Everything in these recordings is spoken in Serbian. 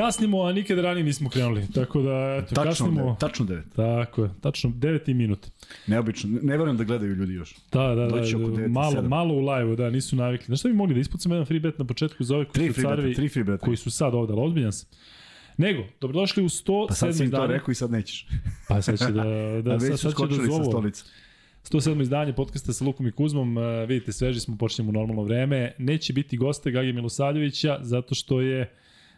Kasnimo, a nikad ranije nismo krenuli. Tako da, eto, Tačno, kasnimo. devet, tačno devet. Tako je, tačno 9 minut. Neobično, ne, verujem da gledaju ljudi još. Da, da, da, i malo, malo u live-u, da, nisu navikli. Znaš šta bi mogli da ispucamo jedan free bet na početku za ove koji Tri su free beta, free beta. koji su sad ovde, ali ozbiljan sam. Nego, dobrodošli u 107. Pa sad si im to rekao i sad nećeš. Pa sad će da, Da, da, sad, sad će da sa zovu. stolice. 107. izdanje podcasta sa Lukom i Kuzmom. E, vidite, sveži smo, počinjemo u normalno vreme. Neće biti goste Gagi Milosavljevića, zato što je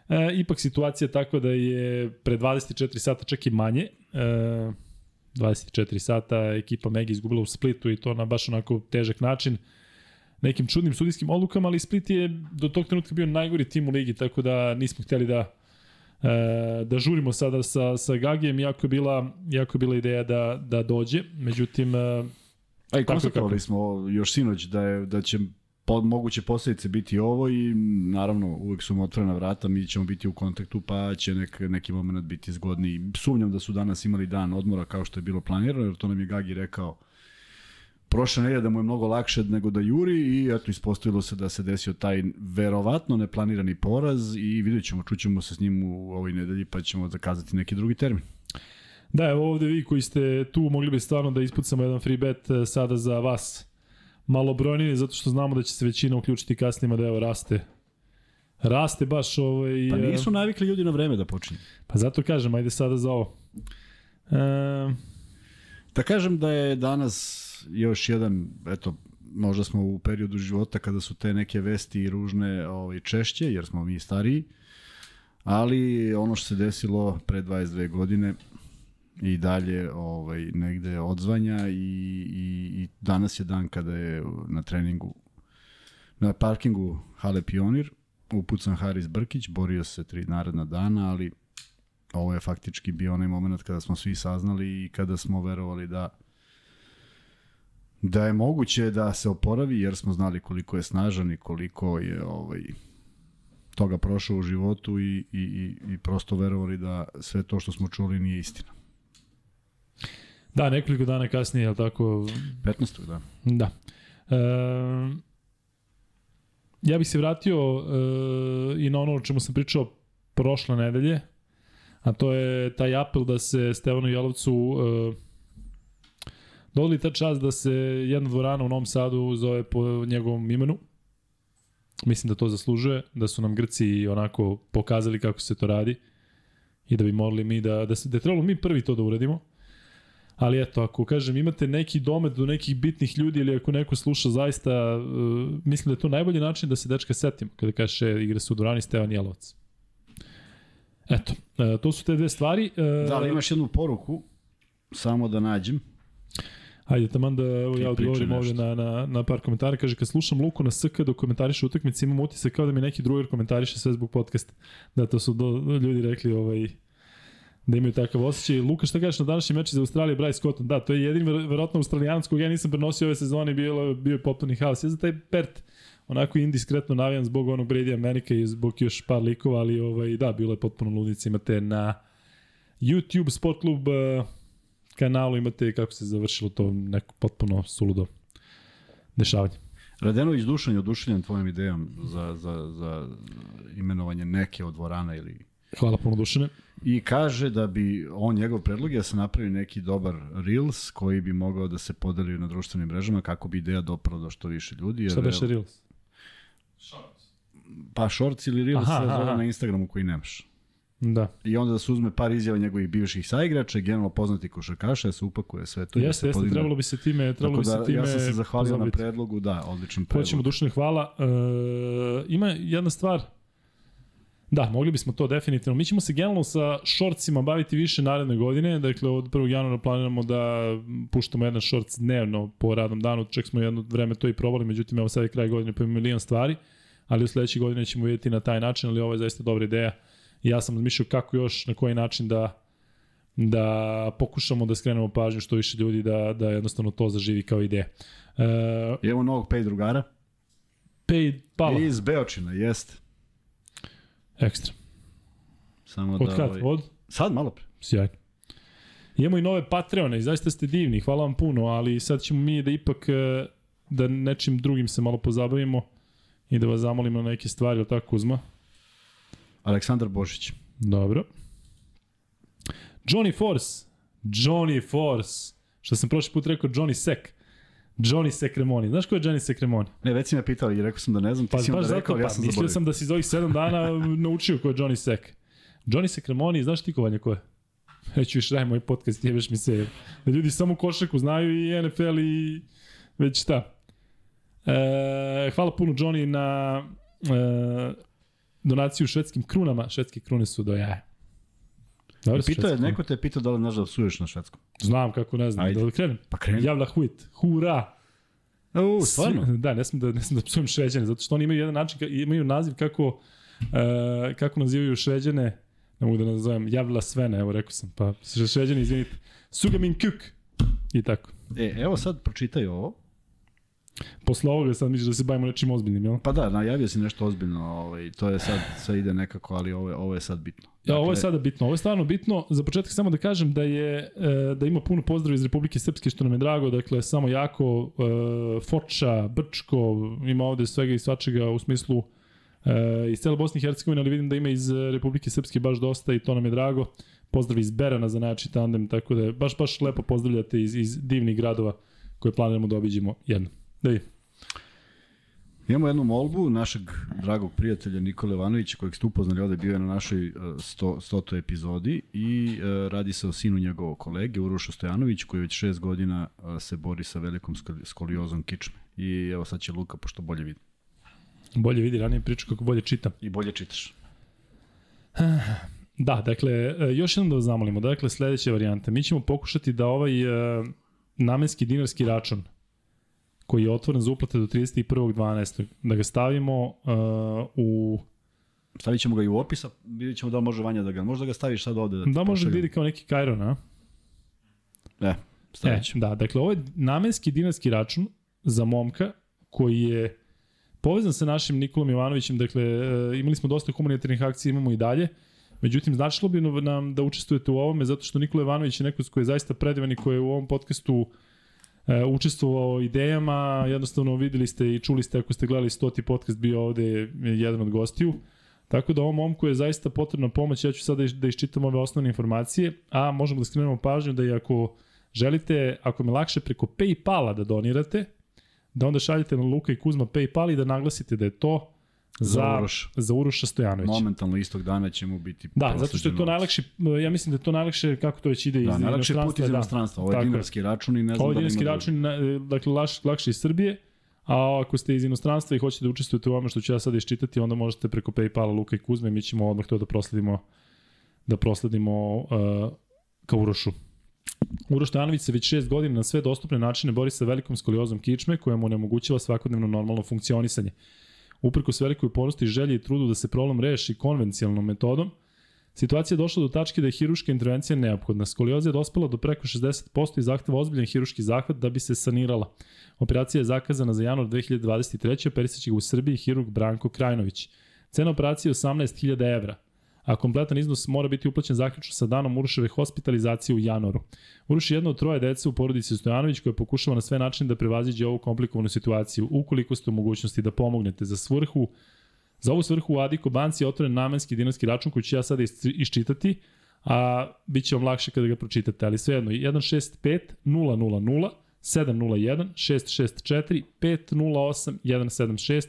e, ipak situacija tako da je pre 24 sata čak i manje. E, 24 sata ekipa Megi izgubila u Splitu i to na baš onako težak način nekim čudnim sudijskim odlukama, ali Split je do tog trenutka bio najgori tim u ligi, tako da nismo hteli da e, da žurimo sada sa, sa Gagijem, jako je bila, jako je bila ideja da, da dođe, međutim, e, A i Tako konstatovali kako. smo još sinoć da, je, da će po, moguće posledice biti ovo i naravno uvek su mu otvorena vrata, mi ćemo biti u kontaktu pa će nek, neki moment biti zgodniji. Sumnjam da su danas imali dan odmora kao što je bilo planirano, jer to nam je Gagi rekao prošle nedelje da mu je mnogo lakše nego da juri i eto ispostavilo se da se desio taj verovatno neplanirani poraz i vidjet ćemo, čućemo se s njim u ovoj nedelji pa ćemo zakazati neki drugi termin. Da, evo ovde vi koji ste tu, mogli bi stvarno da ispucamo jedan free bet e, sada za vas malo brojnije, zato što znamo da će se većina uključiti kasnije, da evo raste. Raste baš ovaj... Pa e, nisu navikli ljudi na vreme da počinju. Pa zato kažem, ajde sada za ovo. E, Da kažem da je danas još jedan, eto, možda smo u periodu života kada su te neke vesti ružne ovaj, češće, jer smo mi stariji, ali ono što se desilo pre 22 godine i dalje ovaj, negde odzvanja i, i, i danas je dan kada je na treningu na parkingu Hale Pionir upucan Haris Brkić, borio se tri naredna dana, ali ovo je faktički bio onaj moment kada smo svi saznali i kada smo verovali da da je moguće da se oporavi jer smo znali koliko je snažan i koliko je ovaj toga prošao u životu i, i, i, prosto verovali da sve to što smo čuli nije istina. Da, nekoliko dana kasnije, je tako? 15. da. Da. E, ja bih se vratio e, i na ono o čemu sam pričao prošle nedelje, a to je taj apel da se Stevanu Jelovcu e, dodali ta čast da se jedna dvorana u Novom Sadu zove po njegovom imenu. Mislim da to zaslužuje, da su nam Grci onako pokazali kako se to radi i da bi morali mi da, da, se, da je trebalo mi prvi to da uradimo. Ali eto, ako kažem, imate neki domet do nekih bitnih ljudi ili ako neko sluša zaista, uh, mislim da je to najbolji način da se dečka setimo kada kaže igra se u Durani Stevan Jelovac. Eto, uh, to su te dve stvari. Uh, Da, ali imaš jednu poruku, samo da nađem. Ajde, taman da evo, ja odgovorim ovde na, na, na par komentara. Kaže, kad slušam Luku na SK dok komentariše utakmice, imam utisak kao da mi neki drugar komentariše sve zbog podcasta. Da, to su do, ljudi rekli ovaj, da imaju takav osjećaj. Luka, šta kažeš na današnji meč za Australije, Bryce Cotton? Da, to je jedin ver, verovatno australijanac koga ja nisam prenosio ove sezone, bio, bio je potpuni haos. Ja za taj Pert onako indiskretno navijam zbog onog Brady Amerika i zbog još par likova, ali ovaj, da, bilo je potpuno ludica. Imate na YouTube Sport Club uh, kanalu imate kako se završilo to neko potpuno suludo dešavanje. Radenović Dušan je oduševljen tvojom idejom za, za, za imenovanje neke od dvorana ili Hvala puno Dušane. I kaže da bi on njegov predlog je da se napravi neki dobar Reels koji bi mogao da se podeli na društvenim mrežama kako bi ideja doprala do što više ljudi. Jer, Šta beše Reels? Pa Shorts ili Reels Aha, se zove aha. na Instagramu koji nemaš. Da. I onda da se uzme par izjava njegovih bivših saigrača, generalno poznati košarkaša, da se upakuje sve to. da Jeste, jeste, podigne. trebalo bi se time, trebalo Tako bi da, se time ja sam se zahvalio na pozabaviti. predlogu, da, odličan predlog. Hoćemo Dušane, hvala. E, ima jedna stvar, Da, mogli bismo to definitivno. Mi ćemo se generalno sa shortsima baviti više naredne godine. Dakle, od 1. januara planiramo da puštamo jedan shorts dnevno po radnom danu. Čak smo jedno vreme to i probali, međutim, evo sad je kraj godine pa milion stvari. Ali u sledećoj godini ćemo vidjeti na taj način, ali ovo je zaista dobra ideja. Ja sam razmišljao kako još, na koji način da da pokušamo da skrenemo pažnju što više ljudi da, da jednostavno to zaživi kao ideja. E, I evo novog pej drugara. Pay Pala, Iz Beočina, jeste. Ekstra. Samo Od da, kad? ovaj, Od? Sad malo pre. Sjajno. Imamo i nove Patreone i zaista ste divni, hvala vam puno, ali sad ćemo mi da ipak e, da nečim drugim se malo pozabavimo i da vas zamolimo na neke stvari, ili tako Kuzma? Aleksandar Božić. Dobro. Johnny Force. Johnny Force. Što sam prošli put rekao Johnny Sek. Johnny Sekremoni. Znaš ko je Johnny Sekremoni? Ne, već si me pitao i rekao sam da ne znam, ti Pa si baš onda zato, rekao, pa, ja sam mislio zaboravio. sam da si za ovih 7 dana naučio ko je Johnny Sek. Johnny Sekremoni, znaš ti kovanje ko je? Reću još raj moj podcast, jebeš mi se. Da ljudi samo košarku znaju i NFL i već šta. E, hvala puno Johnny na e, donaciju švedskim krunama. Švedske krune su do jaja. Dobro su Pitao je, neko te je pitao da li znaš da psuješ na švedskom. Znam kako ne znam. Ajde. Da li krenem? Pa kreni. Javla huit. Hura. U, stvarno? Svi- Da, ne smem da, ne smem da psujem šveđane, zato što oni imaju jedan način, imaju naziv kako, e, kako nazivaju šveđane, ne mogu da nazovem, javila svene, evo rekao sam, pa šveđani, izvinite, Sugamin Kuk, i tako. E, evo sad pročitaj ovo. Posle ovoga sad misliš da se bavimo nečim ozbiljnim, jel? Pa da, najavio si nešto ozbiljno, ovaj, to je sad, sve ide nekako, ali ovo ovo je sad bitno. Ja, ovo je Dakle, sada bitno, ovo je stvarno bitno. Za početak samo da kažem da je e, da ima puno pozdrava iz Republike Srpske što nam je drago, dakle samo jako e, Foča, Brčko, ima ovde svega i svačega u smislu e, iz cele Bosne i Hercegovine, ali vidim da ima iz Republike Srpske baš dosta i to nam je drago. Pozdrav iz Berana za najjači tandem, tako da je baš baš lepo pozdravljate iz, iz divnih gradova koje planiramo da obiđemo jedno. Da. Imamo jednu molbu našeg dragog prijatelja Nikole Ivanovića, kojeg ste upoznali ovde, bio je na našoj eh, sto, stotoj epizodi i uh, radi se o sinu njegovog kolege, Uroša Stojanović, koji već šest godina uh, se bori sa velikom skoli- skoliozom kičme. I evo sad će Luka, pošto bolje vidi. Bolje vidi, ranije priča kako bolje čitam. I bolje čitaš. Da, dakle, e, još jednom da vas zamolimo. Dakle, sledeća varijanta. Mi ćemo pokušati da ovaj namenski dinarski račun koji je otvoren za uplate do 31.12. da ga stavimo uh, u... Stavit ćemo ga i u opis, a vidjet ćemo da li može Vanja da ga... Možda ga staviš sad ovde. Da, Da može da ide kao neki Kajron, a? E, stavit E, ćemo. da, dakle, ovo je namenski dinarski račun za momka koji je povezan sa našim Nikolom Jovanovićem, dakle, e, imali smo dosta humanitarnih akcija, imamo i dalje, međutim, značilo bi nam da učestvujete u ovome, zato što Nikola Jovanović je neko koji je zaista predivan i koji je u ovom podcastu e, učestvovao idejama, jednostavno videli ste i čuli ste ako ste gledali stoti podcast, bio ovde jedan od gostiju, Tako da ovom momku je zaista potrebna pomoć, ja ću sada da iščitam ove osnovne informacije, a možemo da skrenemo pažnju da i ako želite, ako me lakše preko Paypala da donirate, da onda šaljete na Luka i Kuzma Paypal i da naglasite da je to za, Za Uroša. za Uroša Stojanovića. Momentalno istog dana će mu biti Da, zato što je to najlakše, ja mislim da je to najlakše kako to već ide iz Da, najlakše put iz da. inostranstva. Ovo je dinarski račun i ne znam Ovo da li dinarski ima račun, na- dakle, laš, lakše iz Srbije, a ako ste iz inostranstva i hoćete da učestvujete u ovome što ću ja sad iščitati, onda možete preko Paypala Luka i Kuzme, mi ćemo odmah to da prosledimo da prosledimo uh, ka Urošu. Uroš Stojanović se već šest godina na sve dostupne načine bori sa velikom skoliozom kičme koja mu onemogućava svakodnevno normalno funkcionisanje. Uprkos velikoj upornosti, želji i trudu da se problem reši konvencionalnom metodom, Situacija je došla do tačke da je hiruška intervencija neophodna. Skolioza je dospela do preko 60% i zahteva ozbiljan hiruški zahvat da bi se sanirala. Operacija je zakazana za januar 2023. Operisaće ga u Srbiji hirurg Branko Krajnović. Cena operacije je 18.000 evra, a kompletan iznos mora biti uplaćen zaključno sa danom Uroševe hospitalizacije u januaru. Uroš je jedno od troje dece u porodici Stojanović koja pokušava na sve načine da prevaziđe ovu komplikovanu situaciju. Ukoliko ste u mogućnosti da pomognete za svrhu Za ovu svrhu u Adiko banci je otvoren namenski dinarski račun koji ću ja sada iščitati, a bit će vam lakše kada ga pročitate, ali svejedno 165 000 701 664 508 176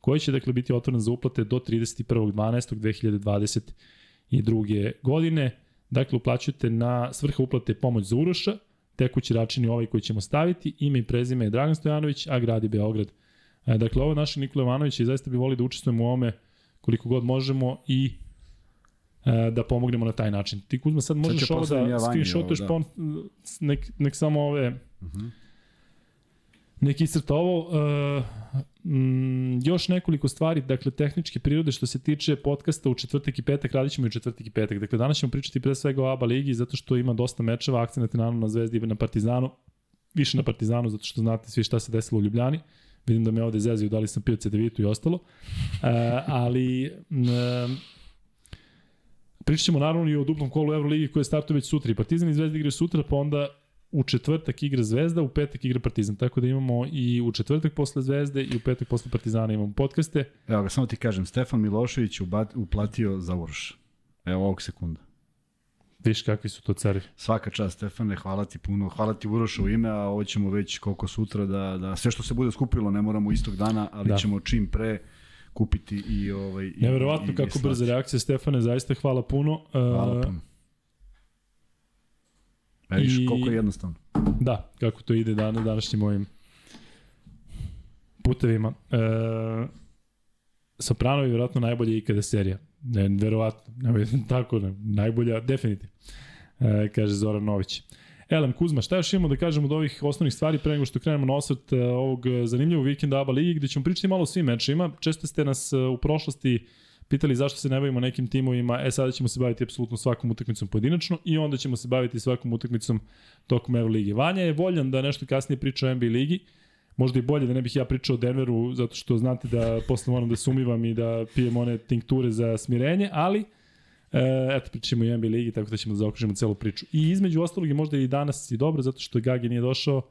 koji će dakle biti otvoren za uplate do 31.12.2022. godine. Dakle, uplaćujete na svrha uplate pomoć za Uroša, tekući račun je ovaj koji ćemo staviti, ime i prezime je Dragan Stojanović, a grad je Beograd. E, dakle, ovo je naš Nikola Ivanović i zaista bi volili da učestvujemo u ovome koliko god možemo i e, da pomognemo na taj način. Ti Kuzma sad možeš ću ovo da ja screenshotuješ ovo, pa on, nek, nek samo ove Uh -huh. Nek iscrta ovo. Uh, još nekoliko stvari, dakle, tehničke prirode što se tiče podcasta u četvrtak i petak, radit ćemo i u četvrtak i petak. Dakle, danas ćemo pričati pre svega o ABA ligi, zato što ima dosta mečeva, akcenat je naravno na Zvezdi i na Partizanu, više na Partizanu, zato što znate svi šta se desilo u Ljubljani. Vidim da me ovde zezaju, da li sam pio cedevitu i ostalo. Uh, ali... Um, Pričat ćemo naravno i o duplom kolu Euroligi koje startuje već sutra. I Partizan i Zvezda igraju sutra, pa onda u četvrtak igra Zvezda, u petak igra Partizan. Tako da imamo i u četvrtak posle Zvezde i u petak posle Partizana imamo podcaste. Evo ga, samo ti kažem, Stefan Milošević ubat, uplatio za Uroša. Evo ovog sekunda. Viš kakvi su to cari. Svaka čast Stefane, hvala ti puno, hvala ti Uroša u ime, a ovo ćemo već koliko sutra da, da sve što se bude skupilo ne moramo istog dana, ali da. ćemo čim pre kupiti i ovaj i Neverovatno i, kako i brza reakcija Stefane, zaista hvala puno. Hvala Uh, puno. E, viš I- koliko je jednostavno. Da, kako to ide dan, današnjim mojim putevima. E, Soprano je vjerojatno najbolja ikada serija. Ne, verovatno. Ne, tako, ne, najbolja, definitivno. E, kaže Zoran Nović. Elem Kuzma, šta još imamo da kažemo od ovih osnovnih stvari pre nego što krenemo na osvrt e, ovog zanimljivog vikenda ABA ligi gde ćemo pričati malo o svim mečima. Često ste nas e, u prošlosti pitali zašto se ne bavimo nekim timovima, e sada ćemo se baviti apsolutno svakom utakmicom pojedinačno i onda ćemo se baviti svakom utakmicom tokom Evo lige. Vanja je voljan da nešto kasnije priča o NBA ligi, možda i bolje da ne bih ja pričao o Denveru, zato što znate da posle moram da sumivam i da pijem one tinkture za smirenje, ali E, eto, pričamo i o NBA ligi, tako da ćemo da zaokružimo celu priču. I između ostalog je možda i danas i dobro, zato što Gagi nije došao,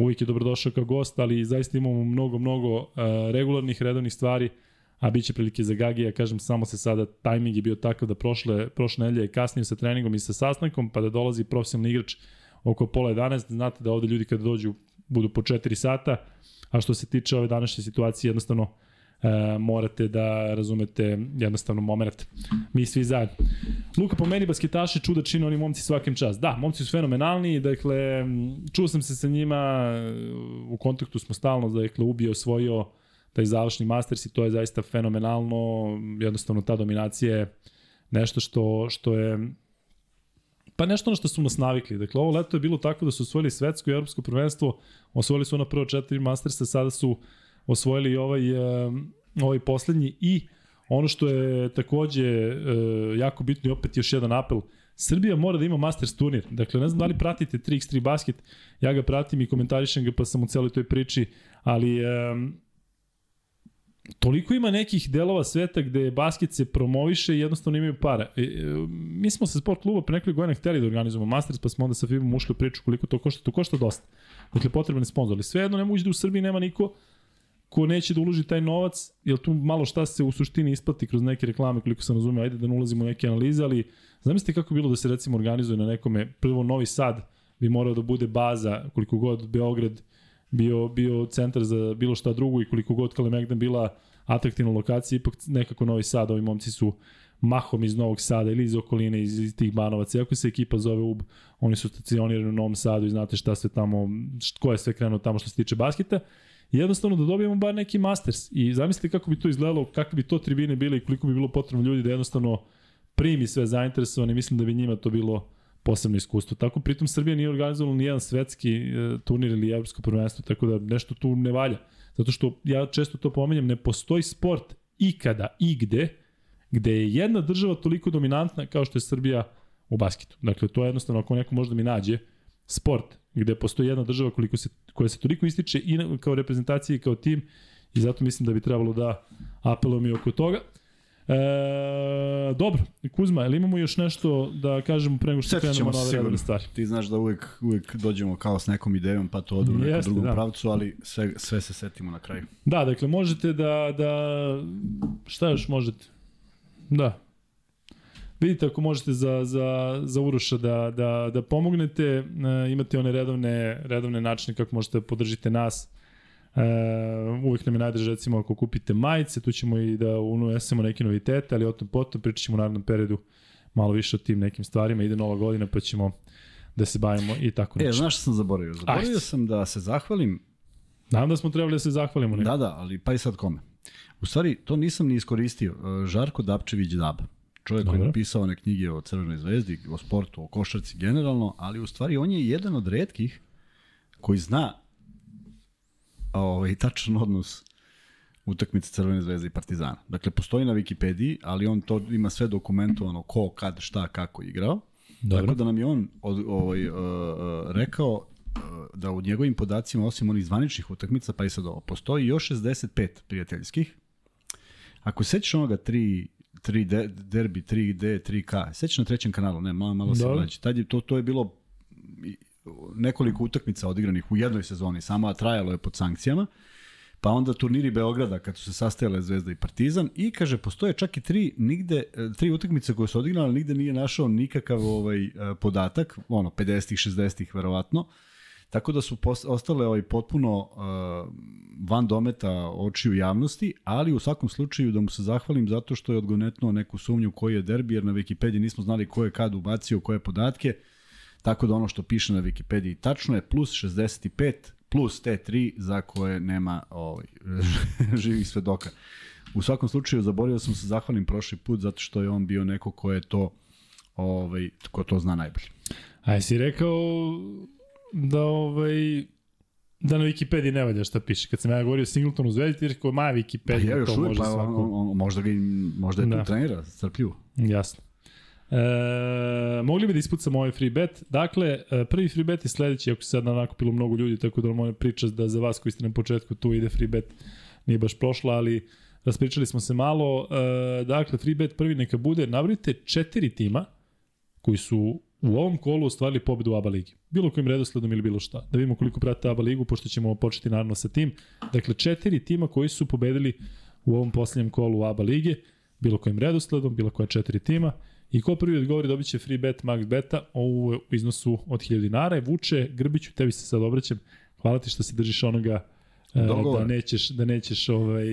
uvijek je dobrodošao kao gost, ali zaista imamo mnogo, mnogo uh, regularnih, redovnih stvari, a bit će prilike za Gagi, ja kažem, samo se sada, tajming je bio takav da prošle, prošle nedelje je kasnije sa treningom i sa sastankom, pa da dolazi profesionalni igrač oko pola 11, znate da ovde ljudi kada dođu budu po 4 sata, a što se tiče ove današnje situacije, jednostavno e, morate da razumete jednostavno moment. Mi svi zajedno. Luka, po meni basketaši čuda čine oni momci svakim čas. Da, momci su fenomenalni, dakle, čuo sam se sa njima, u kontaktu smo stalno, dakle, ubio, osvojio taj završni Masters i to je zaista fenomenalno, jednostavno ta dominacija je nešto što, što je pa nešto na što su nas navikli. Dakle, ovo leto je bilo tako da su osvojili svetsko i evropsko prvenstvo, osvojili su ona prvo četiri Mastersa, sada su osvojili i ovaj, e, ovaj poslednji i ono što je takođe e, jako bitno i opet još jedan apel, Srbija mora da ima Masters turnir. Dakle, ne znam da li pratite 3x3 basket, ja ga pratim i komentarišem ga pa sam u celoj toj priči, ali e, toliko ima nekih delova sveta gde basket se promoviše i jednostavno imaju para. E, e, mi smo sa sport kluba pre nekoliko godina hteli da organizujemo Masters, pa smo onda sa FIBom ušli u priču koliko to košta. To košta dosta. Dakle, potreban je sponsor. Ali svejedno ne moguće da u Srbiji nema niko ko neće da uloži taj novac, jer tu malo šta se u suštini isplati kroz neke reklame, koliko sam razumeo, ajde da ne ulazimo u neke analize, ali zamislite kako bi bilo da se recimo organizuje na nekome, prvo Novi Sad bi morao da bude baza, koliko god Beograd bio, bio centar za bilo šta drugo i koliko god Kalemegdan bila atraktivna lokacija, ipak nekako Novi Sad, ovi momci su mahom iz Novog Sada ili iz okoline, iz, iz tih Banovaca. Iako se ekipa zove UB, oni su stacionirani u Novom Sadu i znate šta sve tamo, št- ko je sve krenuo tamo što se tiče basketa. I jednostavno da dobijemo bar neki Masters. I zamislite kako bi to izgledalo, kakve bi to tribine bile i koliko bi bilo potrebno ljudi da jednostavno primi sve zainteresovani. Mislim da bi njima to bilo posebno iskustvo. Tako pritom Srbija nije organizovala ni jedan svetski e, turnir ili evropsko prvenstvo, tako da nešto tu ne valja. Zato što ja često to pomenjam, ne postoji sport ikada i gde je jedna država toliko dominantna kao što je Srbija u basketu. Dakle, to je jednostavno, ako neko može da mi nađe, sport gde postoji jedna država koliko se, koja se toliko ističe i kao reprezentacija i kao tim i zato mislim da bi trebalo da apelujemo i oko toga. E, dobro, Kuzma, ili imamo još nešto da kažemo pre nego što Setit krenemo na ove redovne stvari? Ti znaš da uvek, uvek dođemo kao s nekom idejom, pa to ode u nekom drugom da. pravcu, ali sve, sve se setimo na kraju. Da, dakle, možete da, da, šta još možete? Da. Vidite ako možete za, za, za Uroša da, da, da pomognete, e, imate one redovne, redovne načine kako možete da podržite nas. E, uvek nam je najdrže recimo ako kupite majice, tu ćemo i da unesemo neke novitete, ali o tom potom pričat ćemo u narednom periodu malo više o tim nekim stvarima. Ide nova godina pa ćemo da se bavimo i tako E, nešto. znaš što sam zaboravio? Zaboravio Ajde. sam da se zahvalim Nadam da smo trebali da se zahvalimo. Ne? Da, da, ali pa i sad kome? U stvari, to nisam ni iskoristio. E, Žarko Dapčević Dab. Čovjek koji je napisao one knjige o Crvenoj zvezdi, o sportu, o košarci generalno, ali u stvari on je jedan od redkih koji zna ovaj, tačan odnos utakmice Crvene zvezde i Partizana. Dakle, postoji na Wikipediji, ali on to ima sve dokumentovano ko, kad, šta, kako igrao. Dobro. Tako da nam je on od, ovaj, uh, rekao uh, da u njegovim podacima, osim onih zvaničnih utakmica, pa i sad ovo, postoji još 65 prijateljskih. Ako se sećaš onoga 3 3 de, derbi, 3D, 3K, sećaš na trećem kanalu, ne, malo, malo se gledaći. Tad je, to, to je bilo nekoliko utakmica odigranih u jednoj sezoni, samo a trajalo je pod sankcijama. pa onda turniri Beograda kad su se sastajale Zvezda i Partizan i kaže postoje čak i tri nigde e, tri utakmice koje su odigrane, ali nigde nije našao nikakav ovaj e, podatak, ono 50-ih, 60-ih verovatno. Tako da su post, ostale ovaj potpuno uh, van dometa očiju javnosti, ali u svakom slučaju da mu se zahvalim zato što je odgonetnuo neku sumnju koji je derbi, jer na Wikipediji nismo znali ko je kad ubacio koje podatke, tako da ono što piše na Wikipediji tačno je plus 65 plus te tri za koje nema ovaj, živih svedoka. U svakom slučaju zaboravio sam se zahvalim prošli put zato što je on bio neko ko je to ovaj, ko to zna najbolje. A si rekao da ovaj da na Wikipediji ne valja šta piše. Kad sam ja govorio Singleton u Zvezdi, ti rekao, ma Wikipedia, pa ja, još to uvijek, može pa, svako. on, on, možda, ga, možda je Da. tu trenira, strpljivo. Jasno. E, mogli bi da ispucamo ovaj free bet. Dakle, e, prvi free bet je sledeći, ako se sad nakupilo mnogo ljudi, tako da moja priča da za vas koji ste na početku tu ide free bet nije baš prošla, ali raspričali smo se malo. E, dakle, free bet prvi neka bude, nabrite četiri tima koji su u ovom kolu ostvarili pobedu u ABA ligi. Bilo kojim redosledom ili bilo šta. Da vidimo koliko prate ABA ligu, pošto ćemo početi naravno sa tim. Dakle, četiri tima koji su pobedili u ovom posljednjem kolu ABA lige, bilo kojim redosledom, bilo koja četiri tima. I ko prvi odgovori dobit će free bet max beta u iznosu od 1000 dinara. Vuče, Grbiću, tebi se sad obraćam. Hvala ti što se držiš onoga e, Dogovora. da nećeš, da nećeš ovaj,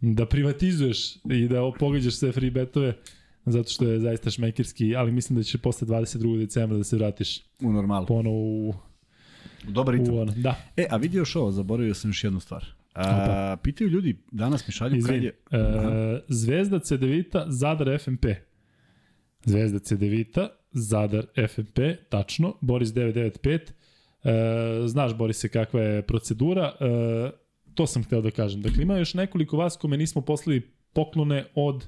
da privatizuješ i da pogađaš sve free betove zato što je zaista šmekerski, ali mislim da će posle 22. decembra da se vratiš U normalu. ponovo u, Dobar ritam. u ono. Da, E, a vidi još ovo, zaboravio sam još jednu stvar. A, pitaju ljudi, danas mi šalju kad izvini. je... E, Zvezda CDVita, Zadar FNP. Zvezda CDVita, Zadar FNP, tačno. Boris 995. E, znaš, Borise, kakva je procedura. E, to sam hteo da kažem. Dakle, ima još nekoliko vas kome nismo poslali poklone od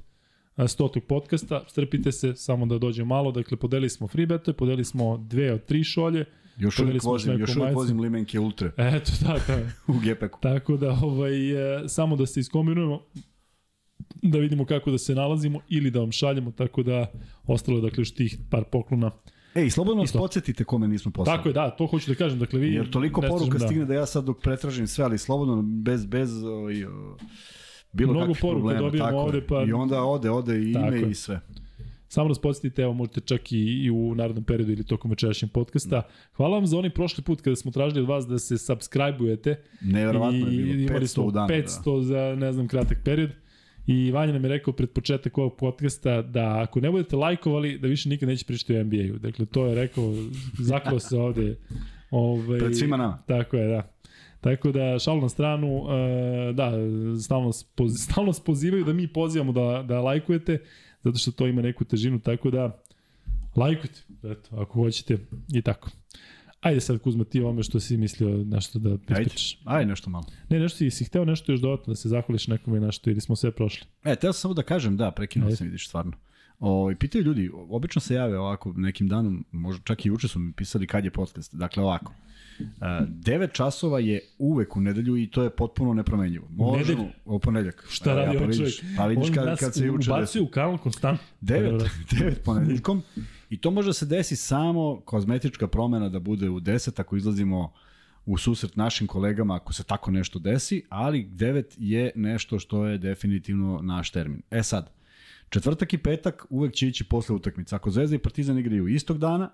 a, stotog podcasta. Strpite se, samo da dođe malo. Dakle, podelili smo free betove, podelili smo dve od tri šolje. Još uvijek vozim, još uvijek vozim limenke ultre Eto, da, da. u gepeku. Tako da, ovaj, e, samo da se iskombinujemo, da vidimo kako da se nalazimo ili da vam šaljemo, tako da ostalo je dakle još tih par poklona. Ej, slobodno nas podsjetite kome nismo poslali. Tako je, da, to hoću da kažem. Dakle, vi, Jer toliko poruka stižem, stigne da ja sad dok pretražim sve, ali slobodno, bez, bez ovaj, bilo Mnogo kakvih poruka problema. dobijamo tako je. ovde, pa- I onda ode, ode i ime je. i sve. Samo nas podsjetite, evo možete čak i, i u narodnom periodu ili tokom večerašnjeg podcasta. Hvala vam za onaj prošli put kada smo tražili od vas da se subscribe-ujete. Neverovatno je bilo. imali 500 smo u danu. 500 za ne znam kratak period. I Vanja nam je rekao pred početak ovog podcasta da ako ne budete lajkovali, da više nikad neće pričati o NBA-u. Dakle, to je rekao, zaklao se ovde. Ovaj, Pred svima nama. Tako je, da. Tako da, šalu na stranu, uh, da, stalno, stalno pozivaju da mi pozivamo da, da lajkujete, zato što to ima neku težinu, tako da lajkujte, eto, ako hoćete i tako. Ajde sad Kuzma ti ovome što si mislio nešto da ispričaš. ajde nešto malo. Ne, nešto si, si hteo nešto još dodatno da se zahvališ nekome i nešto ili smo sve prošli. E, teo sam samo da kažem, da, prekinuo sam, vidiš, stvarno. O, pitaju ljudi, obično se jave ovako nekim danom, možda čak i juče su mi pisali kad je podcast. Dakle, ovako. Uh, 9 časova je uvek u nedelju i to je potpuno nepromenjivo. Možemo, u ponedeljak. Šta radi pa ovaj čovjek? Pa vidiš On kad, kad se juče ubacuje u kanal konstantno. 9, 9 ponedeljkom i to može se desi samo kozmetička promena da bude u 10 ako izlazimo u susret našim kolegama ako se tako nešto desi, ali 9 je nešto što je definitivno naš termin. E sad, četvrtak i petak uvek će ići posle utakmice. Ako Zvezda i Partizan igraju istog dana,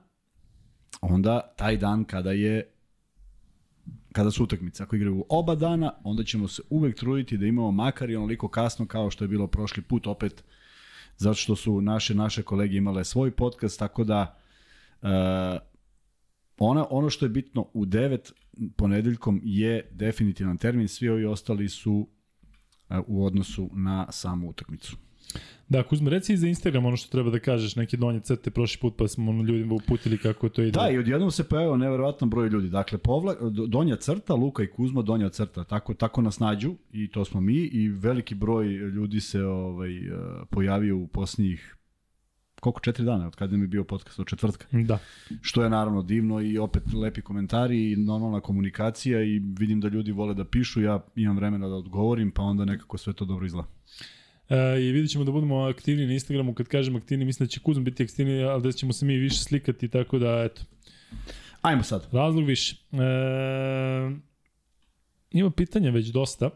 onda taj dan kada je kada su utakmice. Ako igraju oba dana, onda ćemo se uvek truditi da imamo makar i onoliko kasno kao što je bilo prošli put opet zato što su naše naše kolege imale svoj podcast, tako da uh, ona, ono što je bitno u 9 ponedeljkom je definitivan termin, svi ovi ostali su uh, u odnosu na samu utakmicu. Da, Kuzma, reci za Instagram ono što treba da kažeš, neke donje crte prošli put, pa smo ono ljudima uputili kako to ide. Da, i odjednom se pojavio neverovatan broj ljudi. Dakle, povla, do- donja crta, Luka i Kuzma, donja crta. Tako, tako nas nađu i to smo mi i veliki broj ljudi se ovaj, eh, pojavio u posljednjih koliko, četiri dana, od kada mi je bio podcast, od četvrtka. Da. Što je naravno divno i opet lepi komentari i normalna komunikacija i vidim da ljudi vole da pišu, ja imam vremena da odgovorim, pa onda nekako sve to dobro izgleda. E, I vidjet ćemo da budemo aktivni na Instagramu, kad kažem aktivni, mislim da će Kuzma biti aktivni, ali da ćemo se mi više slikati, tako da, eto, Ajmo sad. razlog više. E, ima pitanja već dosta.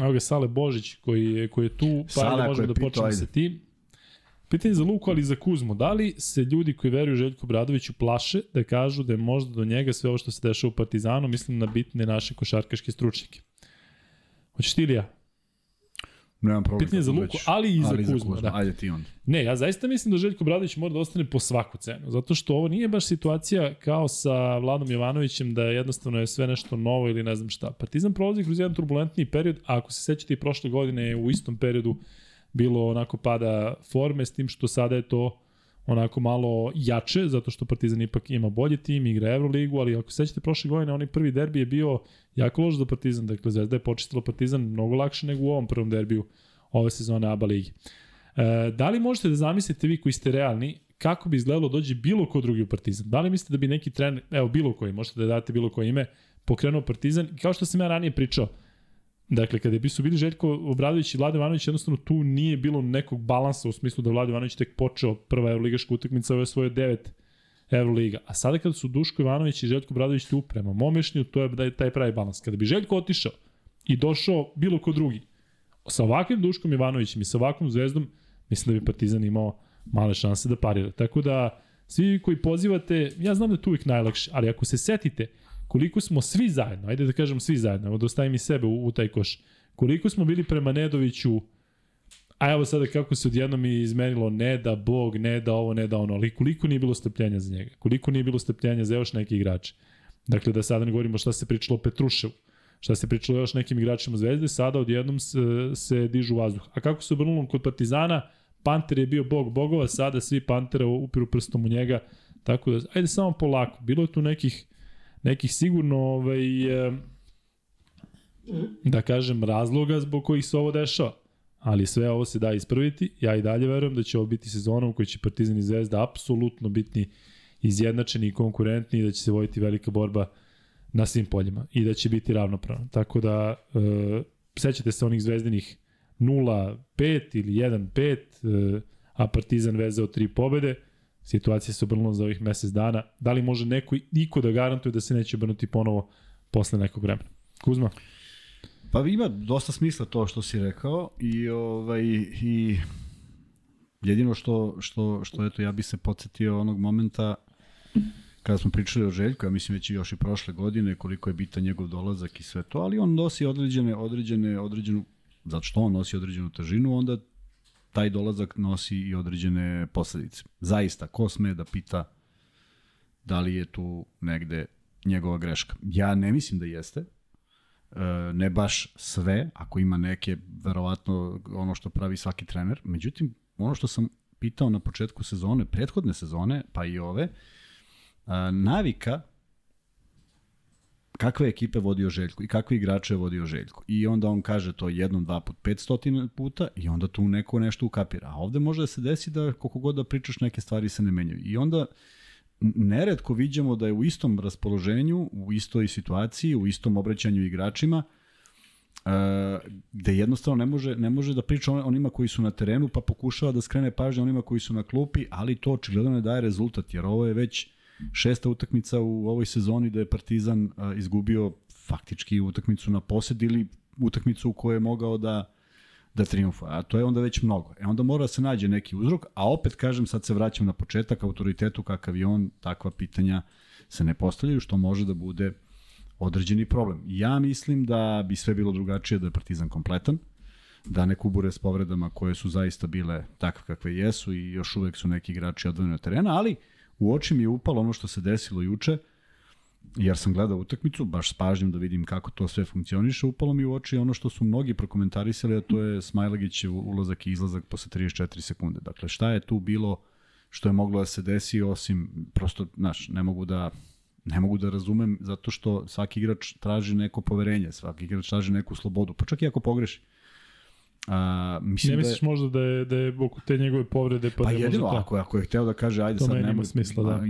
Evo ga Sale Božić koji je, koji je tu, pa ako možemo da počnemo sa tim. Pitanje za Luku, ali i za Kuzmu. Da li se ljudi koji veruju Željku Bradoviću plaše da kažu da je možda do njega sve ovo što se dešava u Partizanu, mislim na bitne naše košarkaške stručnjake? Hoćeš ti ili ja? Nemam problem. Pitanje za kako Luku, ali i za ali Kuzmu, da. Ajde ti onda. Ne, ja zaista mislim da Željko Bradović mora da ostane po svaku cenu, zato što ovo nije baš situacija kao sa Vladom Jovanovićem da jednostavno je sve nešto novo ili ne znam šta. Partizan prolazi kroz jedan turbulentni period, a ako se sećate i prošle godine u istom periodu bilo onako pada forme, s tim što sada je to onako malo jače, zato što Partizan ipak ima bolji tim, igra Euroligu, ali ako se sećate prošle godine, onaj prvi derbi je bio jako loš za Partizan, dakle Zvezda je počistila Partizan mnogo lakše nego u ovom prvom derbiju ove sezone ABA ligi. E, da li možete da zamislite vi koji ste realni kako bi izgledalo dođe bilo ko drugi u Partizan? Da li mislite da bi neki trener, evo bilo koji, možete da date bilo koje ime, pokrenuo Partizan? Kao što sam ja ranije pričao, Dakle, kada bi su bili Željko Obradović i Vlade Ivanović, jednostavno tu nije bilo nekog balansa u smislu da Vlade Ivanović tek počeo prva Euroligaška utakmica, ovo je svoje devet Euroliga. A sada kada su Duško Ivanović i Željko Obradović tu prema mom mišljenju, to je da je taj pravi balans. Kada bi Željko otišao i došao bilo ko drugi, sa ovakvim Duškom Ivanovićem i sa ovakvom zvezdom, mislim da bi Partizan imao male šanse da parira. Tako da, svi koji pozivate, ja znam da je to uvijek najlakše, ali ako se setite koliko smo svi zajedno, ajde da kažem svi zajedno, evo da ostavim i sebe u, u taj koš, koliko smo bili prema Nedoviću, a evo sada kako se odjednom izmenilo ne da Bog, ne da ovo, ne da ono, ali koliko nije bilo strpljenja za njega, koliko nije bilo strpljenja za još neke igrače. Dakle, da sada ne govorimo šta se pričalo o Petruševu, šta se pričalo još nekim igračima Zvezde, sada odjednom se, se dižu vazduh. A kako se obrnulo kod Partizana, Panter je bio bog bogova, sada svi Pantera upiru prstom u njega, tako da, ajde samo polako, bilo je tu nekih, nekih sigurno, ovaj, eh, da kažem, razloga zbog kojih se ovo dešava. Ali sve ovo se da ispraviti. Ja i dalje verujem da će ovo biti sezona u kojoj će Partizan i Zvezda apsolutno biti izjednačeni i konkurentni i da će se voditi velika borba na svim poljima i da će biti ravnopravno. Tako da, e, sećate se onih zvezdinih 0-5 ili 1-5, e, a Partizan vezao tri pobede, situacija se obrnula za ovih mesec dana. Da li može neko, niko da garantuje da se neće obrnuti ponovo posle nekog vremena? Kuzma? Pa ima dosta smisla to što si rekao i ovaj i jedino što što što eto ja bi se podsetio onog momenta kada smo pričali o Željku, ja mislim već i još i prošle godine koliko je bitan njegov dolazak i sve to, ali on nosi određene određene određenu zato što on nosi određenu težinu, onda taj dolazak nosi i određene posledice. Zaista, ko sme da pita da li je tu negde njegova greška? Ja ne mislim da jeste, E, ne baš sve, ako ima neke, verovatno ono što pravi svaki trener. Međutim, ono što sam pitao na početku sezone, prethodne sezone, pa i ove, a, navika kakve ekipe vodio Željko i kakve igrače je vodio Željko. I onda on kaže to jednom, dva put, 500 puta i onda tu neko nešto ukapira. A ovde može da se desi da koliko god da pričaš neke stvari se ne menjaju. I onda neretko viđamo da je u istom raspoloženju, u istoj situaciji, u istom obraćanju igračima, uh, jednostavno ne može, ne može da priča onima koji su na terenu, pa pokušava da skrene pažnje onima koji su na klupi, ali to očigledno ne daje rezultat, jer ovo je već šesta utakmica u ovoj sezoni da je Partizan uh, izgubio faktički utakmicu na posed ili utakmicu u kojoj je mogao da da triumfuje, a to je onda već mnogo. E onda mora da se nađe neki uzrok, a opet kažem, sad se vraćam na početak, autoritetu kakav je on, takva pitanja se ne postavljaju, što može da bude određeni problem. Ja mislim da bi sve bilo drugačije da je Partizan kompletan, da ne kubure s povredama koje su zaista bile takve kakve jesu i još uvek su neki igrači odvojeni od terena, ali u oči mi je upalo ono što se desilo juče, jer sam gledao utakmicu, baš s pažnjom da vidim kako to sve funkcioniše, upalo mi u oči ono što su mnogi prokomentarisali, a to je Smajlagićev ulazak i izlazak posle 34 sekunde. Dakle, šta je tu bilo što je moglo da se desi, osim, prosto, znaš, ne mogu da ne mogu da razumem zato što svaki igrač traži neko poverenje, svaki igrač traži neku slobodu, pa čak i ako pogreši. A, mislim Ne da je- misliš možda da je, da je oko te njegove povrede pa, Pa da je jedino, možda to? ako, ako je hteo da kaže, ajde To sad nema smisla, da.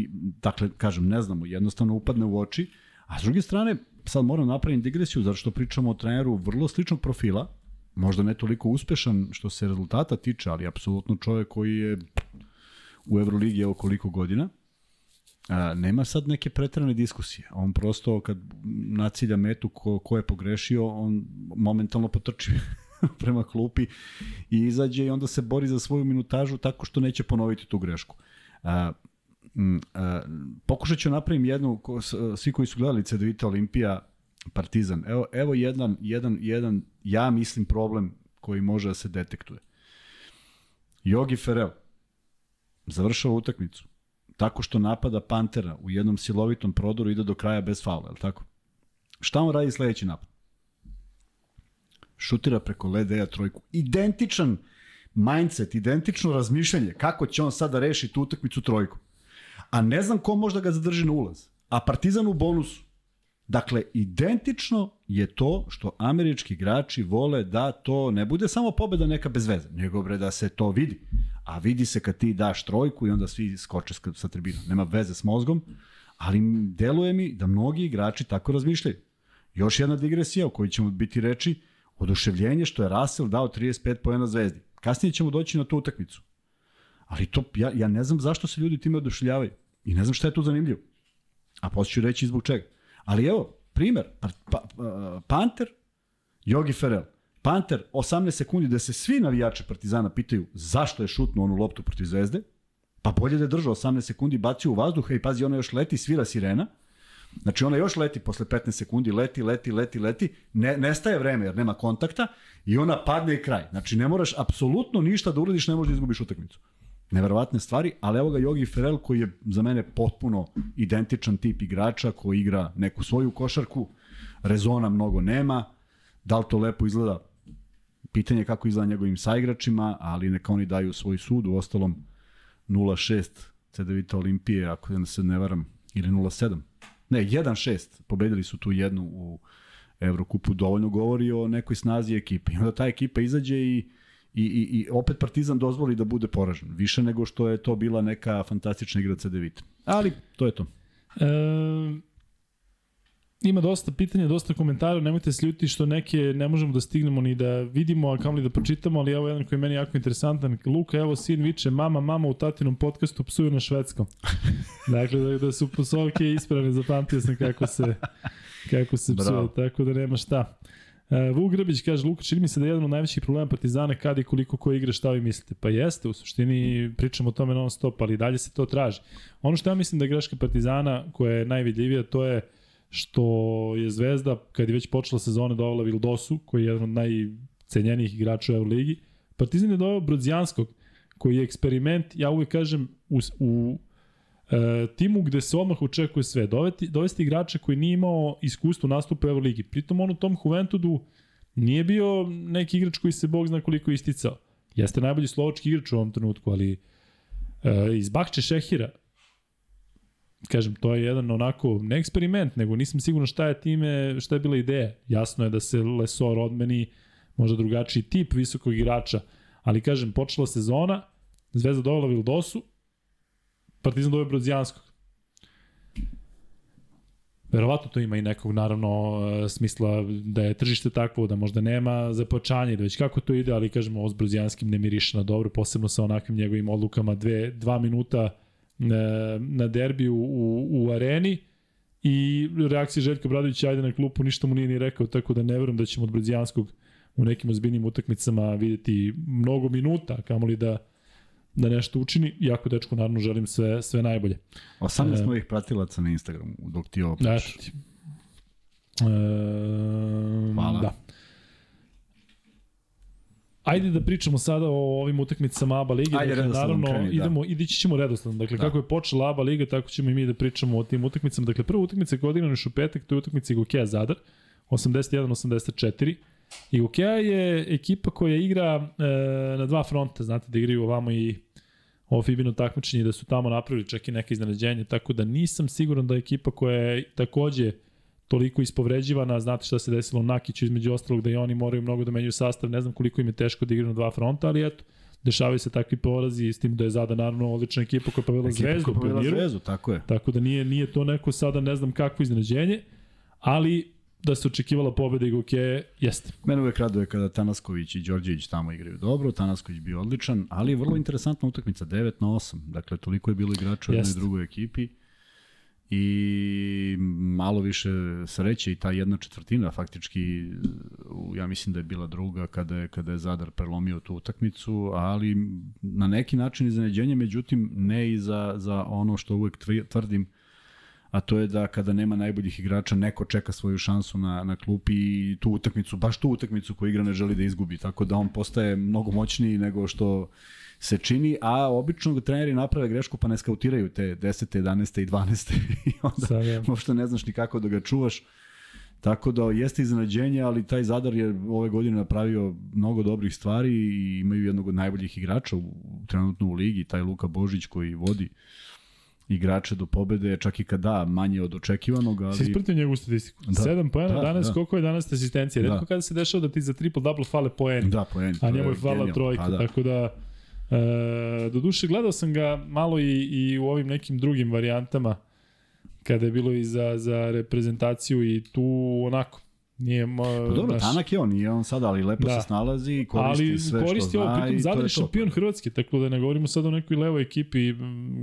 Dakle, kažem, ne znamo, jednostavno upadne u oči. A s druge strane, sad moram napraviti digresiju, zato što pričamo o treneru vrlo sličnog profila, možda ne toliko uspešan što se rezultata tiče, ali apsolutno čovjek koji je u Euroligi evo koliko godina. A, nema sad neke pretrane diskusije. On prosto kad nacilja metu ko, ko je pogrešio, on momentalno potrči prema klupi i izađe i onda se bori za svoju minutažu tako što neće ponoviti tu grešku. A, a, pokušat ću napravim jednu, ko, svi koji su gledali CDVita Olimpija, Partizan, evo, evo jedan, jedan, jedan, ja mislim problem koji može da se detektuje. Jogi Ferel završava utakmicu tako što napada Pantera u jednom silovitom prodoru ide do kraja bez faula, je li tako? Šta on radi sledeći napad? Šutira preko ledeja trojku. Identičan mindset, identično razmišljanje kako će on sada reši tu utakmicu trojku. A ne znam ko možda ga zadrži na ulaz. A Partizan u bonusu. Dakle, identično je to što američki igrači vole da to ne bude samo pobeda neka bez veze, nego bre da se to vidi. A vidi se kad ti daš trojku i onda svi skoče sa tribina. Nema veze s mozgom, ali deluje mi da mnogi igrači tako razmišljaju. Još jedna digresija o kojoj ćemo biti reči, oduševljenje što je Russell dao 35 pojena zvezdi. Kasnije ćemo doći na tu utakmicu. Ali to, ja, ja ne znam zašto se ljudi time oduševljavaju. I ne znam šta je tu zanimljivo. A posle ću reći zbog čega. Ali evo, primer, pa, pa, pa, Panter, Jogi Ferel. Panter, 18 sekundi da se svi navijači Partizana pitaju zašto je šutnuo onu loptu protiv Zvezde, pa bolje da je držao 18 sekundi, bacio u vazduha i pazi, ona još leti, svira sirena, Znači ona još leti posle 15 sekundi, leti, leti, leti, leti, ne, nestaje vreme jer nema kontakta i ona padne i kraj. Znači ne moraš apsolutno ništa da uradiš, ne možeš da izgubiš utakmicu. Neverovatne stvari, ali evo ga Jogi Ferel koji je za mene potpuno identičan tip igrača koji igra neku svoju košarku, rezona mnogo nema, da li to lepo izgleda, pitanje je kako izgleda njegovim saigračima, ali neka oni daju svoj sud, u ostalom 0-6 CDVita Olimpije, ako se ne varam, ili 0-7. Ne, 1-6, pobedili su tu jednu u Evrokupu, dovoljno govori o nekoj snazi ekipe. I onda ta ekipa izađe i i, i, i opet Partizan dozvoli da bude poražen. Više nego što je to bila neka fantastična igra CDVita. Ali to je to. E, ima dosta pitanja, dosta komentara, nemojte se ljuti što neke ne možemo da stignemo ni da vidimo, a kamli da pročitamo, ali evo jedan koji je meni jako interesantan. Luka, evo sin viče, mama, mama u tatinom podcastu psuju na švedskom. dakle, da, da su posovke ispravne, zapamtio sam kako se, kako se psuje, Bravo. tako da nema šta. Uh, Vuk Grbić kaže, Luka, čini mi se da je jedan od najvećih problema Partizana kada i koliko ko igra, šta vi mislite? Pa jeste, u suštini pričamo o tome non stop, ali dalje se to traži. Ono što ja mislim da je greška Partizana, koja je najvidljivija, to je što je Zvezda, kad je već počela sezona, dovela Vildosu, koji je jedan od najcenjenijih igrača u Euroligi. Partizan je doveo Brodzijanskog, koji je eksperiment, ja uvek kažem, u, u e, timu gde se odmah očekuje sve. Dovesti, dovesti igrača koji nije imao iskustvo nastupa u Euroligi. Pritom on u tom Juventudu nije bio neki igrač koji se Bog zna koliko isticao. Jeste najbolji slovački igrač u ovom trenutku, ali e, iz Bakče Šehira, kažem, to je jedan onako, ne eksperiment, nego nisam siguran šta je time, šta je bila ideja. Jasno je da se Lesor odmeni možda drugačiji tip visokog igrača, ali kažem, počela sezona, Zvezda dovela Vildosu, Partizan doveo Brodzijanskog. Verovatno to ima i nekog, naravno, smisla da je tržište takvo, da možda nema započanje, da već kako to ide, ali kažemo, ovo s Brodzijanskim ne miriše na dobro, posebno sa onakvim njegovim odlukama, dve, dva minuta na, na derbiju u, u areni i reakcija Željka Bradovića, ajde na klupu, ništa mu nije ni rekao, tako da ne verujem da ćemo od Brodzijanskog u nekim ozbiljnim utakmicama videti mnogo minuta, kamoli da da nešto učini. Jako dečko, naravno, želim sve, sve najbolje. 18 e, novih pratilaca na Instagramu, dok ti ovo pričaš. E, Hvala. Da. Ajde da pričamo sada o ovim utakmicama ABA lige. Ajde, dakle, naravno, kreni, da. idemo, idići ćemo redosledno. Dakle, da. kako je počela ABA liga, tako ćemo i mi da pričamo o tim utakmicama. Dakle, prva utakmica je odigrana u petak, to je utakmica Gokeja Zadar, 81-84. I Gokeja je ekipa koja igra e, na dva fronta, znate da igraju ovamo i ovo Fibino takmičenje da su tamo napravili čak i neke iznenađenje, tako da nisam siguran da je ekipa koja je takođe toliko ispovređivana, znate šta se desilo Nakiću između ostalog da i oni moraju mnogo da menjaju sastav, ne znam koliko im je teško da igraju na dva fronta, ali eto, dešavaju se takvi porazi s tim da je Zada naravno odlična ekipa koja je povela Zvezdu. Je Zvezdu, tako je. Tako da nije, nije to neko sada ne znam kakvo iznenađenje, ali da se očekivala pobeda Igoke, jeste. Mene uvek raduje kada Tanasković i Đorđević tamo igraju dobro, Tanasković bio odličan, ali je vrlo interesantna utakmica, 9 na 8, dakle toliko je bilo igrača u jednoj drugoj ekipi i malo više sreće i ta jedna četvrtina faktički ja mislim da je bila druga kada je, kada je Zadar prelomio tu utakmicu, ali na neki način iznenađenje, međutim ne i za, za ono što uvek tvrdim, a to je da kada nema najboljih igrača neko čeka svoju šansu na, na klupi i tu utakmicu, baš tu utakmicu koju igra ne želi da izgubi, tako da on postaje mnogo moćniji nego što se čini, a obično treneri naprave grešku pa ne skautiraju te 10. 11. i 12. i onda Sada. možda ne znaš ni kako da ga čuvaš. Tako da jeste iznenađenje, ali taj Zadar je ove godine napravio mnogo dobrih stvari i imaju jednog od najboljih igrača u, trenutno u ligi, taj Luka Božić koji vodi igrače do pobede, čak i kada manje od očekivanog, ali... Si ispratio njegovu statistiku. Da, 7 poena, da, danas da. koliko je danas asistencija? Redko da. kada se dešava da ti za triple double fale poeni. Da, poeni. A njemu je fala trojka, pa, da. tako da E, do duše gledao sam ga malo i, i u ovim nekim drugim varijantama kada je bilo i za, za reprezentaciju i tu onako Nije, ma, pa dobro, naš... tanak je on, nije on sada, ali lepo da. se snalazi i koristi ali sve koristi što ovo, zna. Zadar je šampion to. Hrvatske, tako da ne govorimo sad o nekoj levoj ekipi,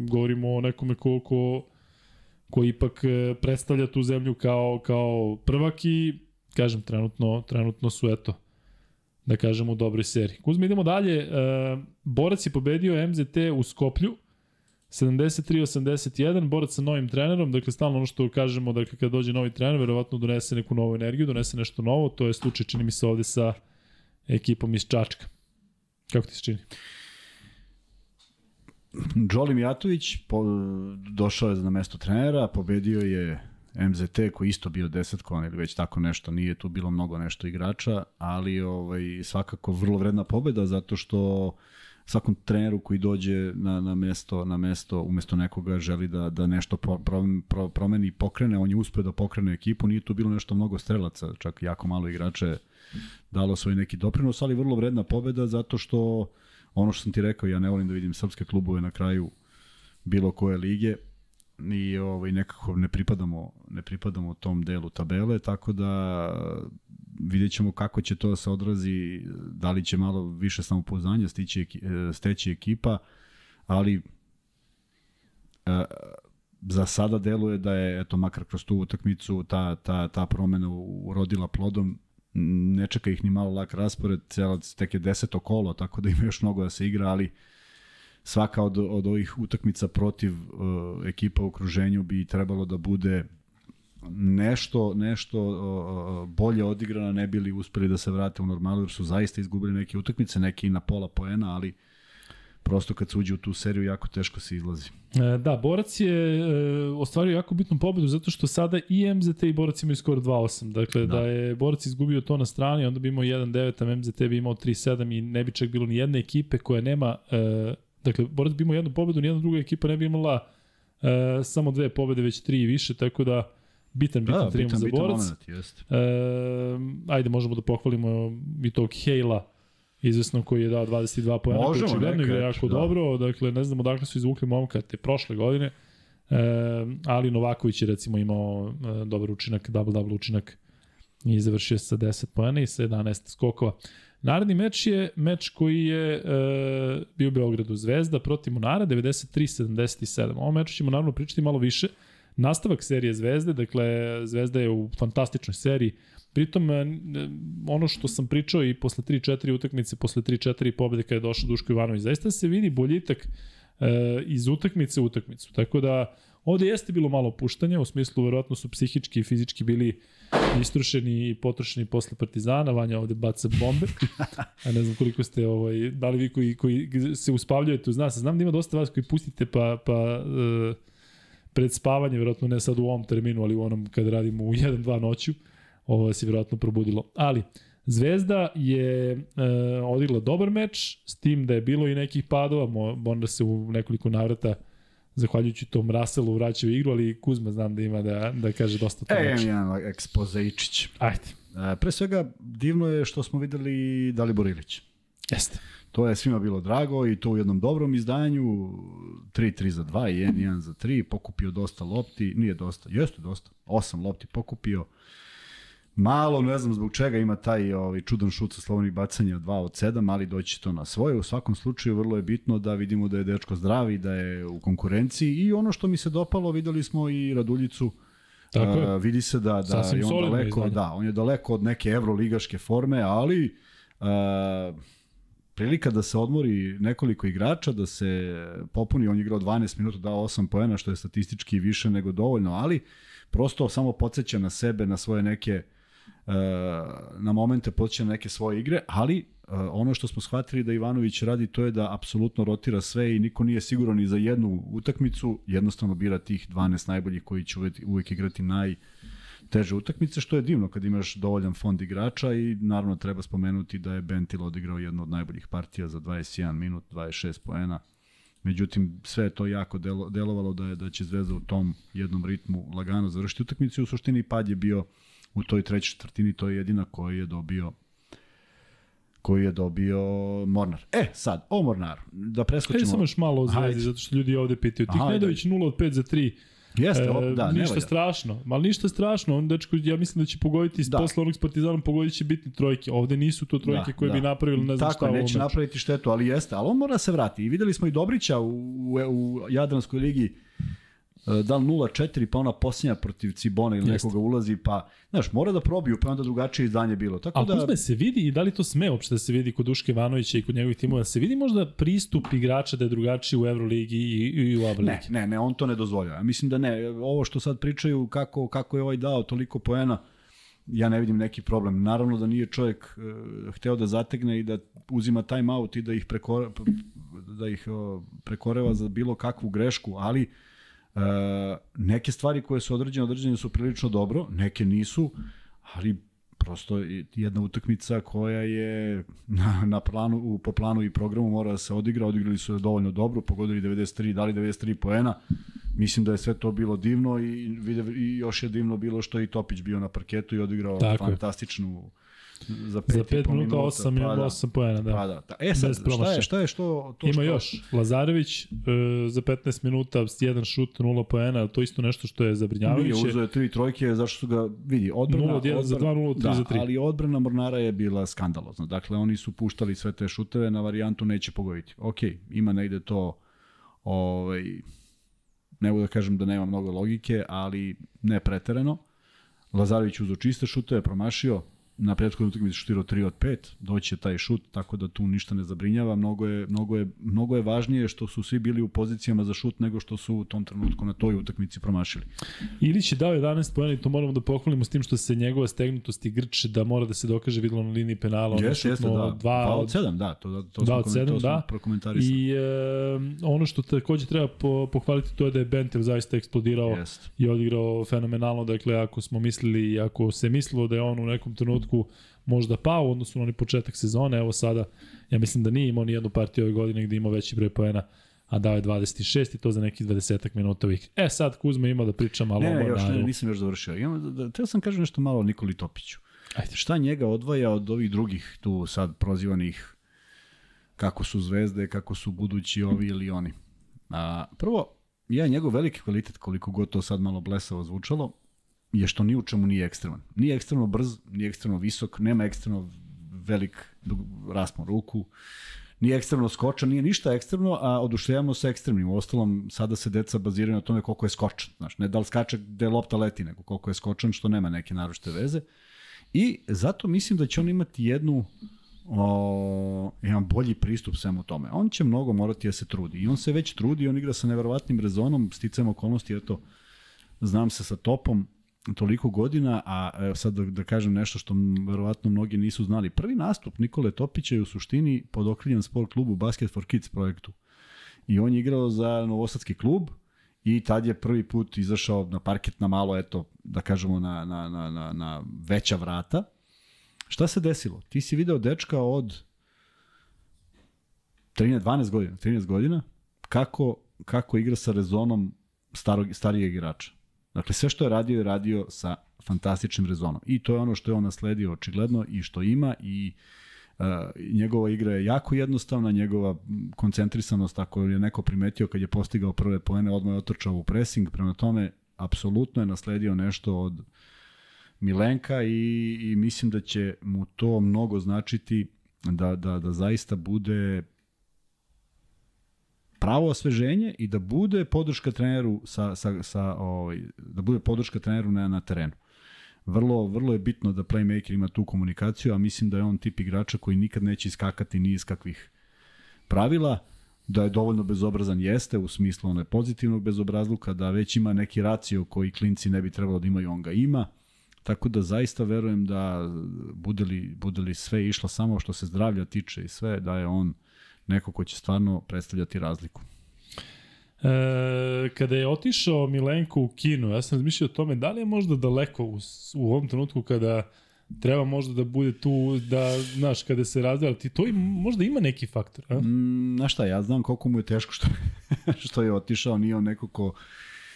govorimo o nekome ko, ko, ko ipak e, predstavlja tu zemlju kao, kao prvak i, kažem, trenutno, trenutno su, eto, da kažemo, u dobroj seriji. Kuzma, idemo dalje. E, Borac je pobedio MZT u Skoplju, 73-81, borac sa novim trenerom, dakle stalno ono što kažemo, dakle kada dođe novi trener, verovatno donese neku novu energiju, donese nešto novo, to je slučaj čini mi se ovde sa ekipom iz Čačka. Kako ti se čini? Džoli Mijatović po, došao je na mesto trenera, pobedio je MZT koji isto bio desetkovan ili već tako nešto, nije tu bilo mnogo nešto igrača, ali ovaj, svakako vrlo vredna pobeda zato što svakom treneru koji dođe na, na mesto na mesto umesto nekoga želi da da nešto pro, pro, pro, promeni i pokrene, on je uspeo da pokrene ekipu, nije tu bilo nešto mnogo strelaca, čak jako malo igrača dalo svoj neki doprinos, ali vrlo vredna pobeda zato što ono što sam ti rekao, ja ne volim da vidim srpske klubove na kraju bilo koje lige, i ovaj nekako ne pripadamo ne pripadamo tom delu tabele tako da vidjet ćemo kako će to da se odrazi da li će malo više samopouzdanja stići steći ekipa ali e, za sada deluje da je eto makar kroz tu utakmicu ta ta ta promena urodila plodom. Ne čeka ih ni malo lak raspored, tek je deseto kolo, tako da ima još mnogo da se igra, ali svaka od, od ovih utakmica protiv uh, ekipa u okruženju bi trebalo da bude nešto nešto uh, bolje odigrana ne bili uspeli da se vrate u normalu jer su zaista izgubili neke utakmice, neki na pola poena, ali prosto kad se uđe u tu seriju jako teško se izlazi. E, da, Borac je e, ostvario jako bitnu pobedu zato što sada i MZT i Borac imaju skoro 2-8. Dakle, da. da je Borac izgubio to na strani, onda bi imao 1-9, a MZT bi imao 3-7 i ne bi čak bilo ni jedne ekipe koja nema e, Dakle, Borac bi imao jednu pobedu, nijedna druga ekipa ne bi imala e, samo dve pobede, već tri i više, tako da bitan, bitan da, trijumf za Borac. Moment, jest. E, ajde, možemo da pohvalimo i tog Hejla, izvesno koji je dao 22 pojena, koji očigledno igra jako da. dobro, dakle ne znamo odakle su izvukli momka te prošle godine, e, ali Novaković je recimo imao e, dobar učinak, double-double učinak i završio sa 10 pojena i sa 11 skokova. Naredni meč je meč koji je e, bio u Beogradu Zvezda protiv Monara 93-77. Ovom meču ćemo naravno pričati malo više. Nastavak serije Zvezde, dakle Zvezda je u fantastičnoj seriji. Pritom, e, ono što sam pričao i posle 3-4 utakmice, posle 3-4 pobede kada je došao Duško Ivanović, zaista se vidi boljitak e, iz utakmice u utakmicu. Tako da, ovde jeste bilo malo opuštanja, u smislu verovatno su psihički i fizički bili istrošeni i potrošeni posle Partizana, Vanja ovde baca bombe. A ne znam koliko ste, ovaj, da li vi koji, koji se uspavljujete uz nas. Znam da ima dosta vas koji pustite pa, pa uh, pred spavanje, verovatno ne sad u ovom terminu, ali u onom kad radimo u 1-2 noću, ovo se verovatno probudilo. Ali, Zvezda je uh, odigla dobar meč, s tim da je bilo i nekih padova, možda se u nekoliko navrata zahvaljujući tom Russellu vraća u igru, ali Kuzma znam da ima da, da kaže dosta to. E, imam jedan ekspozeičić. Ajde. E, pre svega, divno je što smo videli Dalibor Ilić. Jeste. To je svima bilo drago i to u jednom dobrom izdanju, 3-3 za 2 i 1-1 za 3, pokupio dosta lopti, nije dosta, jeste dosta, 8 lopti pokupio, Malo, ne znam zbog čega ima taj ovaj, čudan šut sa slobodnih bacanja 2 od 7, ali doći to na svoje. U svakom slučaju vrlo je bitno da vidimo da je dečko zdrav i da je u konkurenciji i ono što mi se dopalo, videli smo i Raduljicu Tako je. Uh, vidi se da, da Sasvim je on daleko, izgleda. da, on je daleko od neke evroligaške forme, ali uh, prilika da se odmori nekoliko igrača, da se popuni, on je igrao 12 minuta, dao 8 poena, što je statistički više nego dovoljno, ali prosto samo podsjeća na sebe, na svoje neke uh, na momente na neke svoje igre, ali uh, ono što smo shvatili da Ivanović radi to je da apsolutno rotira sve i niko nije siguran ni za jednu utakmicu, jednostavno bira tih 12 najboljih koji će uvek, uvek igrati naj teže utakmice, što je divno kad imaš dovoljan fond igrača i naravno treba spomenuti da je Bentil odigrao jednu od najboljih partija za 21 minut, 26 poena. Međutim, sve je to jako delo, delovalo da je da će Zvezda u tom jednom ritmu lagano završiti utakmicu i u suštini pad je bio u toj trećoj četvrtini, to je jedina koji je dobio koji je dobio Mornar. E, sad, o Mornaru. Da preskočimo. samo još malo o Zvezdi, Hajde. zato što ljudi ovde pitaju. Tih Aha, Nedović 0 od 5 za 3. Jeste, op, da, ne ništa valja. strašno, ali ništa strašno. On dečko, ja mislim da će pogoditi Da. posle onog s Partizanom pogodit će bitne trojke. Ovde nisu to trojke Da, koje da. bi napravili ne znam Tako, šta ovom neće napraviti štetu, ali jeste. Ali on mora da se vrati. I videli smo i Dobrića u, u, u Jadranskoj ligi e, da li 0-4, pa ona posljednja protiv Cibona ili Jeste. nekoga ulazi, pa, znaš, mora da probiju, pa onda drugačije izdanje bilo. Tako Ali da, Kuzme, se vidi i da li to sme uopšte da se vidi kod Duške Ivanovića i kod njegovih timova, se vidi možda pristup igrača da je drugačiji u Euroligi i, i u ABA ne, ne, ne, on to ne dozvoljava. Mislim da ne, ovo što sad pričaju kako, kako je ovaj dao toliko poena, ja ne vidim neki problem. Naravno da nije čovjek uh, hteo da zategne i da uzima time out i da ih prekore, da ih uh, prekoreva za bilo kakvu grešku, ali uh, neke stvari koje su određene, određene su prilično dobro, neke nisu, ali prosto je jedna utakmica koja je na, na planu, u, po planu i programu mora da se odigra, odigrali su je dovoljno dobro, pogodili 93, dali 93 poena, mislim da je sve to bilo divno i, i još je divno bilo što je i Topić bio na parketu i odigrao Tako je. Za 5, Za 5 minuta 8 pa, i da, 8 poena, da. Pa da, da. E sad, šta je, šta je što... To Ima što, još. Lazarević e, za 15 minuta, jedan šut, 0 poena, to isto nešto što je Nije zabrinjavajuće. uzeo je tri trojke, zašto su ga, vidi, odbrana... 0 od 1 za 2, 0 od 3 da, za 3. ali odbrana Mornara je bila skandalozna. Dakle, oni su puštali sve te šuteve, na varijantu neće pogoditi. Ok, ima negde to, ovaj, ne mogu da kažem da nema mnogo logike, ali ne preterano. Lazarević uzeo čiste šuteve, promašio, na prethodnoj utakmici šutirao 3 od 5, doći će taj šut, tako da tu ništa ne zabrinjava. Mnogo je, mnogo, je, mnogo je važnije što su svi bili u pozicijama za šut nego što su u tom trenutku na toj utakmici promašili. Ilić je dao 11 poena i to moramo da pohvalimo s tim što se njegova stegnutost i grč da mora da se dokaže videlo na liniji penala. On je Jeste, jeste, da. Dva Dva od od sedam, da. To, to, Dva smo, od sedam, to smo da. prokomentarisali. I e, ono što takođe treba po, pohvaliti to je da je Bentel zaista eksplodirao Jeste. i odigrao fenomenalno. Dakle, ako smo mislili ako se mislilo da je on u nekom trenutku možda pao u odnosu na onaj početak sezone, evo sada, ja mislim da nije imao ni jednu partiju ove godine gde imao veći broj poena, a dao je 26 i to za nekih 20 minuta u igri. E sad Kuzma ima da priča malo Ne, o ne, još ne, Mornaru. nisam još završio. Imam, da, da, teo sam kažem nešto malo o Nikoli Topiću. Ajde. Šta njega odvaja od ovih drugih tu sad prozivanih kako su zvezde, kako su budući ovi ili oni. A, prvo, ja njegov veliki kvalitet, koliko god to sad malo blesavo zvučalo, je što ni u čemu nije ekstreman. Nije ekstremno brz, nije ekstremno visok, nema ekstremno velik raspon ruku, nije ekstremno skočan, nije ništa ekstremno, a oduševljamo se ekstremnim. U ostalom, sada se deca baziraju na tome koliko je skočan. Znaš, ne da li skače gde lopta leti, nego koliko je skočan, što nema neke naročite veze. I zato mislim da će on imati jednu o, jedan bolji pristup svemu tome. On će mnogo morati da se trudi. I on se već trudi, on igra sa neverovatnim rezonom, sticajem okolnosti, eto, znam se sa topom toliko godina, a evo sad da, da kažem nešto što verovatno mnogi nisu znali. Prvi nastup Nikole Topića je u suštini pod okriljem sport klubu Basket for Kids projektu. I on je igrao za Novosadski klub i tad je prvi put izašao na parket na malo, eto, da kažemo, na, na, na, na, na veća vrata. Šta se desilo? Ti si video dečka od 13, 12 godina, 13 godina, kako, kako igra sa rezonom starog, starijeg igrača. Dakle, sve što je radio je radio sa fantastičnim rezonom. I to je ono što je on nasledio očigledno i što ima i uh, njegova igra je jako jednostavna, njegova koncentrisanost, ako je neko primetio kad je postigao prve poene, odmah je otrčao u pressing, prema tome, apsolutno je nasledio nešto od Milenka i, i mislim da će mu to mnogo značiti da, da, da zaista bude pravo osveženje i da bude podrška treneru sa, sa, sa ovaj, da bude podrška treneru na, na terenu. Vrlo, vrlo je bitno da playmaker ima tu komunikaciju, a mislim da je on tip igrača koji nikad neće iskakati ni iz kakvih pravila, da je dovoljno bezobrazan jeste, u smislu ono je pozitivnog bezobrazluka, da već ima neki racio koji klinci ne bi trebalo da imaju, on ga ima. Tako da zaista verujem da bude li, bude li sve išlo samo što se zdravlja tiče i sve, da je on neko ko će stvarno predstavljati razliku. E, kada je otišao Milenko u kinu, ja sam razmišljao o tome da li je možda daleko u, u ovom trenutku kada treba možda da bude tu, da, znaš, kada se razdela, ti to im, možda ima neki faktor, a? Mm, znaš šta, ja znam koliko mu je teško što, što je otišao, nije on neko ko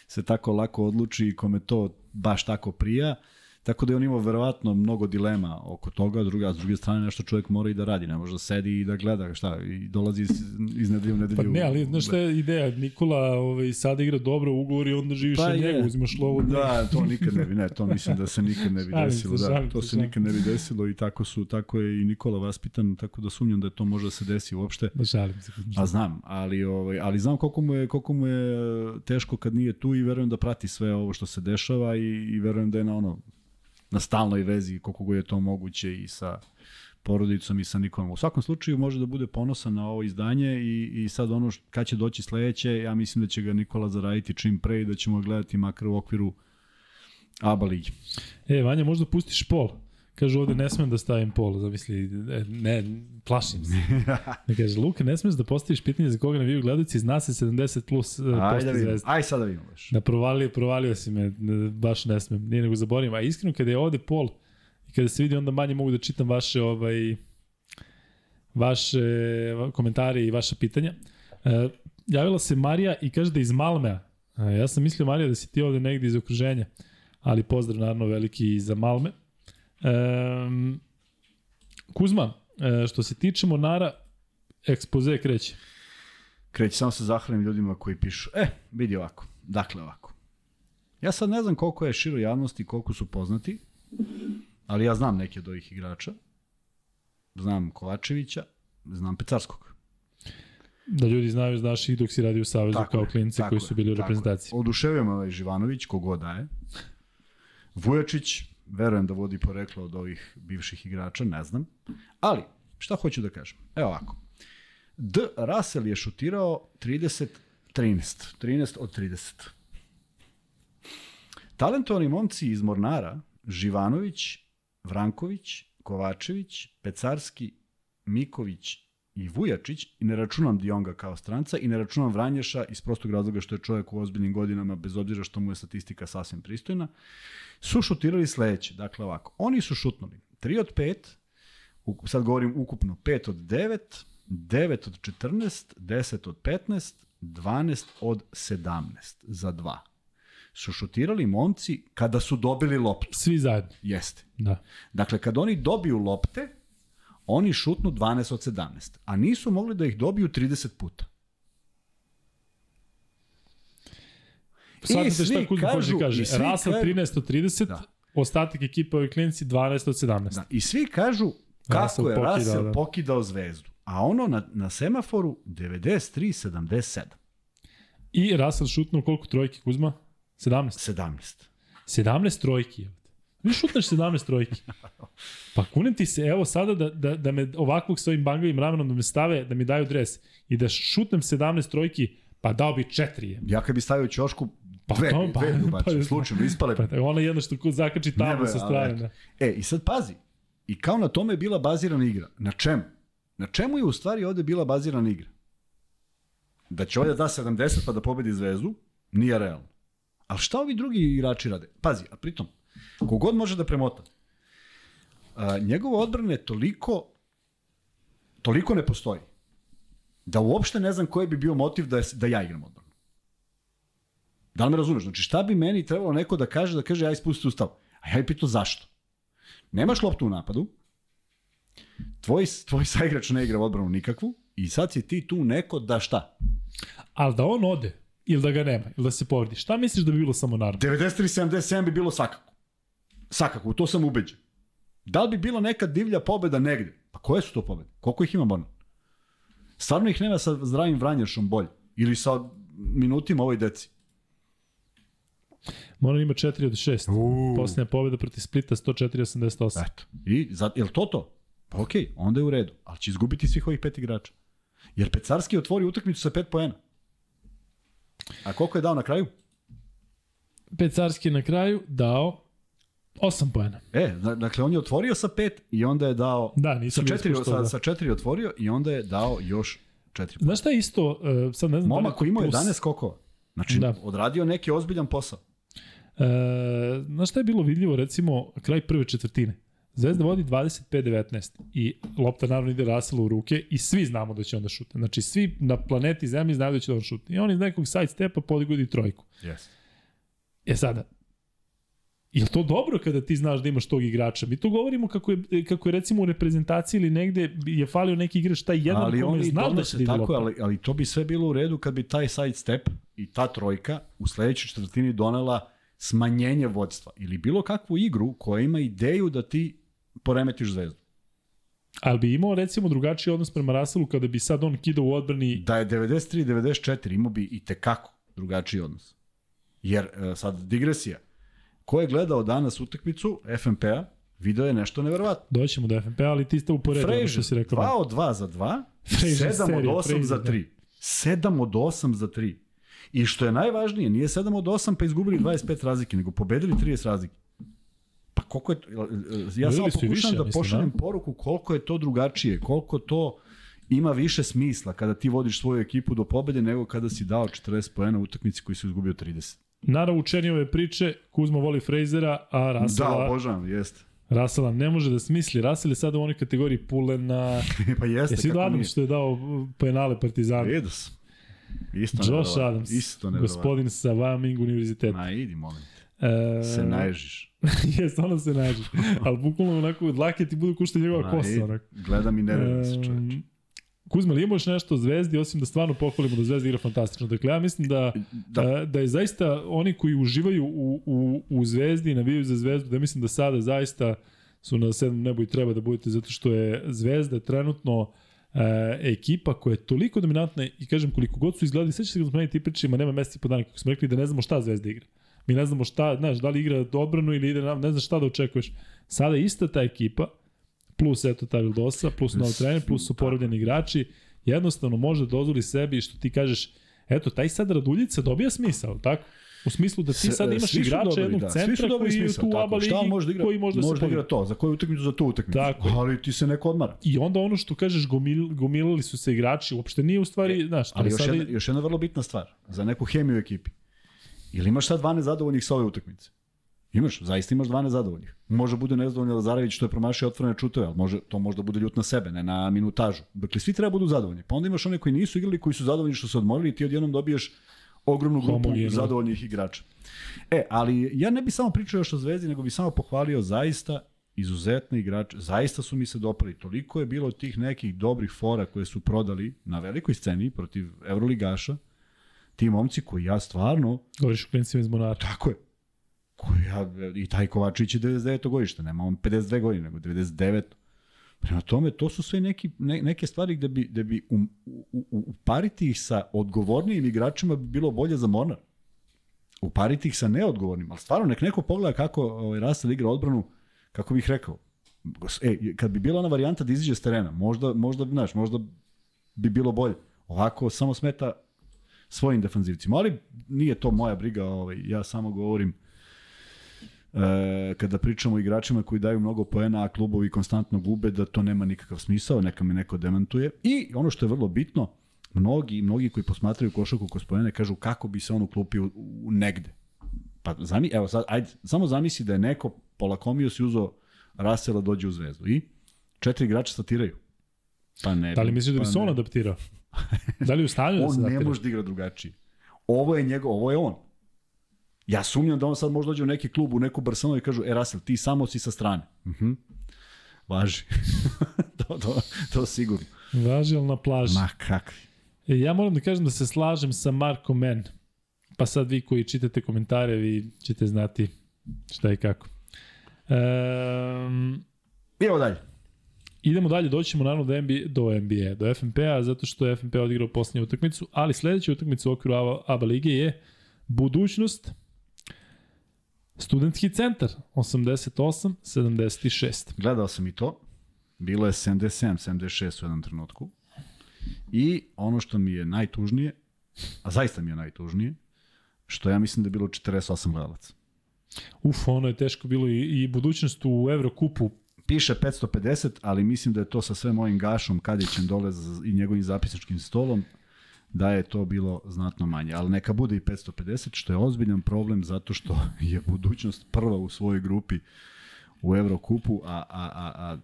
se tako lako odluči i kome to baš tako prija. Uh, Tako da je on imao verovatno mnogo dilema oko toga, druga, s druge strane nešto čovjek mora i da radi, ne može da sedi i da gleda šta, i dolazi iz, iz nedelje u nedelju. Pa ne, ali znaš šta je ideja, Nikola ovaj, sada igra dobro ugovor i onda živiš pa od njega, uzimaš lovu. Da, to nikad ne bi, ne, to mislim da se nikad ne bi desilo, da, to se nikad ne bi desilo i tako su, tako je i Nikola vaspitan, tako da sumnjam da je to može da se desi uopšte. Da šalim se. A znam, ali, ovaj, ali znam koliko mu, je, koliko mu je teško kad nije tu i verujem da prati sve ovo što se dešava i, i verujem da je na ono na stalnoj vezi koliko god je to moguće i sa porodicom i sa Nikolom. U svakom slučaju može da bude ponosan na ovo izdanje i, i sad ono što, kad će doći sledeće, ja mislim da će ga Nikola zaraditi čim pre i da ćemo gledati makar u okviru ABA ligi. E, Vanja, možda pustiš pol. Kaže ovde ne smem da stavim pol, zamisli, e, ne, plašim se. Ne kaže, Luka, ne smeš da postaviš pitanje za koga naviju gledalci, zna se 70 plus uh, Ajde da vidimo, aj sad da vidimo baš. Da provalio, provalio si me, baš ne smem, nije nego zaboravim. A iskreno, kada je ovde pol, i kada se vidi, onda manje mogu da čitam vaše, ovaj, vaše komentare i vaša pitanja. Uh, javila se Marija i kaže da iz Malmea. Uh, ja sam mislio, Marija, da si ti ovde negde iz okruženja, ali pozdrav naravno veliki i za Malme. Um, Kuzma, e, što se tiče Monara, ekspoze kreće. Kreće, samo se zahvalim ljudima koji pišu. E, vidi ovako, dakle ovako. Ja sad ne znam koliko je širo javnosti, koliko su poznati, ali ja znam neke od ovih igrača. Znam Kovačevića, znam Pecarskog. Da ljudi znaju, znaš ih dok si radio u Savezu tako kao klinci koji su bili u reprezentaciji. Oduševio me ovaj Živanović, kogod daje. Vujačić, verujem da vodi poreklo od ovih bivših igrača, ne znam. Ali, šta hoću da kažem? Evo ovako. D. Russell je šutirao 30 13. 13 od 30. Talentovani momci iz Mornara, Živanović, Vranković, Kovačević, Pecarski, Miković i Vujačić, i ne računam Dionga kao stranca, i ne računam Vranješa iz prostog razloga što je čovjek u ozbiljnim godinama, bez obzira što mu je statistika sasvim pristojna, su šutirali sledeće. Dakle, ovako, oni su šutnuli 3 od 5, sad govorim ukupno 5 od 9, 9 od 14, 10 od 15, 12 od 17 za 2 su šutirali momci kada su dobili loptu. Svi zajedno. Jeste. Da. Dakle, kada oni dobiju lopte, oni šutnu 12 od 17, a nisu mogli da ih dobiju 30 puta. Shvatite šta Kuzma hoće kaže. Rasa 13 od 30, da. ostatak ekipa ovih klinici 12 od 17. Da. I svi kažu kako je Russell da. pokidao zvezdu. A ono na, na semaforu 93-77. I Russell šutnuo koliko trojki Kuzma? 17? 17. 17 trojki. Vi šutneš 17 trojki. Pa kunem ti se, evo sada da, da, da me ovakvog s ovim bangavim ramenom da me stave, da mi daju dres i da šutnem 17 trojki, pa dao bi 4. Ja kad bi stavio ćošku, Pa, dve, to, pa, dve ubaču, pa, slučajno, ispale. Pa, ona jedno što zakači tamo sa strane. Da. E, i sad pazi, i kao na tome je bila bazirana igra. Na čemu? Na čemu je u stvari ovde bila bazirana igra? Da će ovde da 70 pa da pobedi zvezdu, nije realno. Ali šta ovi drugi igrači rade? Pazi, a pritom, kogod može da premota, a, njegova odbrana je toliko, toliko ne postoji, da uopšte ne znam koji bi bio motiv da, je, da ja igram odbranu. Da li me razumeš? Znači šta bi meni trebalo neko da kaže, da kaže aj spusti ustav. A ja je pitao zašto? Nemaš loptu u napadu, tvoj, tvoj saigrač ne igra odbranu nikakvu i sad si ti tu neko da šta? Ali da on ode, ili da ga nema, ili da se povredi. Šta misliš da bi bilo samo naravno? 93-77 bi bilo svakako. Svakako, u to sam ubeđen. Da li bi bila neka divlja pobeda negde? Pa koje su to pobede? Koliko ih ima Mornar? Stvarno ih nema sa zdravim Vranješom bolje? Ili sa minutima ovoj deci? Moram ima 4 od 6. Uuu. Posljednja pobjeda protiv Splita 104-88. Eto. I, za, je li to to? Pa okej, onda je u redu. Ali će izgubiti svih ovih pet igrača. Jer Pecarski otvori utakmicu sa pet poena. A koliko je dao na kraju? Pecarski na kraju dao 8 poena. E, dakle, on je otvorio sa pet i onda je dao... Da, Sa nisam četiri, ispuštao, sa, sa četiri je otvorio i onda je dao još četiri. Znaš šta je isto, uh, sad ne znam... da Momak koji imao plus- 11 skokova. Znači, Da. odradio neki ozbiljan posao. E, znaš šta je bilo vidljivo, recimo, kraj prve četvrtine? Zvezda vodi 25-19 i lopta naravno ide Raselu u ruke i svi znamo da će onda šutne. Znači, svi na planeti Zemlji znaju da će da on šutne. I on iz nekog side stepa podigodi trojku. Yes. E sada, je to dobro kada ti znaš da imaš tog igrača? Mi to govorimo kako je, kako je recimo u reprezentaciji ili negde je falio neki igrač taj jedan ali kome oni znaš da ide tako, ali, ali to bi sve bilo u redu kad bi taj side step i ta trojka u sledećoj četvrtini donela smanjenje vodstva ili bilo kakvu igru koja ima ideju da ti poremetiš zvezdu. Ali bi imao recimo drugačiji odnos prema Raselu kada bi sad on kidao u odbrani Da je 93-94 imao bi i tekako drugačiji odnos. Jer e, sad digresija. Ko je gledao danas utakmicu FNP-a, video je nešto neverovatno. Doćemo do FNP, ali ti ste uporedili ono što Frazier, si rekao. 2 od 2 za 2, Frazier 7 serija, od 8 Frazier, za da. 3. 7 od 8 za 3. I što je najvažnije, nije 7 od 8 pa izgubili 25 razlike, nego pobedili 30 razlike. Pa koliko je, ja samo pokušam više, da mislim, pošaljem da. poruku koliko je to drugačije, koliko to ima više smisla kada ti vodiš svoju ekipu do pobede nego kada si dao 40 poena u utakmici koji si izgubio 30. Naravno, ove priče, Kuzma voli Frejzera, a Da, Rasela, obožavam, jeste. Rasela ne može da smisli. Rasel je sada u onoj kategoriji Pulena. pa jeste, Jesi kako nije. što je dao penale Partizanu? Vidio sam. Isto Josh. Adams, Isto gospodin sa Wyoming univerziteta. Ma, idi, molim. E, Se naježiš. Jes, ono se nađe. Ali bukvalno onako dlake ti budu kušte njegova Ma, kosa. Onako. Gledam i nerviram se čoveče. Kuzma, li imaš nešto o Zvezdi, osim da stvarno pohvalimo da Zvezda igra fantastično? Dakle, ja mislim da, Da. da. da je zaista oni koji uživaju u, u, u Zvezdi i navijaju za Zvezdu, da mislim da sada zaista su na sedmom nebu i treba da budete, zato što je Zvezda trenutno e, ekipa koja je toliko dominantna i kažem koliko god su izgledali, sveća se kad smo meni ti pričama, nema mesta i po dana, kako smo rekli da ne znamo šta Zvezda igra. Mi ne znamo šta, znaš, da li igra odbranu ili ide, ne znaš šta da očekuješ. Sada je ista ta ekipa, plus eto ta Vildosa, plus nov trener, plus su poravljeni igrači, jednostavno može da dozvoli sebi što ti kažeš, eto, taj sad Raduljica dobija smisao, tako? U smislu da ti sad imaš Svi su igrača dobri, jednog da. Centra koji je smisao, tu. ABA ligi, može da igra? koji može da se da igra to, za koju utakmicu, za tu utakmicu. Tako. Ali ti se neko odmara. I onda ono što kažeš, gomil, gomilali su se igrači, uopšte nije u stvari, znaš, to Ali još sada... jedna, još jedna vrlo bitna stvar, za neku hemiju ekipi. Ili imaš sad 12 zadovoljnih sa ove utakmice? Imaš, zaista imaš 12 zadovoljnih. Može bude nezadovoljni Lazarević što je promašio otvorene čutove, ali može, to možda bude ljut na sebe, ne na minutažu. Dakle, svi treba budu zadovoljni. Pa onda imaš one koji nisu igrali, koji su zadovoljni što su odmorili i ti odjednom dobiješ ogromnu grupu zadovoljnih igrača. E, ali ja ne bi samo pričao još o Zvezdi, nego bi samo pohvalio zaista izuzetne igrače. Zaista su mi se dopali. Toliko je bilo tih nekih dobrih fora koje su prodali na velikoj sceni protiv Evroligaša. Ti momci koji ja stvarno Govoriš o klinicima iz Monara. Tako je. Ja, I taj Kovačić je 99. godište, nema on 52 godine, nego 99. Prema tome, to su sve neki, ne, neke stvari gde bi, gde bi um, u, u, upariti ih sa odgovornijim igračima bi bilo bolje za Mornar. Upariti ih sa neodgovornim, ali stvarno nek neko pogleda kako ovaj, Rasel igra odbranu, kako bih rekao, e, kad bi bila ona varijanta da izađe s terena, možda, možda, znaš, možda bi bilo bolje. Ovako samo smeta svojim defanzivcima, ali nije to moja briga, ovaj, ja samo govorim e, kada pričamo o igračima koji daju mnogo poena, a klubovi konstantno gube, da to nema nikakav smisao, neka me neko demantuje. I ono što je vrlo bitno, mnogi, mnogi koji posmatraju košarku kroz poene kažu kako bi se on uklopio u, negde. Pa zami, evo sad, ajde, samo zamisli da je neko polakomio si uzeo Rasela dođe u zvezdu i četiri igrača statiraju. Pa ne. Da li misliš da bi pa se on adaptirao? Da li je u stanju da se On ne može da igra drugačije. Ovo je njegov, ovo je on. Ja sumnjam da on sad može dođe u neki klub, u neku Barcelonu i kažu, e Rasel, ti samo si sa strane. Mhm. Važi. to, to, to sigurno. Važi, ali na plaži. Ma kakvi. E, Ja moram da kažem da se slažem sa Marko Men. Pa sad vi koji čitate komentare, vi ćete znati šta i kako. Um, Idemo dalje. idemo dalje, doćemo naravno do NBA, do NBA, do FNP-a, zato što je FNP odigrao posljednju utakmicu, ali sledeća utakmica u okviru ABA, ABA lige je budućnost Studentski centar 88-76. Gledao sam i to. Bilo je 77, 76 u jednom trenutku. I ono što mi je najtužnije, a zaista mi je najtužnije, što ja mislim da je bilo 48 gledalaca. Uf, ono je teško bilo i, i budućnost u Evrokupu. Piše 550, ali mislim da je to sa sve mojim gašom, Kadićem dole i njegovim zapisničkim stolom, da je to bilo znatno manje. Ali neka bude i 550, što je ozbiljan problem zato što je budućnost prva u svojoj grupi u Evrokupu, a, a, a, a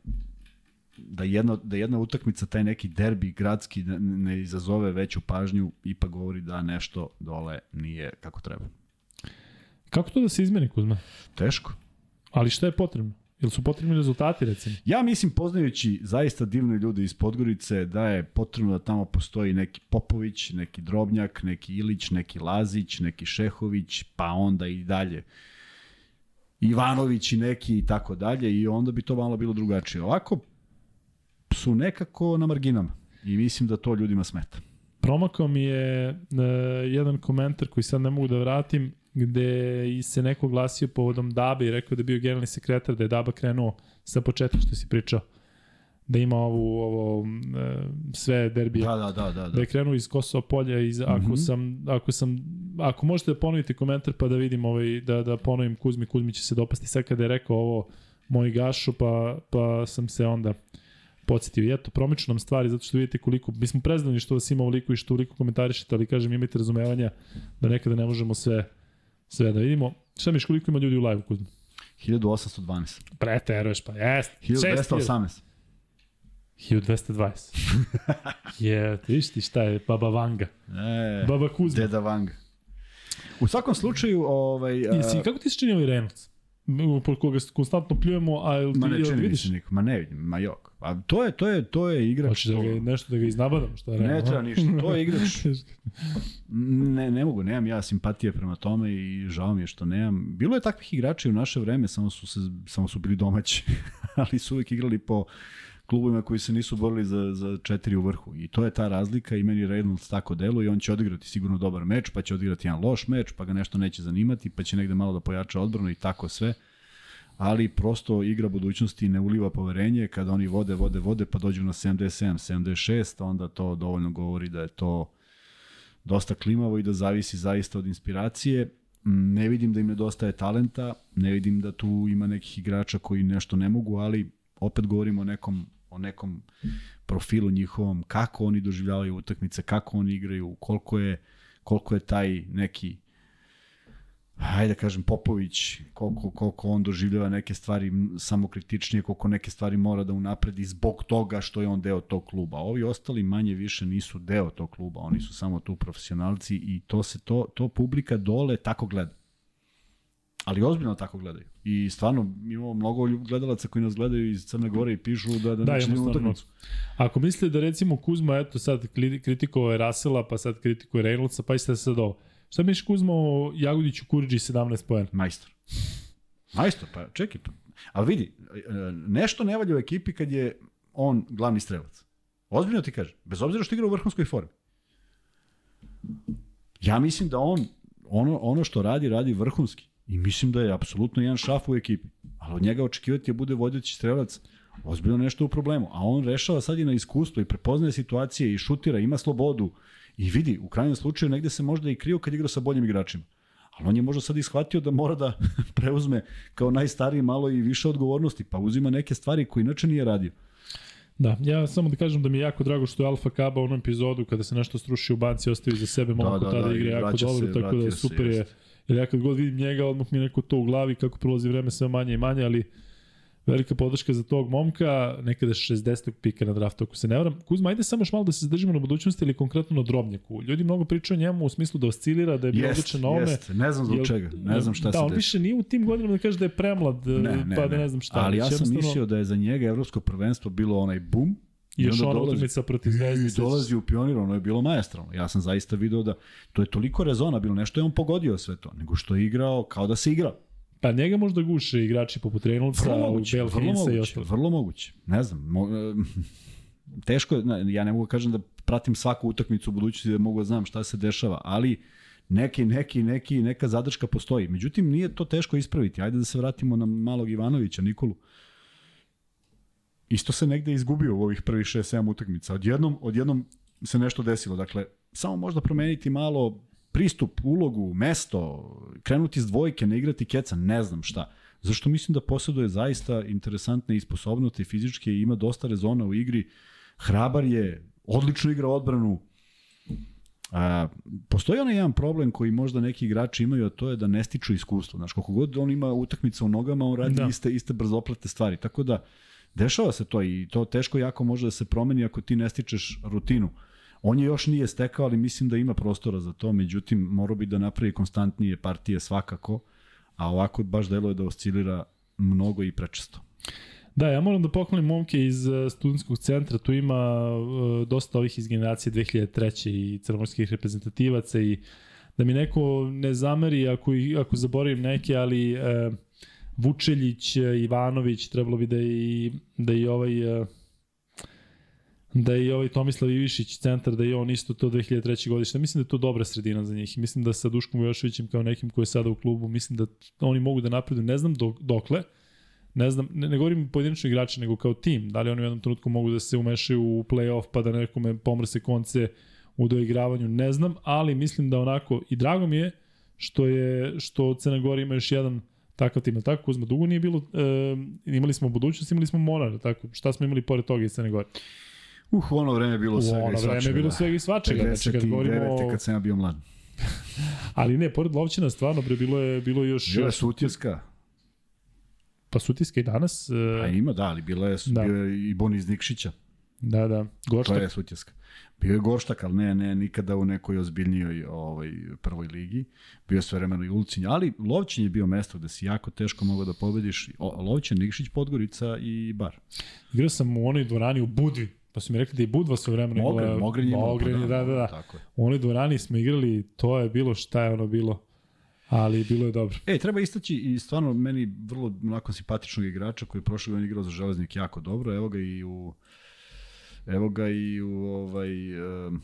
da jedna, da jedna utakmica, taj neki derbi gradski ne, ne izazove veću pažnju, ipak govori da nešto dole nije kako treba. Kako to da se izmeni, Kuzma? Teško. Ali šta je potrebno? Jel su potrebni rezultati, recimo? Ja mislim, poznajući zaista divne ljude iz Podgorice, da je potrebno da tamo postoji neki Popović, neki Drobnjak, neki Ilić, neki Lazić, neki Šehović, pa onda i dalje Ivanović i neki i tako dalje i onda bi to malo bilo drugačije. Ovako su nekako na marginama i mislim da to ljudima smeta. Promakao mi je e, jedan komentar koji sad ne mogu da vratim, gde i se neko glasio povodom Dabe i rekao da je bio generalni sekretar, da je Daba krenuo sa početka što si pričao, da ima ovu, ovo, e, sve derbije. Da, da, da, da. da je krenuo iz Kosova polja iz ako Mhm. sam ako sam ako možete da ponovite komentar pa da vidim ovaj da da ponovim Kuzmi Kuzmi će se dopasti sad kada je rekao ovo moj gašu pa pa sam se onda podsjetio. I eto, promiču nam stvari zato što vidite koliko, mi smo preznani što vas ima ovoliko i što toliko komentarišete, ali kažem imajte razumevanja da nekada ne možemo sve sve da vidimo. Šta miš koliko ima ljudi u live Kuzmi? 1812. Preteruješ pa, jest. 1218. 1220. je, vidiš ti šta je Baba Vanga. E, Baba Kuzma. Deda Vanga. U svakom slučaju, ovaj, a, Jesi, kako ti se čini ovaj Reynolds? Po koga konstantno pljujemo, a jel ti, ma ne jel vidiš? niko, ma ne vidim, ma jok. A to je, to je, to je igrač. Hoćeš da ga, nešto da ga iznabadam, šta Ne Reynolds? treba ništa, to je igrač. Ne, ne mogu, nemam ja simpatije prema tome i žao mi je što nemam. Bilo je takvih igrača i u naše vreme, samo su, se, samo su bili domaći, ali su uvek igrali po klubovima koji se nisu borili za, za četiri u vrhu. I to je ta razlika i meni Reynolds tako deluje i on će odigrati sigurno dobar meč, pa će odigrati jedan loš meč, pa ga nešto neće zanimati, pa će negde malo da pojača odbranu i tako sve. Ali prosto igra budućnosti ne uliva poverenje kada oni vode, vode, vode, pa dođu na 77, 76, onda to dovoljno govori da je to dosta klimavo i da zavisi zaista od inspiracije. Ne vidim da im nedostaje talenta, ne vidim da tu ima nekih igrača koji nešto ne mogu, ali opet govorimo o nekom, o nekom profilu njihovom, kako oni doživljavaju utakmice, kako oni igraju, koliko je, koliko je taj neki hajde da kažem Popović, koliko, koliko on doživljava neke stvari samokritičnije, koliko neke stvari mora da unapredi zbog toga što je on deo tog kluba. Ovi ostali manje više nisu deo tog kluba, oni su samo tu profesionalci i to se to, to publika dole tako gleda. Ali ozbiljno tako gledaju. I stvarno imamo mnogo gledalaca koji nas gledaju iz Crne Gore i pišu da, da, Da, neće utakmicu. Ako mislite da recimo Kuzma, eto sad kritikovao je Rasela, pa sad kritikuje Reynoldsa, pa ste sad ovo. Šta misliš Kuzma o Jagodiću Kuriđi 17 poena? Majstor. Majstor, pa čekaj. Pa. Ali vidi, e, nešto ne valja u ekipi kad je on glavni strelac. Ozbiljno ti kažem. Bez obzira što igra u vrhunskoj formi. Ja mislim da on ono, ono što radi, radi vrhunski. I mislim da je apsolutno jedan šaf u ekipi. Ali od njega očekivati da bude vodeći strelac ozbiljno nešto u problemu. A on rešava sad i na iskustvo i prepoznaje situacije i šutira, ima slobodu. I vidi, u krajnjem slučaju negde se možda i krio kad igra sa boljim igračima. Ali on je možda sad ishvatio da mora da preuzme kao najstariji malo i više odgovornosti, pa uzima neke stvari koje inače nije radio. Da, ja samo da kažem da mi je jako drago što je Alfa Kaba u onom epizodu kada se nešto struši u banci ostavi za sebe momko da, tada da, igra jako dobro, se, tako da vratio se, super je. Jer ja kad god vidim njega, odmah mi je neko to u glavi kako prolazi vreme sve manje i manje, ali velika podrška za tog momka, nekada 60. pika na draftu, ako se ne varam. Kuzma, ajde samo još malo da se zadržimo na budućnosti ili konkretno na drobnjaku. Ljudi mnogo pričaju o njemu u smislu da oscilira, da je bio odličan na ome. jest, ne znam zbog Jel- čega, ne znam šta da, se on desi. više nije u tim godinama da kaže da je premlad, Ne, ne, pa da ne. ne znam šta. Ali ja sam mislio da je za njega evropsko prvenstvo bilo onaj bum, I još ona dolazi- utakmica protiv Zvezde. I dolazi u pionir, ono je bilo majestralno. Ja sam zaista video da to je toliko rezona bilo, nešto je on pogodio sve to, nego što je igrao kao da se igrao. Pa njega možda guše igrači poput Reynoldsa, moguće, Bell vrlo i ostalo. vrlo moguće. Ne znam, mo, teško je, ja ne mogu da kažem da pratim svaku utakmicu u budućnosti da mogu da znam šta se dešava, ali neki, neki, neki, neka zadrška postoji. Međutim, nije to teško ispraviti. Ajde da se vratimo na malog Ivanovića, Nikolu. Isto se negde izgubio u ovih prvih 6-7 utakmica. Odjednom, odjednom se nešto desilo. Dakle, samo možda promeniti malo pristup, ulogu, mesto, krenuti s dvojke, ne igrati keca, ne znam šta. Zašto mislim da posjeduje zaista interesantne i sposobnosti fizičke i ima dosta rezona u igri. Hrabar je, odlično igra odbranu. A, postoji onaj jedan problem koji možda neki igrači imaju, a to je da ne stiču iskustvo. Znaš, koliko god on ima utakmica u nogama, on radi da. Iste, iste brzoplate stvari. Tako da, dešava se to i to teško jako može da se promeni ako ti ne stičeš rutinu. On je još nije stekao, ali mislim da ima prostora za to, međutim, morao bi da napravi konstantnije partije svakako, a ovako baš deluje da oscilira mnogo i prečesto. Da, ja moram da pohvalim momke iz eh, studentskog centra, tu ima uh, dosta ovih iz generacije 2003. i crnomorskih reprezentativaca i da mi neko ne zameri ako, ako zaboravim neke, ali uh, Vučeljić, eh, Ivanović, trebalo bi da i, da i ovaj uh, da i ovaj Tomislav Ivišić centar, da je on isto to 2003. godište. Mislim da je to dobra sredina za njih. Mislim da sa Duškom Vujoševićem kao nekim koji je sada u klubu, mislim da oni mogu da napreduju, ne znam dok, dokle, ne znam, ne, ne govorim pojedinačno igrače, nego kao tim. Da li oni u jednom trenutku mogu da se umešaju u play-off pa da nekome pomrse konce u doigravanju, ne znam, ali mislim da onako, i drago mi je što je, što Crna Gora ima još jedan takav tim, tako Kuzma, dugo nije bilo, e, imali smo budućnost, imali smo Monar, tako, šta smo imali pored toga iz Crne Gore? Uh, u ono vreme je bilo U svega ono i svačega. vreme je bilo da. svega i svačega, znači kad govorimo 59. kad sam ja bio mlad. Ali ne, pored Lovćina stvarno, bre, bilo je, bilo je još... Bila je Sutjeska, Pa Sutiska i danas, a e, ima, da, ali bila je, Da. da. bio je i Bonis Nikšića. Da, da, To Goštak, je Sutjeska. Bio je Gorštak, ali ne, ne, nikada u nekoj ozbiljnijoj ovaj, prvoj ligi. Bio je sve vremeno i Ulcinj, ali Lovćin je bio mesto gde si jako teško mogao da pobediš. O, Lovćin, Nikšić, Podgorica i Bar. Igrao sam u onoj dvorani u Budvi, pa su mi rekli da je Budva sve vremena Mogren, igrala- Mogren imao. pa Mogren, da, da, da. Tako je. U onoj dvorani smo igrali, to je bilo šta je ono bilo, ali bilo je dobro. E, treba istaći i stvarno meni vrlo onako simpatičnog igrača koji je prošle godine igrao za Železnik jako dobro. Evo ga i u evo ga i u ovaj um,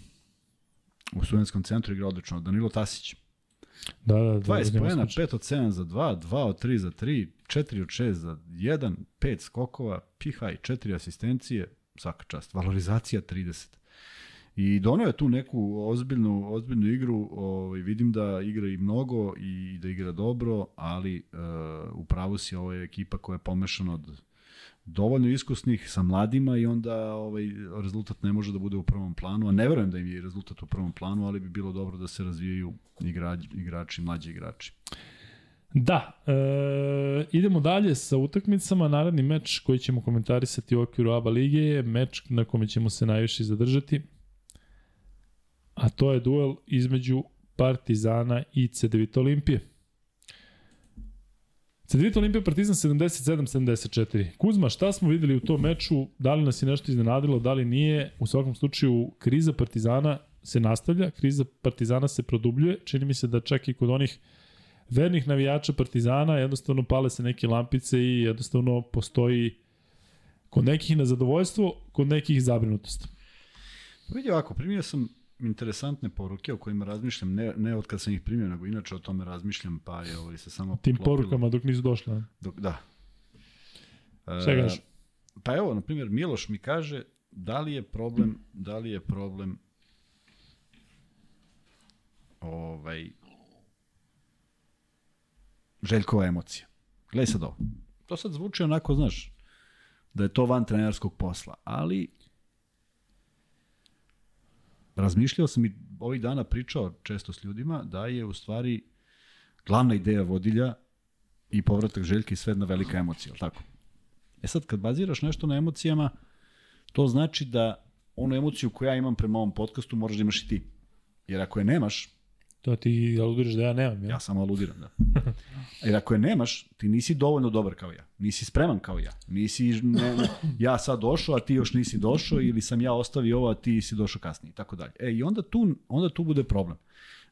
u studentskom centru igra odlično. Danilo Tasić. Da, da, da. 20 nema poena, slučaja. 5 od 7 za 2, 2 od 3 za 3, 4 od 6 za 1, 5 skokova, pihaj, 4 asistencije, svaka čast. Valorizacija 30. I doneo je tu neku ozbiljnu, ozbiljnu igru, ovaj, vidim da igra i mnogo i da igra dobro, ali uh, upravo si ovo je ekipa koja je pomešana od dovoljno iskusnih sa mladima i onda ovaj rezultat ne može da bude u prvom planu, a ne verujem da im je rezultat u prvom planu, ali bi bilo dobro da se razvijaju igrači, igrači mlađi igrači. Da, e, idemo dalje sa utakmicama. Naredni meč koji ćemo komentarisati u okviru ABA lige je meč na kome ćemo se najviše zadržati. A to je duel između Partizana i C9 Olimpije. C9 Olimpija Partizan 77-74. Kuzma, šta smo videli u tom meču? Da li nas je nešto iznenadilo, da li nije? U svakom slučaju, kriza Partizana se nastavlja, kriza Partizana se produbljuje. Čini mi se da čak i kod onih vernih navijača Partizana jednostavno pale se neke lampice i jednostavno postoji kod nekih nezadovoljstvo, kod nekih zabrinutost. Vidi ovako, primio sam interesantne poruke o kojima razmišljam, ne, ne od kad sam ih primio, nego inače o tome razmišljam, pa je ovaj se samo Tim poklopilo porukama dok nisu došle. Dok, da. E, Šta kažeš? Pa evo, na primjer, Miloš mi kaže da li je problem, da li je problem ovaj Željkova emocija. Gledaj sad ovo. To sad zvuči onako, znaš, da je to van trenerskog posla, ali razmišljao sam i ovih dana pričao često s ljudima da je u stvari glavna ideja vodilja i povratak Željke i sve jedna velika emocija, ali tako? E sad, kad baziraš nešto na emocijama, to znači da onu emociju koju ja imam prema ovom podcastu moraš da imaš i ti. Jer ako je nemaš, To ti aludiraš da ja nemam, ja? ja samo aludiram, da. Jer ako je nemaš, ti nisi dovoljno dobar kao ja. Nisi spreman kao ja. Nisi ne, ja sad došao, a ti još nisi došao, ili sam ja ostavio ovo, a ti si došao kasnije, i tako dalje. E, i onda tu, onda tu bude problem.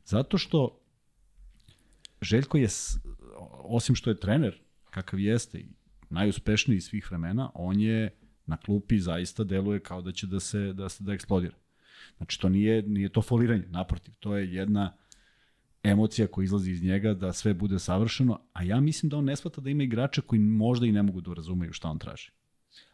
Zato što Željko je, osim što je trener, kakav jeste i najuspešniji svih vremena, on je na klupi zaista deluje kao da će da se da se da eksplodira. Znači to nije nije to foliranje, naprotiv, to je jedna emocija koja izlazi iz njega da sve bude savršeno, a ja mislim da on ne shvata da ima igrača koji možda i ne mogu da razumeju šta on traži.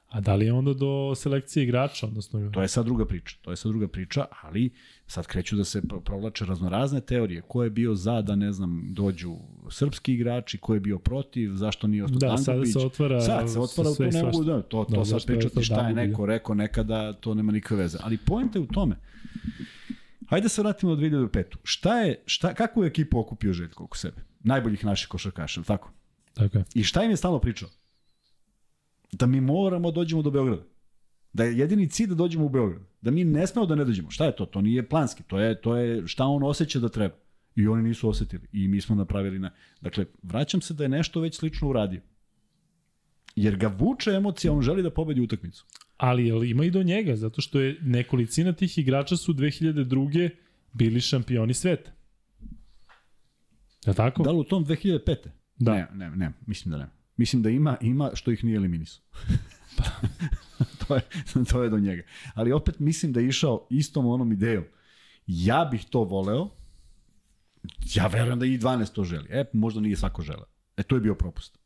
A da li je onda do selekcije igrača? Odnosno... To je sad druga priča. To je sad druga priča, ali sad kreću da se provlače raznorazne teorije. Ko je bio za da, ne znam, dođu srpski igrači, ko je bio protiv, zašto nije ostao da, Danković. Da, se otvara... Sad se otvara, to ne mogu da, to, to da, sad pričati šta je neko rekao nekada, to nema nikakve veze. Ali pojenta je u tome. Hajde se vratimo do 2005. Šta je, šta, kakvu je ekipu okupio Željko oko sebe? Najboljih naših košarkaša, tako? Tako je. I šta im je stalno pričao? da mi moramo da dođemo do Beograda. Da je jedini cilj da dođemo u Beograd. Da mi ne smemo da ne dođemo. Šta je to? To nije planski. To je, to je šta on osjeća da treba. I oni nisu osetili. I mi smo napravili na... Dakle, vraćam se da je nešto već slično uradio. Jer ga vuče emocija, on želi da pobedi utakmicu. Ali jel ima i do njega, zato što je nekolicina tih igrača su 2002. bili šampioni sveta. Je tako? Da li u tom 2005. Da. Ne, ne, ne, mislim da ne. Mislim da ima, ima što ih nije eliminisao. Pa, to, je, to je do njega. Ali opet mislim da je išao istom onom idejom. Ja bih to voleo, ja verujem da i 12 to želi. E, možda nije svako žele. E, to je bio propust.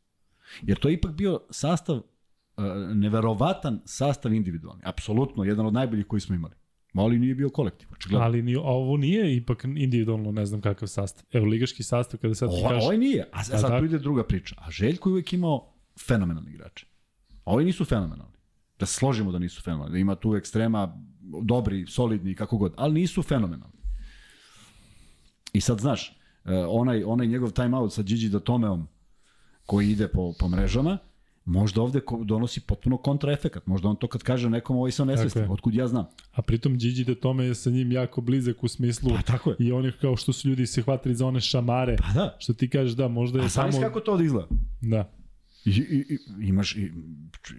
Jer to je ipak bio sastav, neverovatan sastav individualni. Apsolutno, jedan od najboljih koji smo imali. Ali nije bio kolektiv, očigledno. Ali ni, ovo nije ipak individualno, ne znam kakav sastav. Evo, ligaški sastav, kada sad ti kažeš... Ovo nije, a sad, sad tu ide druga priča. A Željko je uvijek imao fenomenalni igrače. Ovi nisu fenomenalni. Da se složimo da nisu fenomenalni. Da ima tu ekstrema dobri, solidni, kako god. Ali nisu fenomenalni. I sad, znaš, e, onaj, onaj njegov timeout sa Gigi Datomeom koji ide po, po mrežama, možda ovde donosi potpuno kontraefekat. Možda on to kad kaže nekom ovaj sam nesvestan, otkud ja znam. A pritom Gigi de tome je sa njim jako blizak u smislu pa, tako je. i oni kao što su ljudi se hvatili za one šamare. Pa da. Što ti kažeš da, možda je A samo... kako to da izgleda? Da. I, i, imaš, i,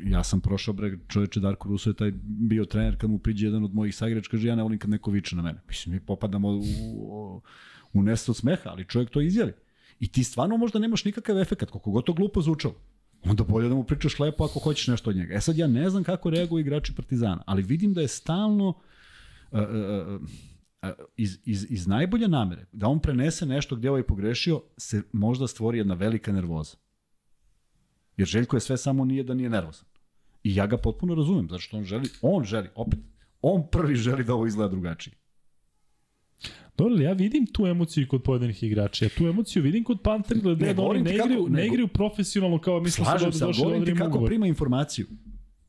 ja sam prošao bre, čoveče Darko Ruso je taj bio trener kad mu priđe jedan od mojih saigrača, kaže ja ne volim kad neko viče na mene. Mislim, mi popadamo u, u, u nesto smeha, ali čovjek to izjavi. I ti stvarno možda nemaš nikakav efekat, koliko god to glupo zvučalo onda bolje da mu pričaš lepo ako hoćeš nešto od njega. E sad ja ne znam kako reaguju igrači Partizana, ali vidim da je stalno uh, uh, uh, iz, iz, iz najbolje namere, da on prenese nešto gde ovaj pogrešio, se možda stvori jedna velika nervoza. Jer Željko je sve samo nije da nije nervozan. I ja ga potpuno razumem, zato što on želi, on želi, opet, on prvi želi da ovo izgleda drugačije. Dobro, ja vidim tu emociju kod pojedinih igrača. Ja tu emociju vidim kod Panther, da oni ne igraju, kako, ne igraju profesionalno kao mislim Slažem se, da govorim ti kako ugovor. prima informaciju.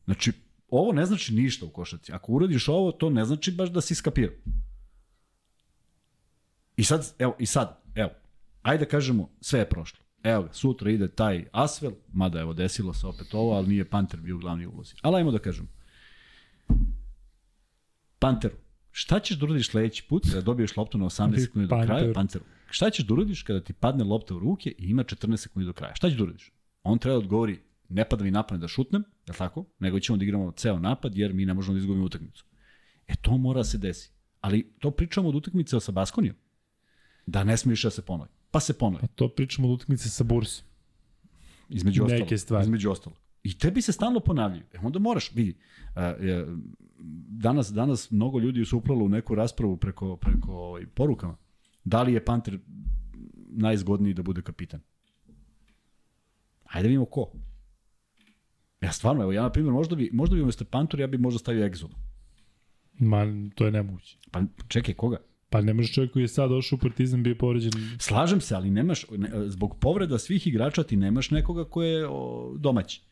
Znači, ovo ne znači ništa u košaci. Ako uradiš ovo, to ne znači baš da si skapirao. I sad, evo, i sad, evo, ajde da kažemo, sve je prošlo. Evo ga, sutra ide taj Asvel, mada evo desilo se opet ovo, ali nije Panter bio u glavni ulozi. Ali ajmo da kažemo. Panteru, Šta ćeš da uradiš sledeći put kada dobiješ loptu na 18 sekundi do kraja, Panteru? Šta ćeš da uradiš kada ti padne lopta u ruke i ima 14 sekundi do kraja? Šta ćeš da uradiš? On treba da odgovori, ne pada mi napad da šutnem, je li tako? Nego ćemo da igramo ceo napad jer mi ne možemo da izgubimo utakmicu. E to mora da se desi. Ali to pričamo od utakmice sa Baskonijom. Da ne smije više da se ponovi. Pa se ponovi. A to pričamo od utakmice sa Bursom. Između ostalo. Neke stvari. Između ostalo. I tebi se stalno ponavljaju. E onda moraš, vidi, danas, danas mnogo ljudi su uplalo u neku raspravu preko, preko ovaj, porukama. Da li je Panter najzgodniji da bude kapitan? Hajde da vidimo ko. Ja stvarno, evo ja na primjer, možda bi, možda bi umesto Pantor, ja bi možda stavio Exodu. Ma, to je nemoguće. Pa čekaj, koga? Pa ne može čovjek koji je sad došao u Partizan bio povređen. Slažem se, ali nemaš, ne, zbog povreda svih igrača ti nemaš nekoga ko je o, domaći.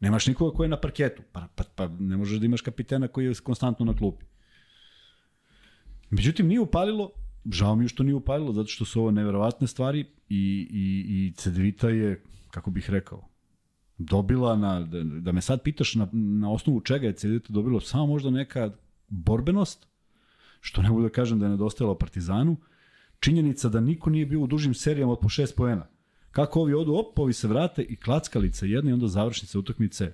Nemaš nikoga ko je na parketu, pa, pa, pa ne možeš da imaš kapitena koji je konstantno na klupi. Međutim, nije upalilo, žao mi je što nije upalilo, zato što su ovo neverovatne stvari i, i, i Cedevita je, kako bih rekao, dobila na, da, da me sad pitaš na, na osnovu čega je Cedevita dobila samo možda neka borbenost, što ne mogu da kažem da je nedostajalo Partizanu, činjenica da niko nije bio u dužim serijama od po šest poena. Kako ovi odu, op, ovi se vrate i klackalica jedna i onda završnice utakmice.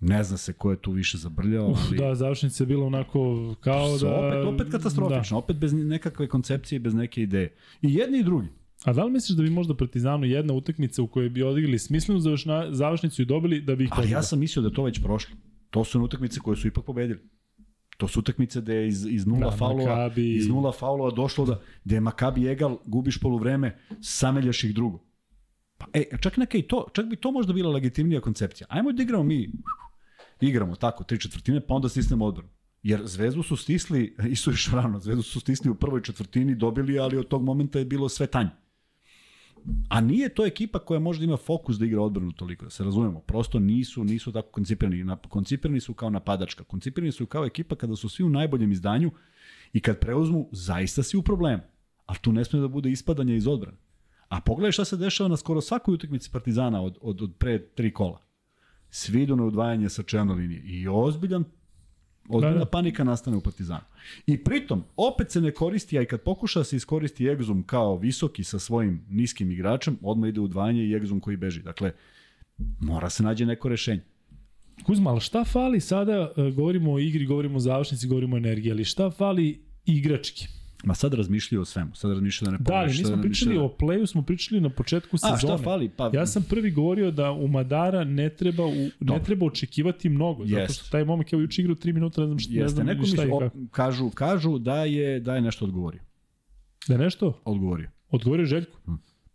Ne zna se ko je tu više zabrljao, ali... Da, završnica je bila onako kao da... Opet, opet katastrofično, da. opet bez nekakve koncepcije bez neke ideje. I jedni i drugi. A da li misliš da bi možda Partizanu jedna utakmica u kojoj bi odigrali smislenu završna, završnicu i dobili da bi ih Ali ja sam mislio da to već prošlo. To su utakmice koje su ipak pobedili. To su utakmice gde je iz, iz nula Da, faulova, Makabi- iz nula faulova došlo da, gde je Makabi egal, gubiš poluvreme, sameljaš ih drugo. Pa, e, čak neka i to, čak bi to možda bila legitimnija koncepcija. Ajmo da igramo mi, igramo tako, tri četvrtine, pa onda stisnemo odbranu. Jer Zvezdu su stisli, isu još rano, Zvezdu su stisli u prvoj četvrtini, dobili, ali od tog momenta je bilo sve tanje. A nije to ekipa koja možda ima fokus da igra odbranu toliko, da se razumemo. Prosto nisu nisu tako koncipirani. Koncipirani su kao napadačka. Koncipirani su kao ekipa kada su svi u najboljem izdanju i kad preuzmu, zaista si u problemu. Ali tu ne sme da bude ispadanje iz odbrane. A pogledaj šta se dešava na skoro svakoj utakmici Partizana od, od, od pre tri kola. Svi idu na udvajanje sa čelne linije. I ozbiljan Ozbiljna Da, da. panika nastane u Partizanu. I pritom, opet se ne koristi, a i kad pokuša da se iskoristi Egzum kao visoki sa svojim niskim igračem, odmah ide u udvajanje i Egzum koji beži. Dakle, mora se nađe neko rešenje. Kuzma, ali šta fali sada, e, govorimo o igri, govorimo o završnici, govorimo o energiji, ali šta fali igrački? Ma sad razmišljaju o svemu. Sad razmišljaju da ne Da, ali nismo pričali razmišljaju o playu, smo pričali na početku sezone. A, šta fali? Pa, Ja sam prvi govorio da u Madara ne treba u, ne treba očekivati mnogo, zato Jest. što taj momak je juče igrao 3 minuta, ne znam šta, ne Jeste, znam neko šta kako. kažu, kažu da je, da je nešto odgovorio. Da je nešto? Odgovorio. Odgovorio Željko.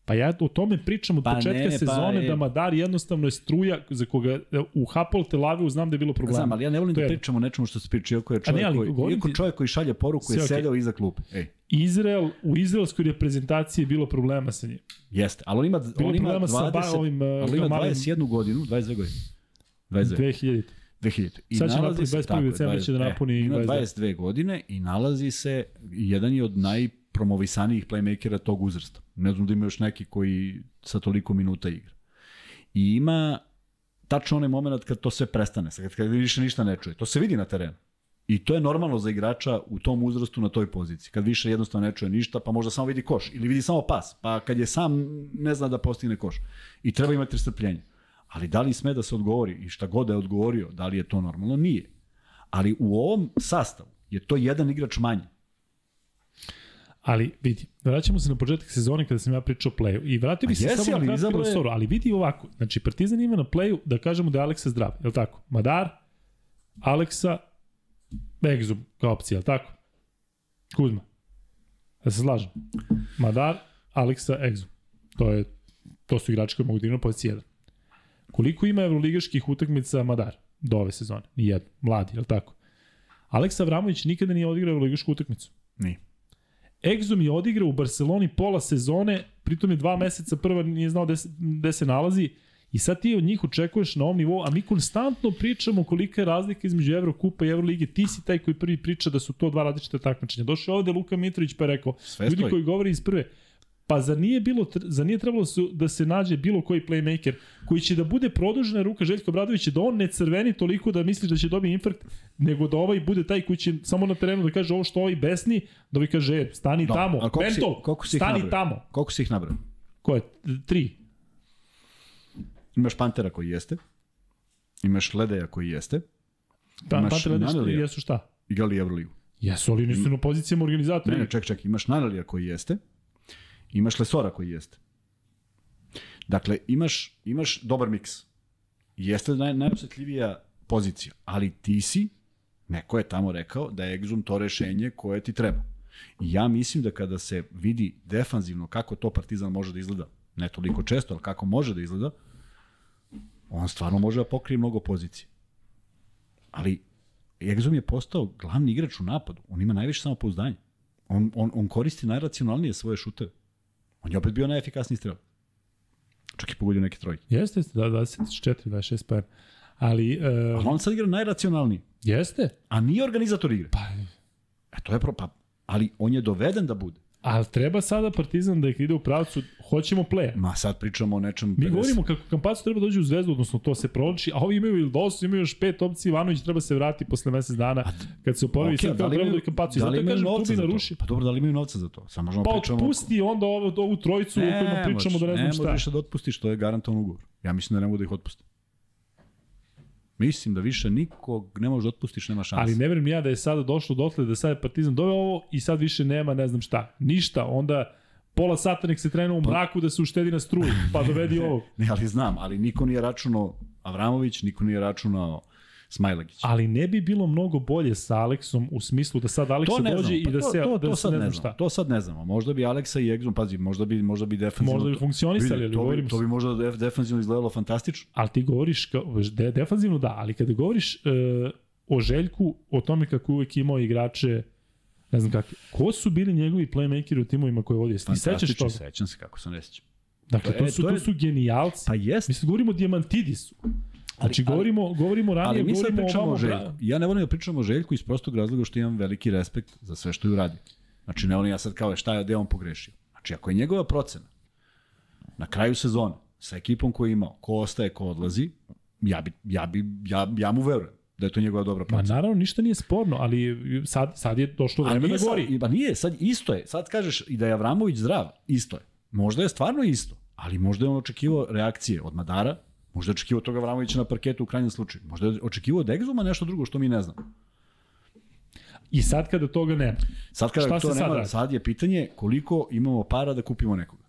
Pa ja o tome pričam od Pa početka ne, pa sezone je- da Madar jednostavno je struja za koga e, u Hapol Tel Avivu znam da je bilo problema. Znam, ali ja ne volim To da pričam o nečemu što se priča, iako je ne, čovjek, ali koji, iako čovjek koji šalje poruku je okej. sedeo iza klupe. Ej, Izrael, u izraelskoj reprezentaciji je bilo problema sa njim. jeste, ali on ima, Bilo on ima problema 20, sa ba, ovim uh, ali ima malim 21 godinu, 22 godine. 22. 2000. 2000. I Sad će napuni se- 21. tako je, decembra će da 20, napuni e, Ima 22. 22 godine i nalazi se, jedan je od najpromovisanijih playmakera tog uzrasta. Ne znam da ima još neki koji sa toliko minuta igra. I ima tačno onaj moment kad to sve prestane, kad, kad više ništa ne čuje. To se vidi na terenu. I to je normalno za igrača u tom uzrastu na toj poziciji. Kad više jednostavno ne čuje ništa, pa možda samo vidi koš ili vidi samo pas, pa kad je sam ne zna da postigne koš. I treba imati strpljenje. Ali da li sme da se odgovori i šta god da je odgovorio, da li je to normalno? Nije. Ali u ovom sastavu je to jedan igrač manje. Ali vidi, vraćamo se na početak sezone kada sam ja pričao o playu. I vratio bih se jesi, samo ali na je- resoru, ali vidi ovako. Znači, Partizan ima na playu da kažemo da je Aleksa zdrav, je li tako? Madar, Aleksa, Egzum kao opcija, je li tako? Kuzma. Da se slažem. Madar, Aleksa, Egzum. To, je, to su igrači koji mogu da igraju na poziciji 1. Koliko ima evroligaških utakmica Madar do ove sezone? Nijedno. Mladi, je li tako? Aleksa Avramović nikada nije odigrao evroligašku utakmicu. Nije. Exum je odigrao u Barceloni pola sezone, pritom je dva meseca prva nije znao gde se, gde se nalazi i sad ti od njih očekuješ na ovom nivou, a mi konstantno pričamo kolika je razlika između Evrokupa i Evrolige. Ti si taj koji prvi priča da su to dva različite takmičenja. Došao je ovde Luka Mitrović pa je rekao, Sve ljudi stoji. koji govore iz prve, pa zar nije, bilo, zar nije trebalo su, da se nađe bilo koji playmaker koji će da bude produžena ruka Željka Obradovića, da on ne crveni toliko da misliš da će dobiti infarkt, nego da ovaj bude taj koji će samo na terenu da kaže ovo što ovaj besni, da ovaj kaže, e, stani Da, tamo, koliko si- koliko si stani tamo. Koliko si ih nabrao? Ko je? Tri. Imaš Pantera koji jeste, imaš Ledeja koji jeste, Pa, Imaš nešto Nanelija. jesu šta? igrali Evroligu. Jesu, ali nisu na pozicijama organizatora. Ne, ne, ček, ček, imaš Nanelija koji jeste, imaš Lesora koji jeste. Dakle, imaš, imaš dobar miks. Jeste naj, najosetljivija pozicija, ali ti si, neko je tamo rekao da je Exum to rešenje koje ti treba. I ja mislim da kada se vidi defanzivno kako to Partizan može da izgleda, ne toliko često, ali kako može da izgleda, on stvarno može da pokrije mnogo pozicije. Ali Exum je postao glavni igrač u napadu. On ima najviše samopouzdanja. On, on, on koristi najracionalnije svoje šuteve. On je opet bio najefikasniji strel. Čak i pogodio neke trojke. Jeste, jeste, da, 24, 26 pa. Ali, uh, Ali on sad igra najracionalniji. jeste. A nije organizator igre. Pa, E, to je pro... Pa, ali on je doveden da bude. ali treba sada Partizan da ih ide u pravcu, hoćemo play. Ma sad pričamo o nečem... Mi 50. govorimo kako Kampacu treba dođe u zvezdu, odnosno to se prolači, a ovi imaju Ildosu, imaju još pet opcija, Ivanović treba se vratiti posle mesec dana kad se oporavi, Okej, sad da treba da Kampacu. Da li imaju novca za to? Pa dobro, da li imaju novca za to? Samo možemo Pa pričamo... otpusti onda ovo, ovu trojicu o kojima pričamo da ne znam ne šta. možeš više da otpustiš, to je garantovan ugovor. Ja mislim da ne mogu da ih otpusti. Mislim da više nikog ne može da otpustiš, nema šanse. Ali ne verujem ja da je sada došlo dotle da sad je Partizan doveo ovo i sad više nema ne znam šta. Ništa, onda pola sata nek se trene u mraku da se uštedi na struji, pa dovedi ovog. Ne, ali znam, ali niko nije računao Avramović, niko nije računao Smajlagić. Ali ne bi bilo mnogo bolje sa Aleksom u smislu da sad Aleksa dođe znam. i Pa da to, se, to, da to sad ne znam znam. šta. To sad ne znamo. Možda bi Aleksa i Egzum, pazi, možda bi, možda bi defanzivno... Možda bi funkcionisali, ali govorim to bi možda def, defanzivno izgledalo fantastično. ali ti govoriš kao, de, defanzivno da, ali kada govoriš e, o Željku, o tome kako uvek imao igrače, ne znam kakve, ko su bili njegovi playmakeri u timovima koje vodio? Ti sećaš toga? sećam se kako se ne sećam. Dakle, To to je- su, to to, je- su genijalci. Pa jest. Mislim, govorimo o Diamantidisu. Znači, ali- govorimo, govorimo ranije, Ali mi sad govorimo pričamo ovamo... o Željku. Ja ne volim da pričam o Željku iz prostog razloga što imam veliki respekt za sve što je uradio. Znači, ne volim ja sad kao šta je gde on pogrešio. Znači, ako je njegova procena na kraju sezone sa ekipom koju je imao, ko ostaje, ko odlazi, ja, bi, ja, bi, ja, ja mu verujem da je to njegova dobra Ma procena. naravno, ništa nije sporno, ali sad, sad je došlo vreme da sad, gori. i- pa nije, sad isto je. Sad kažeš i da je Avramović zdrav, isto je. Možda je stvarno isto, ali možda je on očekivao reakcije od Madara, možda je očekivao toga Avramovića na parketu u krajnjem slučaju. Možda je očekivao od Egzuma nešto drugo što mi ne znamo. I sad kada toga nema. Sad kada Šta to se sad nema, radi? sad je pitanje koliko imamo para da kupimo nekoga.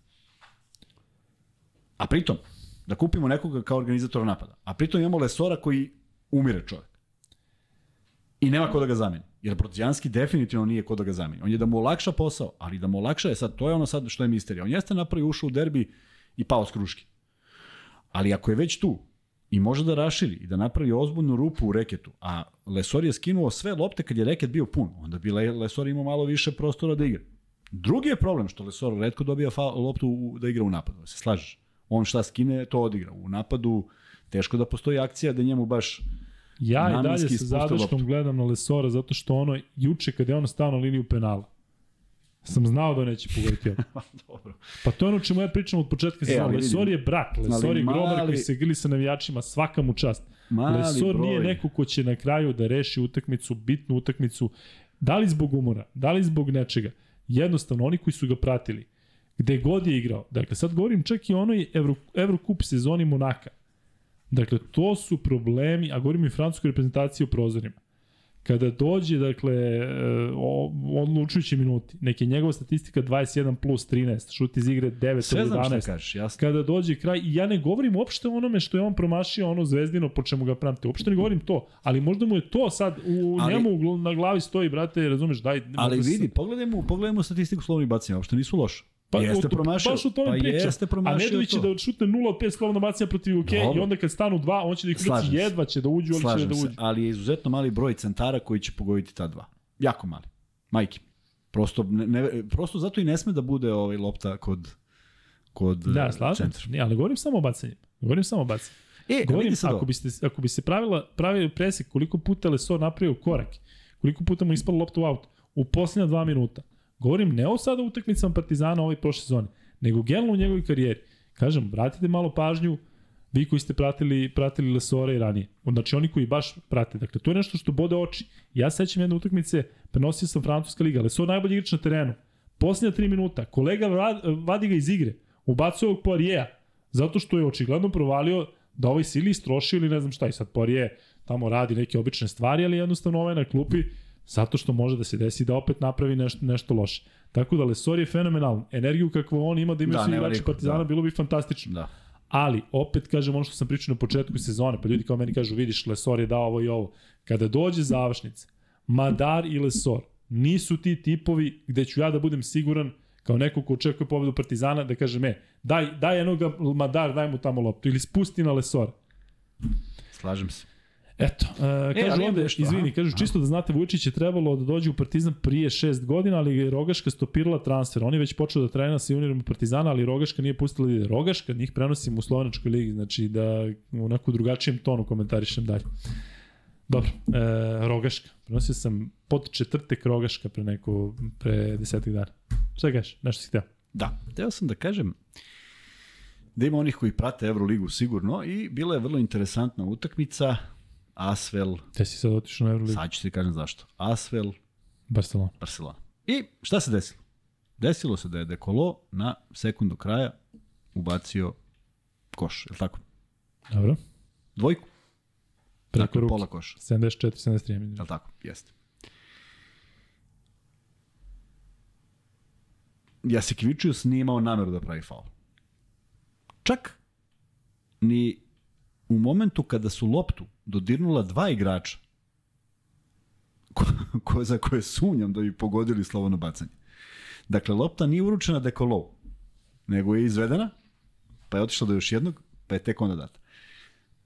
A pritom, da kupimo nekoga kao organizatora napada. A pritom imamo Lesora koji umire čovjek. I nema ko da ga zameni. Jer Brocijanski definitivno nije ko da ga zameni. On je da mu olakša posao, ali da mu olakša je sad, to je ono sad što je misterija. On jeste napravio, ušao u derbi i pao s kruške. Ali ako je već tu i može da raširi i da napravi ozbiljnu rupu u reketu, a Lesor je skinuo sve lopte kad je reket bio pun, onda bi Le- Lesor imao malo više prostora da igra. Drugi je problem što Lesor redko dobija loptu da igra u napadu, da se slažeš. On šta skine, to odigra. U napadu teško da postoji akcija da njemu baš Ja i dalje sa zadrškom gledam na Lesora zato što ono, juče kad je ono stao na liniju penala, sam znao da neće pogoditi ovo. Dobro. Pa to je ono čemu ja pričam od početka sezona. ali Lesor je brat, Lesor je grobar mali- koji se grili sa navijačima, svaka mu čast. Mali Lesor broj. nije neko ko će na kraju da reši utakmicu, bitnu utakmicu, da li zbog umora, da li zbog nečega. Jednostavno, oni koji su ga pratili, gde god je igrao, dakle sad govorim čak i onoj Evro, Evrokup sezoni Monaka, dakle to su problemi, a govorim i francuskoj reprezentaciji u prozorima. Kada dođe, dakle, e, odlučujući minuti, neke njegova statistika 21 plus 13, šut iz igre 9 Sve od znam šta 11, kažeš, jasno. kada dođe kraj, i ja ne govorim uopšte o onome što je on promašio ono zvezdino po čemu ga pramte, uopšte ne govorim to, ali možda mu je to sad u Ali- njemu na glavi stoji, brate, razumeš, daj. Ali vidi, pogledajmo, pogledajmo statistiku slovnih bacanja, uopšte nisu loše. Pa, jeste promašio. Baš o tome pa pričam. jeste A promašio Nedović će da šutne 0 od 5 slovna bacanja protiv UK Dobro. i onda kad stanu dva, on će da ih ubaci se. jedva će da uđu, ali će da se, uđu. ali je izuzetno mali broj centara koji će pogoditi ta dva. Jako mali. Majke. Prosto, ne, ne, prosto zato i ne sme da bude ovaj lopta kod kod Da, slažem centra. se. Nije, ali govorim samo o bacanjima. Govorim samo o bacanjima. E, Govorim, ako ovo. biste, ako bi se pravila, pravili presek koliko puta Lesor napravio korak, koliko puta mu ispala lopta u aut, u posljednja dva minuta. Govorim ne o sada utakmicama Partizana ove prošle sezone, nego generalno u njegovoj karijeri. Kažem, vratite malo pažnju, vi koji ste pratili, pratili Lesora i ranije. Znači oni koji baš prate. Dakle, to je nešto što bode oči. Ja sećam jedne utakmice, prenosio sam Francuska liga, Lesor najbolji igrač na terenu. Posljednja tri minuta, kolega vadi ga iz igre, ubacuje ovog Poirier, zato što je očigledno provalio da ovaj sili istrošio ili ne znam šta i sad Poirier tamo radi neke obične stvari, ali jednostavno ovaj na klupi zato što može da se desi da opet napravi nešto, nešto loše. Tako da Lesor je fenomenalan. Energiju kakvu on ima da imaju Da, svi igrači Partizana da. bilo bi fantastično. Da. Ali, opet kažem ono što sam pričao na početku sezone, pa ljudi kao meni kažu, vidiš, Lesor je dao ovo i ovo. Kada dođe završnica, Madar i Lesor nisu ti tipovi gde ću ja da budem siguran kao neko ko očekuje pobedu Partizana da kaže me, daj, daj jednog Madar, daj mu tamo loptu ili spusti na Lesor. Slažem se. Eto, uh, kažu ali ovde, nešto, izvini, aha, kažu aha. čisto da znate, Vučić je trebalo da dođe u Partizan prije šest godina, ali je Rogaška stopirala transfer. On je već počeo da trena sa juniorima Partizana, ali Rogaška nije pustila da ide. Rogaška, njih prenosim u Slovenačkoj ligi, znači da u neku drugačijem tonu komentarišem dalje. Dobro, e, Rogaška. Prenosio sam pod četvrtek Rogaška pre neko, pre desetak dana. Šta kažeš? Nešto si hteo? Da, teo sam da kažem da ima onih koji prate Euroligu sigurno i bila je vrlo interesantna utakmica Asvel, Te si sad otišao na Euroligu? sad ću ti kažem zašto, Asvel, Barcelona. Barcelona. I šta se desilo? Desilo se da je Dekolo na sekundu kraja ubacio koš, je li tako? Dobro. Dvojku, Preko dakle ruke. pola koša, 74, 73. je mislim. li tako? Jeste. Jasikvičius nije imao nameru da pravi faul. Čak ni u momentu kada su loptu dodirnula dva igrača, ko, ko, za koje sumnjam da bi pogodili slovano bacanje. Dakle, lopta nije uručena dekolou, nego je izvedena, pa je otišla do još jednog, pa je tek onda data.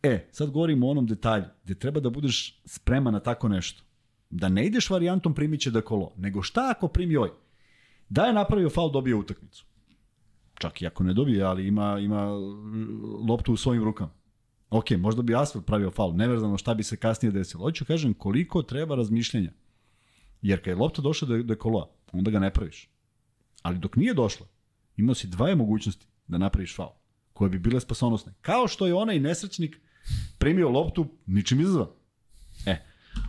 E, sad govorimo o onom detalju, gde treba da budeš spreman na tako nešto. Da ne ideš varijantom primiće da kolo, nego šta ako primi oj? Da je napravio faul, dobio utakmicu. Čak i ako ne dobije, ali ima, ima loptu u svojim rukama. Ok, možda bi Asfalt pravio faul, nevezano šta bi se kasnije desilo. Hoću kažem koliko treba razmišljenja. Jer kad je lopta došla do, do koloa, onda ga ne praviš. Ali dok nije došla, imao si dvaje mogućnosti da napraviš faul, koje bi bile spasonosne. Kao što je onaj nesrećnik primio loptu ničim izazvan.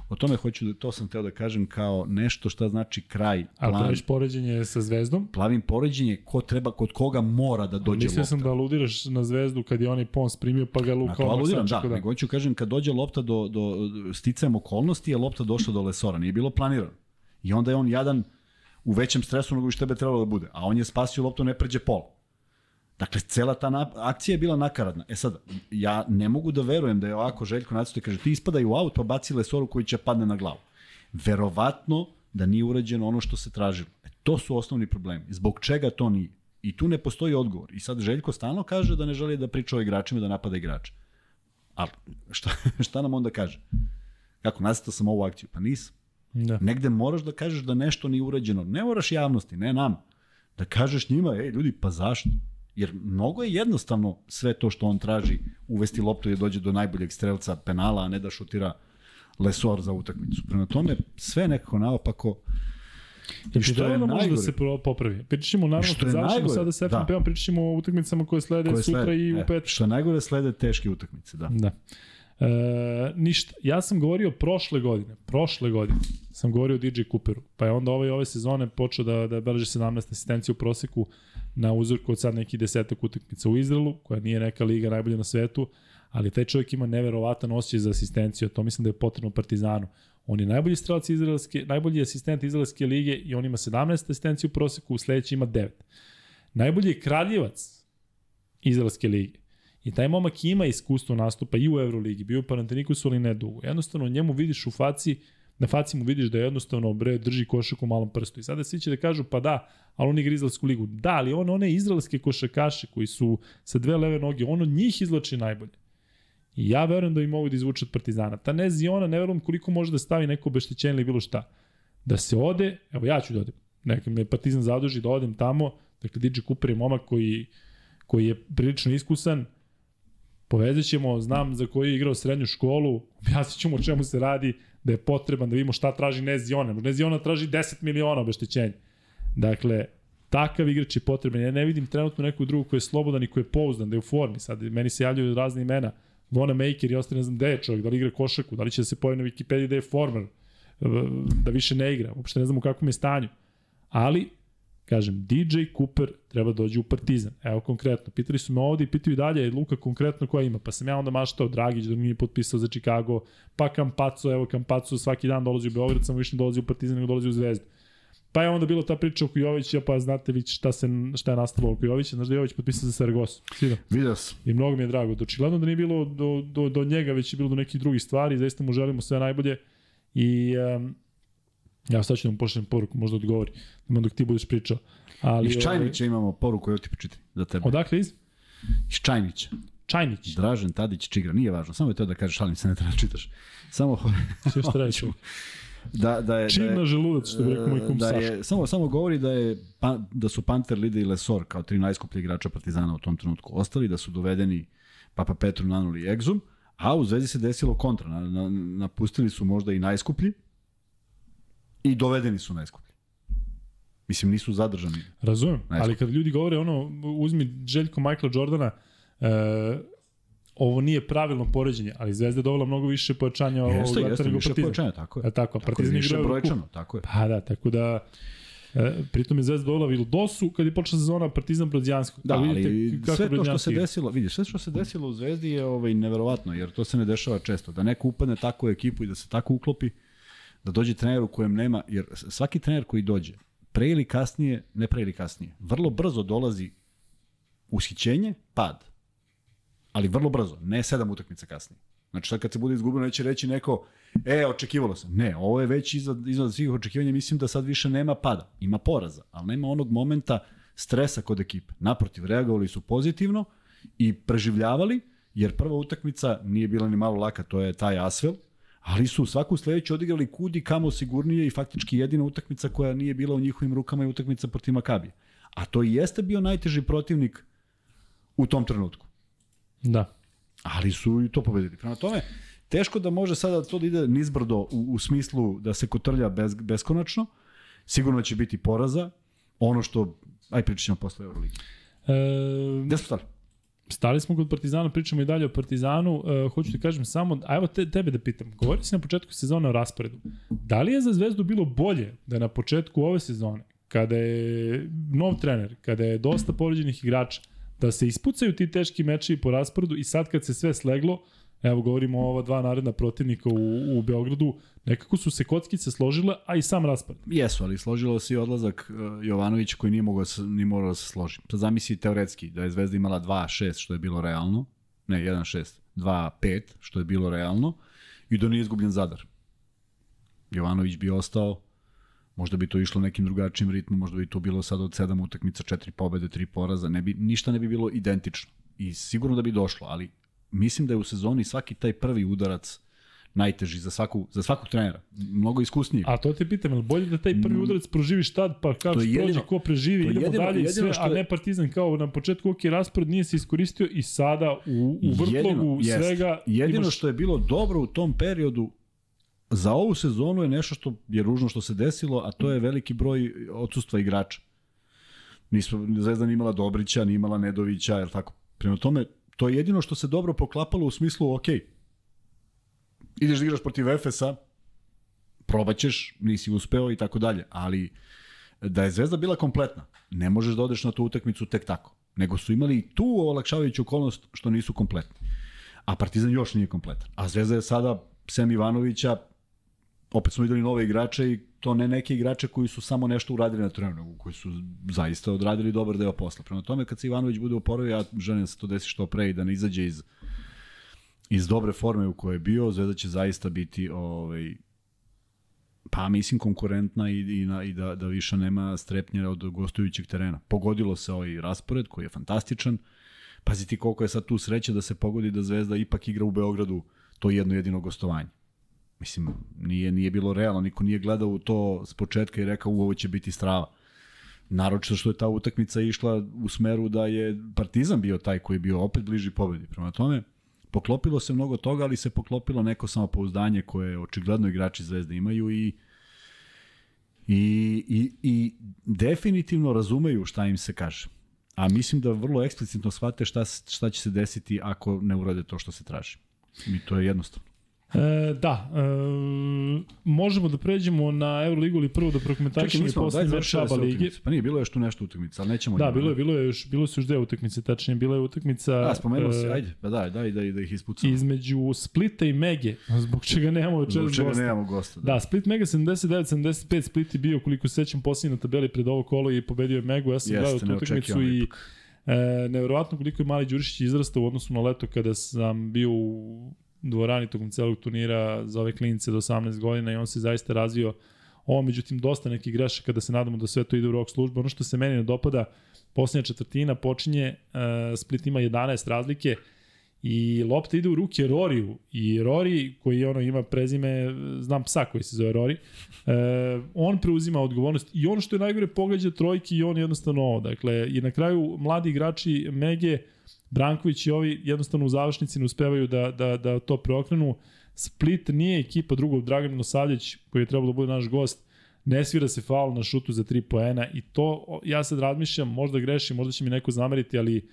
O tome hoću da, to sam teo da kažem kao nešto šta znači kraj. Plan, Ali praviš poređenje sa zvezdom? Plavim poređenje ko treba, kod koga mora da dođe Mislio lopta. sam da aludiraš na zvezdu kad je onaj Pons primio pa ga Luka Na to aludiram, da, da. Nego hoću kažem kad dođe lopta do, do sticajem okolnosti je lopta došla do Lesora, nije bilo planirano. I onda je on jadan u većem stresu nego što bi trebalo da bude. A on je spasio loptu ne pređe pola. Dakle, cela ta akcija je bila nakaradna. E sad, ja ne mogu da verujem da je ovako Željko nacito i kaže ti ispadaj u aut pa baci Lesoru koji će padne na glavu. Verovatno da nije urađeno ono što se tražilo. E, to su osnovni problemi. Zbog čega to nije? I tu ne postoji odgovor. I sad Željko stalno kaže da ne želi da priča o igračima, da napada igrača. Ali šta, šta nam onda kaže? Kako, nacitao sam ovu akciju? Pa nisam. Da. Negde moraš da kažeš da nešto nije urađeno. Ne moraš javnosti, ne nam. Da kažeš njima, ej ljudi, pa zašto? Jer mnogo je jednostavno sve to što on traži uvesti loptu i da dođe do najboljeg strelca penala, a ne da šutira Lesor za utakmicu. Prema tome, sve nekako naopako I što je može da se popravi. Pričat ćemo naravno kad završimo sada sa FNP-om, da. pričat ćemo o utakmicama koje slede koje sutra slede, i u e, pet. Što je najgore slede teške utakmice, da. Da. E, ništa. Ja sam govorio prošle godine, prošle godine sam govorio o DJ Cooperu, pa je onda ove, ove sezone počeo da, da beleži 17 asistencija u proseku na uzorku od sad nekih desetak utakmica u Izraelu, koja nije neka liga najbolja na svetu, ali taj čovjek ima neverovatan osjećaj za asistenciju, to mislim da je potrebno Partizanu. On je najbolji strelac izraelske, najbolji asistent izraelske lige i on ima 17 asistencija u proseku, u sledeći ima 9. Najbolji je kraljevac izraelske lige. I taj momak ima iskustvo nastupa i u Euroligi, bio u Panatenikusu, ali ne dugo. Jednostavno, njemu vidiš u faci, na faci mu vidiš da jednostavno bre drži košak u malom prstu. I sada svi će da kažu, pa da, ali on igra izraelsku ligu. Da, ali on one izraelske košakaše koji su sa dve leve noge, on od njih izlači najbolje. I ja verujem da im mogu da izvuče od Partizana. Ta ne Ziona, ne verujem koliko može da stavi neko obeštećenje ili bilo šta. Da se ode, evo ja ću da odem. Neka me Partizan zaduži da odem tamo. Dakle, DJ Cooper je momak koji, koji je prilično iskusan, Povezat ćemo, znam za koji je igrao srednju školu, objasnit ćemo o čemu se radi, da je potreban da vidimo šta traži Neziona. Neziona traži 10 miliona obeštećenja. Dakle, takav igrač je potreban. Ja ne vidim trenutno neku drugu koji je slobodan i koji je pouzdan, da je u formi. Sad, meni se javljaju razne imena. Vona Maker i ostane, ne znam, gde je čovjek, da li igra košaku, da li će da se pojavi na Wikipediji da je former, da više ne igra. Uopšte ne znam u kakvom je stanju. Ali, Kažem, DJ Cooper treba dođe u Partizan. Evo konkretno, pitali su me ovde i pitaju dalje, Luka konkretno koja ima. Pa sam ja onda maštao Dragić da nije potpisao za Chicago, pa Kampaco, evo Kampaco svaki dan dolazi u Beograd, samo više dolazi u Partizan nego dolazi u Zvezdu. Pa je onda bilo ta priča oko Jovića, pa znate vi šta, se, šta je nastalo oko Jovića, znaš da je Jović potpisao za Saragosu. Vidio sam. I mnogo mi je drago. Do očigledno da nije bilo do, do, do njega, već je bilo do nekih drugih stvari, zaista mu želimo sve najbolje. I um, Ja sad ću da mu pošljem poruku, možda odgovori, da dok ti budeš pričao. Ali, iz ovaj- Čajnića imamo poruku, evo ti počitaj za tebe. Odakle iz? Iz Čajnića. Čajnić. Dražen Tadić Čigra, nije važno, samo je to da kažeš, šalim se, ne treba da čitaš. Samo... Sve što reći. da, da je, Čim da je, na želudac, što bi rekao moj kum da je, samo, samo govori da, je, pa, da su Panter, Lide i Lesor kao tri najskuplji igrača Partizana u tom trenutku ostali, da su dovedeni Papa Petru, Nanuli i Egzum, a u Zvezdi se desilo kontra. Na, na, napustili su možda i najskuplji, I dovedeni su najskuplji. Mislim, nisu zadržani. Razumem, najskuplji. ali kad ljudi govore ono, uzmi Željko Michaela Jordana, e, ovo nije pravilno poređenje, ali Zvezda je dovela mnogo više pojačanja jeste, ovog jeste, više pojačanja, tako je. E, tako, tako Partizan više brojčano, tako je. Pa da, tako da... E, pritom je Zvezda dovela Vildosu kad je počela sezona Partizan Brođanskog. Da, ali kako sve to što se desilo, vidiš, sve što se desilo u Zvezdi je ovaj, neverovatno, jer to se ne dešava često. Da neko upadne tako u ekipu i da se tako uklopi, da dođe trener u kojem nema, jer svaki trener koji dođe, pre ili kasnije, ne pre ili kasnije, vrlo brzo dolazi ushićenje, pad. Ali vrlo brzo, ne sedam utakmica kasnije. Znači sad kad se bude izgubilo neće reći neko, e, očekivalo sam. Ne, ovo je već iznad, iznad svih očekivanja, mislim da sad više nema pada. Ima poraza, ali nema onog momenta stresa kod ekipe. Naprotiv, reagovali su pozitivno i preživljavali, jer prva utakmica nije bila ni malo laka, to je taj Asvel, ali su svaku sledeću odigrali kudi kamo sigurnije i faktički jedina utakmica koja nije bila u njihovim rukama je utakmica protiv Makabija. A to i jeste bio najteži protivnik u tom trenutku. Da. Ali su i to pobedili. Prema tome, teško da može sada to da ide nizbrdo u, u smislu da se kotrlja bez, beskonačno. Sigurno će biti poraza. Ono što, aj pričat ćemo posle Euroligi. E, Gde smo stali? Stali smo kod Partizana, pričamo i dalje o Partizanu. Uh, hoću ti kažem samo, a evo te, tebe da pitam. Govori si na početku sezone o rasporedu. Da li je za Zvezdu bilo bolje da na početku ove sezone, kada je nov trener, kada je dosta povređenih igrača, da se ispucaju ti teški mečevi po rasporedu i sad kad se sve sleglo, evo govorimo o ova dva naredna protivnika u, u Beogradu, nekako su se kockice složile, a i sam raspored. Jesu, ali složilo se i odlazak uh, Jovanovića koji nije mogao da se, ni morao da se složi. Sad zamisli teoretski da je Zvezda imala 2-6 što je bilo realno, ne 1-6, 2-5 što je bilo realno i da nije izgubljen Zadar. Jovanović bi ostao, možda bi to išlo nekim drugačijim ritmom, možda bi to bilo sad od 7 utakmica, 4 pobede, 3 poraza, ne bi, ništa ne bi bilo identično. I sigurno da bi došlo, ali mislim da je u sezoni svaki taj prvi udarac najteži za svaku za svakog trenera. Mnogo iskusniji. A to te pitam, je bolje da taj prvi udarac proživiš tad, pa kao što jedino- prođe, ko preživi, idemo jedino- dalje jedino sve, što a je- ne Partizan kao na početku ok, raspored nije se iskoristio i sada u, u vrtlogu jest. svega Jedino imaš što je bilo dobro u tom periodu za ovu sezonu je nešto što je ružno što se desilo, a to je veliki broj odsustva igrača. Nismo, Zvezda nije imala Dobrića, nije imala Nedovića, jer tako. Prema tome, to je jedino što se dobro poklapalo u smislu, ok, ideš da igraš protiv Efesa, probaćeš, nisi uspeo i tako dalje, ali da je Zvezda bila kompletna, ne možeš da odeš na tu utakmicu tek tako, nego su imali i tu olakšavajuću okolnost što nisu kompletni. A Partizan još nije kompletan. A Zvezda je sada, Sem Ivanovića, opet smo videli nove igrače i to ne neke igrače koji su samo nešto uradili na terenu, nego koji su zaista odradili dobar deo posla. Prema tome, kad se Ivanović bude oporavio, ja želim da se to desi što pre i da ne izađe iz, iz dobre forme u kojoj je bio, Zvezda će zaista biti ovaj, pa mislim konkurentna i, i, na, i da, da više nema strepnjera od gostujućeg terena. Pogodilo se ovaj raspored koji je fantastičan. Pazi ti koliko je sad tu sreće da se pogodi da Zvezda ipak igra u Beogradu to jedno jedino gostovanje. Mislim, nije, nije bilo realno, niko nije gledao to s početka i rekao u ovo će biti strava. Naročito što je ta utakmica išla u smeru da je Partizan bio taj koji je bio opet bliži pobedi. Prema tome, poklopilo se mnogo toga, ali se poklopilo neko samopouzdanje koje očigledno igrači Zvezde imaju i I, i, I definitivno razumeju šta im se kaže. A mislim da vrlo eksplicitno shvate šta, šta će se desiti ako ne urade to što se traži. I to je jednostavno. E, da, e, možemo da pređemo na Euroligu ili prvo da prokomentarišemo i poslednji meč Aba Ligi. Pa nije, bilo je još tu nešto utakmica, ali nećemo... Da, njima, bilo je, ne? bilo je još, bilo su još dve utakmice, tačnije, bila je utakmica Da, spomenuo e, ajde, pa daj, daj da, da ih ispucamo. između Splita i Mege, zbog čega nemamo večeras Zbog čega gosta. nemamo gosta. Da. Da, Split Mega 79-75, Split je bio, koliko se sećam, posljednji na tabeli pred ovo kolo i pobedio je Megu. Ja sam gledao tu utakmicu i ipak. e, nevjerovatno koliko je Mali Đurišić izrastao u odnosu na leto kada sam bio u dvorani tokom celog turnira za ove klinice do 18 godina i on se zaista razvio ovo, međutim, dosta nekih grešaka kada se nadamo da sve to ide u rok službe. Ono što se meni ne dopada, posljednja četvrtina počinje, e, Split ima 11 razlike, I lopta ide u ruke Roriju i Rori koji ono ima prezime, znam psa koji se zove Rori, e, on preuzima odgovornost i ono što je najgore pogađa trojki i on jednostavno ovo. Dakle, i na kraju mladi igrači Mege, Branković i ovi jednostavno u završnici ne uspevaju da, da, da to preokrenu. Split nije ekipa drugog Dragan Milosavljević koji je trebalo da bude naš gost, ne svira se faul na šutu za 3 poena i to ja sad razmišljam, možda grešim, možda će mi neko zameriti, ali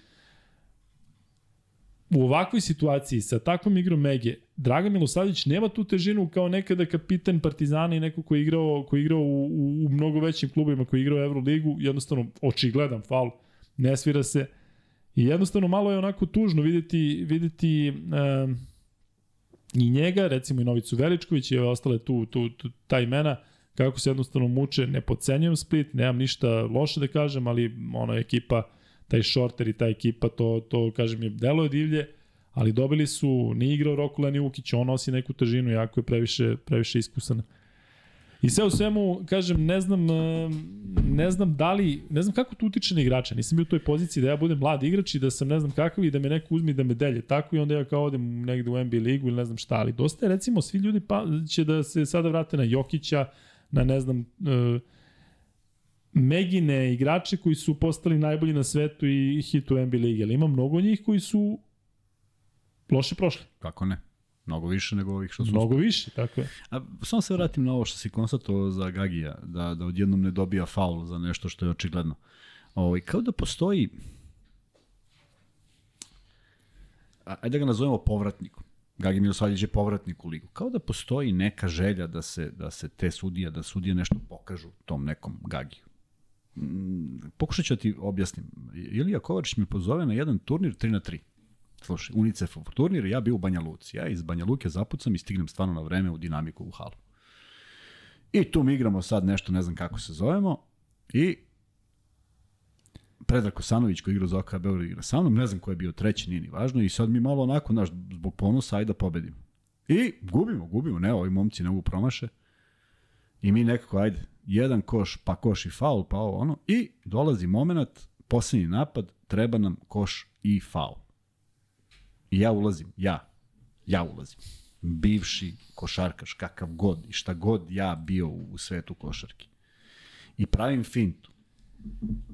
u ovakvoj situaciji sa takvom igrom Mege, Dragan Milosavljević nema tu težinu kao nekada kapitan Partizana i neko koji je igrao, koji je igrao u, u, u mnogo većim klubima, koji je igrao Euroligu, jednostavno očigledan faul, ne svira se. I jednostavno malo je onako tužno videti, videti um, i njega, recimo i Novicu Veličković i ove ostale tu, tu, tu ta imena, kako se jednostavno muče, ne podcenjujem Split, nemam ništa loše da kažem, ali ona ekipa, taj šorter i ta ekipa, to, to kažem je delo je divlje, ali dobili su, ni igrao Rokula ni Ukić, on nosi neku težinu, jako je previše, previše iskusan. I sve u svemu, kažem, ne znam, ne znam da li, ne znam kako to utiče na igrača. Nisam bio u toj poziciji da ja budem mlad igrač i da sam ne znam kakav i da me neko uzmi da me delje tako i onda ja kao odem negde u NBA ligu ili ne znam šta, ali dosta je recimo svi ljudi pa, će da se sada vrate na Jokića, na ne znam, uh, Megine igrače koji su postali najbolji na svetu i hit u NBA ligi, ali ima mnogo njih koji su loše prošli. Kako ne? Mnogo više nego ovih što su... Mnogo više, tako je. A, samo se vratim na ovo što si konstatovao za Gagija, da, da odjednom ne dobija faul za nešto što je očigledno. Ovo, ovaj, kao da postoji... Ajde da ga nazovemo povratnikom. Gagi Milosavljević je povratnik u ligu. Kao da postoji neka želja da se, da se te sudije, da sudije nešto pokažu tom nekom Gagiju. Mm, pokušat ću da ti objasnim. Ilija Kovačić me pozove na jedan turnir 3 na 3 Slušaj, UNICEF-ov turnir, ja bio u Banja Luci. Ja iz Banja Luke zapucam i stignem stvarno na vreme u dinamiku u halu. I tu mi igramo sad nešto, ne znam kako se zovemo, i Predrag Kosanović koji igra za Beograd igra sa mnom, ne znam ko je bio treći, nije ni važno, i sad mi malo onako, znaš, zbog ponosa, ajde da pobedimo. I gubimo, gubimo, ne, ovi momci ne mogu promaše. I mi nekako, ajde, jedan koš, pa koš i faul, pa ovo ono, i dolazi moment, poslednji napad, treba nam koš i faul. Ja ulazim, ja, ja ulazim. Bivši košarkaš, kakav god i šta god ja bio u svetu košarke. I pravim fintu.